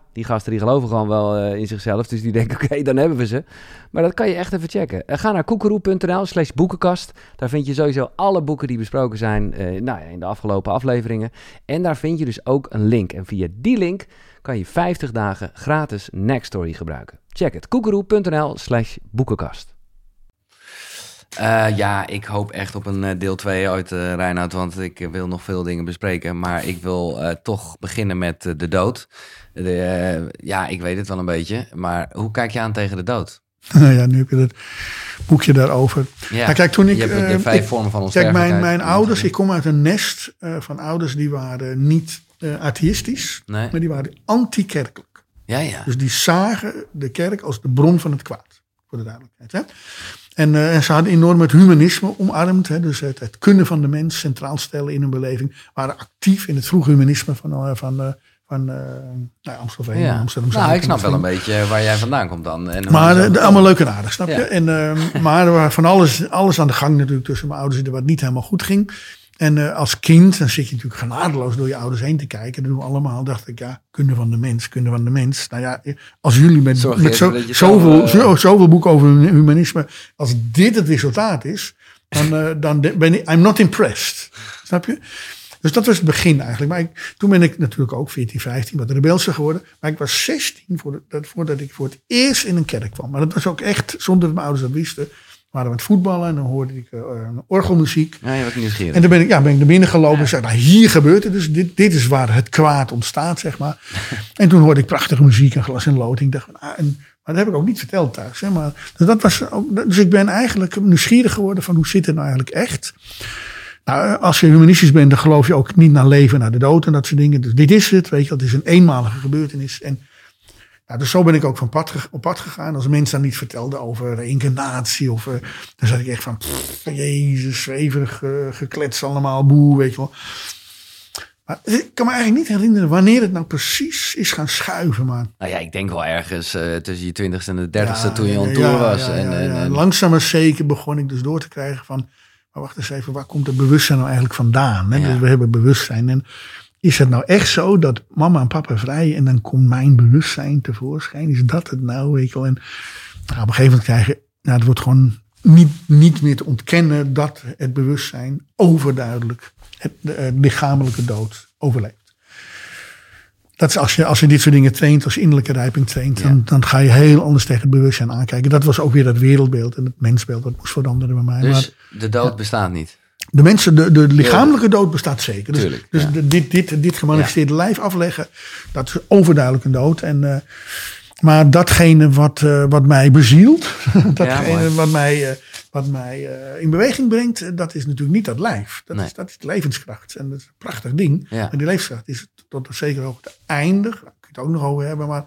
die gasten die geloven gewoon wel eh, in zichzelf. Dus die denken, oké, dan hebben we ze. Maar dat kan je echt even checken. Eh, ga naar koekeroe.nl slash boekenkast. Daar vind je sowieso alle boeken die besproken zijn eh, nou in de afgelopen afleveringen. En daar vind je dus ook een link. En via die link kan je 50 dagen gratis Nextory gebruiken. Check het. koekeroe.nl slash boekenkast. Ja, ik hoop echt op een deel 2 uit uh, Reinoud, want ik wil nog veel dingen bespreken. Maar ik wil toch beginnen met de dood. De, eh, ja, ik weet het wel een beetje, maar hoe kijk je aan tegen de dood? ja, nu heb je dat boekje daarover. Ja, Nou, kijk, toen ik, je hebt de eh, vijf ik- vormen van Kijk, onsterfelijkheid. mijn, mijn ouders, ik kom uit een nest eh, van ouders die waren niet eh atheïstisch, Nee? maar die waren anti-kerkelijk. Ja, ja. Dus die zagen de kerk als de bron van het kwaad. voor de duidelijkheid. Hè? En, ze hadden enorm het humanisme omarmd. Hè? Dus het, het kunnen van de mens centraal stellen in hun beleving. Waren actief in het vroege humanisme van, van, van eh, nou, Amstelveen. Ja. Amsterdam Nou, ik snap wel een beetje waar jij vandaan komt dan. En maar eh, begon. allemaal leuk en aardig, snap Ja. je? En, eh, maar er was van alles, alles aan de gang natuurlijk tussen mijn ouders... wat niet helemaal goed ging. En als kind, dan zit je natuurlijk genadeloos door je ouders heen te kijken. Dat doen we allemaal. dacht ik, ja, kunde van de mens, kunde van de mens. Nou ja, als jullie met, Zorg met zo, zoveel, zo, zoveel boeken over humanisme... als dit het resultaat is, dan, dan ben ik... I'm not impressed. Snap je? Dus dat was het begin eigenlijk. Maar ik, toen ben ik natuurlijk ook 14, 15 wat rebelser geworden. Maar ik was 16 voordat, dat- voordat ik voor het eerst in een kerk kwam. Maar dat was ook echt, zonder dat mijn ouders dat wisten. waren we aan het voetballen en dan hoorde ik eh, een orgelmuziek. Ja, je was nieuwsgierig. En dan ben ik, ja, ben ik naar binnen gelopen en zei, nou, hier gebeurt het. Dus dit, dit is waar het kwaad ontstaat, zeg maar. en toen hoorde ik prachtige muziek en glas en loting. Ik dacht, ah, en, maar dat heb ik ook niet verteld thuis. Hè, maar, dus, dat was ook, dus ik ben eigenlijk nieuwsgierig geworden van hoe zit het nou eigenlijk echt. Nou, als je humanistisch bent, dan geloof je ook niet naar leven, naar de dood en dat soort dingen. Dus dit is het, weet je, het is een eenmalige gebeurtenis. En nou, dus zo ben ik ook van pad, op pad gegaan. Als mensen dan niet vertelden over reïncarnatie, of, eh, dan zat ik echt van, pff, jezus, zweverig eh, geklets allemaal, boe, weet je wel. Maar ik kan me eigenlijk niet herinneren wanneer het nou precies is gaan schuiven, man. Nou ja, ik denk wel ergens eh, tussen je twintigste en de dertigste Ja, toen je on tour ja, was. ja, en, en- Langzaam maar zeker begon ik dus door te krijgen van... Maar wacht eens even, waar komt het bewustzijn nou eigenlijk vandaan? Hè? Ja. Dus we hebben bewustzijn. En is het nou echt zo dat mama en papa vrij en dan komt mijn bewustzijn tevoorschijn? Is dat het nou? Weet je wel? En nou, op een gegeven moment krijg je... Nou, het wordt gewoon niet, niet meer te ontkennen dat het bewustzijn overduidelijk het, de, eh, lichamelijke dood overleeft. Dat is als je, als je dit soort dingen traint, als innerlijke rijping traint, Ja. dan, dan ga je heel anders tegen het bewustzijn aankijken. Dat was ook weer dat wereldbeeld en het mensbeeld dat moest veranderen bij mij. maar dus de dood bestaat niet. de mensen, de, de lichamelijke dood bestaat zeker. Dus, Tuurlijk, dus ja. de- dit, dit, dit gemanifesteerde lijf afleggen, dat is overduidelijk een dood. En, eh, maar datgene wat, eh, wat mij bezielt, datgene wat mij, eh, wat mij in beweging brengt, dat is natuurlijk niet dat lijf. Dat, Nee. is, dat is de levenskracht. En dat is een prachtig ding. En die levenskracht is tot zeker hoogte eindig. Daar kun je het ook nog over hebben. Maar,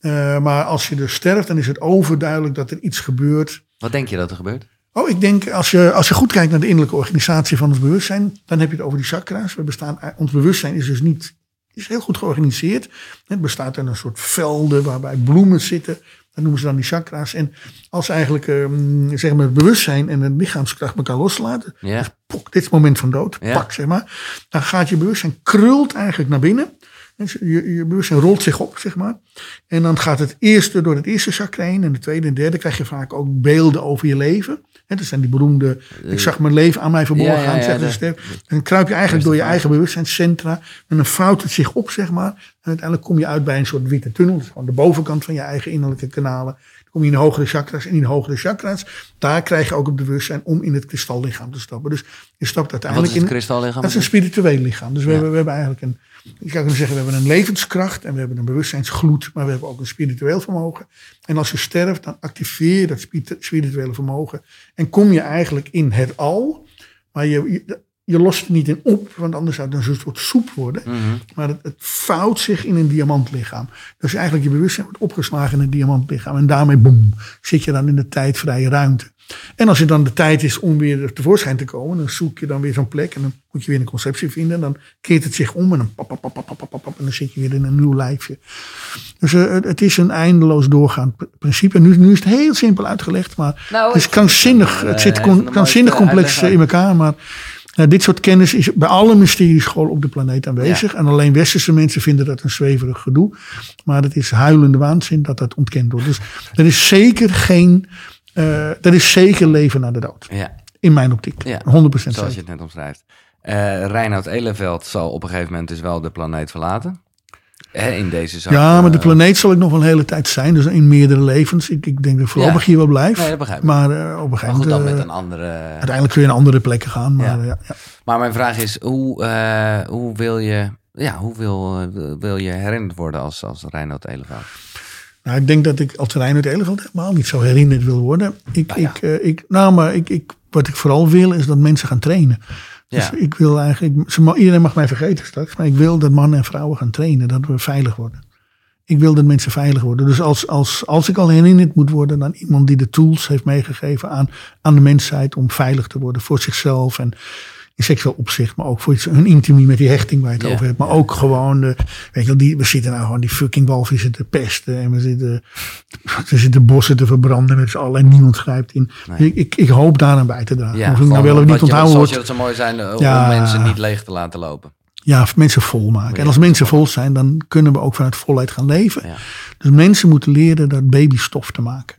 eh, maar als je dus sterft, dan is het overduidelijk dat er iets gebeurt Wat denk je dat er gebeurt? Oh, ik denk als je, als je goed kijkt naar de innerlijke organisatie van ons bewustzijn, dan heb je het over die chakra's. We bestaan, ons bewustzijn is dus niet, is heel goed georganiseerd. Het bestaat uit een soort velden waarbij bloemen zitten. Dat noemen ze dan die chakra's. En als eigenlijk ehm, zeg maar het bewustzijn en de lichaamskracht elkaar loslaten, Ja. pok, dit is het moment van dood, Ja. pak zeg maar. Dan gaat je bewustzijn krult eigenlijk naar binnen. Dus je, je bewustzijn rolt zich op, zeg maar. En dan gaat het eerste door het eerste chakra heen. En de tweede en derde krijg je vaak ook beelden over je leven. Hè, dat zijn die beroemde, ik zag mijn leven aan mij verborgen gaan, zeggen ze sterk. En dan kruip je eigenlijk door je eigen bewustzijnscentra. En dan vouwt het zich op, zeg maar. En uiteindelijk kom je uit bij een soort witte tunnel. Dat is gewoon de bovenkant van je eigen innerlijke kanalen. Dan kom je in de hogere chakras. En in de hogere chakras, daar krijg je ook het bewustzijn om in het kristallichaam te stappen. Dus je stapt Wat uiteindelijk is het in... kristallichaam? Dat is een spiritueel lichaam. Dus we, Ja. hebben, we hebben eigenlijk een, ik kunnen zeggen, we hebben een levenskracht en we hebben een bewustzijnsgloed, maar we hebben ook een spiritueel vermogen. En als je sterft, dan activeer je dat spiritu- spirituele vermogen en kom je eigenlijk in het al, maar je, je, lost er niet in op, want anders zou het een soort soep worden. Mhm. Maar het, het vouwt zich in een diamantlichaam. Dus eigenlijk je bewustzijn wordt opgeslagen in een diamantlichaam. En daarmee, boem, zit je dan in de tijdvrije ruimte. En als je dan de tijd is om weer tevoorschijn te komen, dan zoek je dan weer zo'n plek en dan moet je weer een conceptie vinden. En dan keert het zich om en dan pap, pap, pap, pap, pap, pap, pap, en dan zit je weer in een nieuw lijfje. Dus eh, het- het is een eindeloos doorgaand pr- principe. En nu, nu is het heel simpel uitgelegd, maar Nou, het is krankzinnig. Het zit krankzinnig complex eh, in elkaar. Maar eh, dit soort kennis is bij alle mysteriescholen op de planeet aanwezig. En alleen westerse mensen vinden dat een zweverig gedoe. Maar het is huilende waanzin dat dat ontkend wordt. Dus er is zeker geen. eh er is zeker leven na de dood. Ja, In mijn optiek. Ja, 100% zoals je het net omschrijft. Eh Reinoud Eleveld zal op een gegeven moment dus wel de planeet verlaten. Hè, in deze zak. Ja, maar de eh, planeet zal ik nog wel een hele tijd zijn. Dus in meerdere levens. Ik, ik denk dat ik voorlopig Ja. hier wel blijf. Nee, dat. Maar eh, op een gegeven moment. met eh, een andere... uiteindelijk kun je naar andere plekken gaan. Maar, Ja. ja. Maar mijn vraag is, hoe, hoe wil je... Ja, hoe wil, wil je herinnerd worden als, als Reinoud Eleveld? Nou, ik denk dat ik als uit Eleveld helemaal niet zo herinnerd wil worden. Ik, Nou ja. ik, ik, nou, maar ik, ik, wat ik vooral wil is dat mensen gaan trainen. Dus Ja. ik wil eigenlijk, ze iedereen mag mij vergeten straks, maar ik wil dat mannen en vrouwen gaan trainen, dat we veilig worden. Ik wil dat mensen veilig worden. Dus als, als, als ik al herinnerd moet worden, dan iemand die de tools heeft meegegeven aan, aan de mensheid om veilig te worden voor zichzelf en in seksueel opzicht, maar ook voor iets, hun intimie met die hechting waar je het over hebt. Maar ook gewoon, de, weet je wel, die, we zitten nou gewoon die fucking walvissen te pesten en we zitten, we zitten bossen te verbranden met z'n allen en niemand grijpt in. Nee. Ik, ik, ik hoop daaraan bij te dragen. Ja, of ik nou wel of niet onthouden Zoals word. je dat zo mooi zijn, eh, Ja. om mensen niet leeg te laten lopen. Ja, mensen vol maken. En als mensen vol zijn, dan kunnen we ook vanuit volheid gaan leven. Ja. Dus mensen moeten leren dat babystof te maken.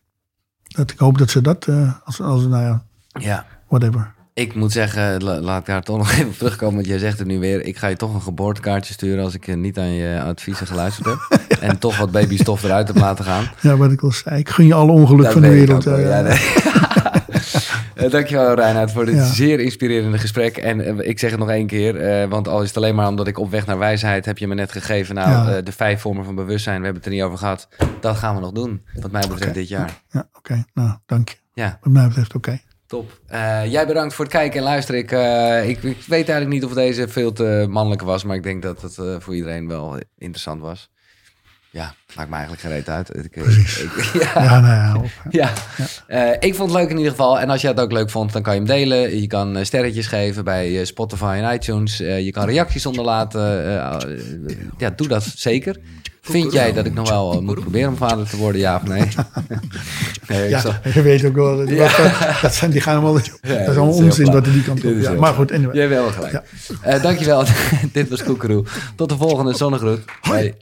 Dat, ik hoop dat ze dat, eh, als, als nou ja, Ja. whatever. Ik moet zeggen, la- laat ik daar toch nog even op terugkomen, want jij zegt het nu weer. Ik ga je toch een geboortekaartje sturen als ik eh, niet aan je adviezen geluisterd heb. En toch wat babystof eruit heb laten gaan. Ja, wat ik al zei. Ik gun je alle ongeluk Dat van de wereld. ook wel, ja, nee. Eh, Dankjewel Reinhard voor dit Ja. zeer inspirerende gesprek. En eh, ik zeg het nog één keer, eh, want al is het alleen maar omdat ik op weg naar wijsheid heb je me net gegeven. Nou, Ja. eh, de vijf vormen van bewustzijn, we hebben het er niet over gehad. Dat gaan we nog doen, wat mij betreft dit jaar. Ja, oké. Nou, dank je. Ja, Wat mij betreft oké. Top. Eh, jij bedankt voor het kijken en luisteren. Ik, eh, ik, ik weet eigenlijk niet of deze veel te mannelijk was, maar ik denk dat het eh, voor iedereen wel interessant was. Ja, maakt me eigenlijk geen reet uit. Ik, ik- ja. Ja, nou ja. Ja, Eh, ik vond het leuk in ieder geval. En als je het ook leuk vond, dan kan je hem delen. Je kan eh, sterretjes geven bij eh, Spotify en iTunes. Je kan reacties onderlaten. Ja, doe dat zeker. Vind jij dat ik nog wel moet proberen om vader te worden, ja of nee? nee Ja, zal- je weet ook wel. Dat, dat- zijn, die gaan allemaal, dat is dat is allemaal onzin er die kant op. maar goed, anyway. Jij hebt wel gelijk. Dankjewel. Dit was Koekeroe. Tot de volgende zonnegroet. Bye.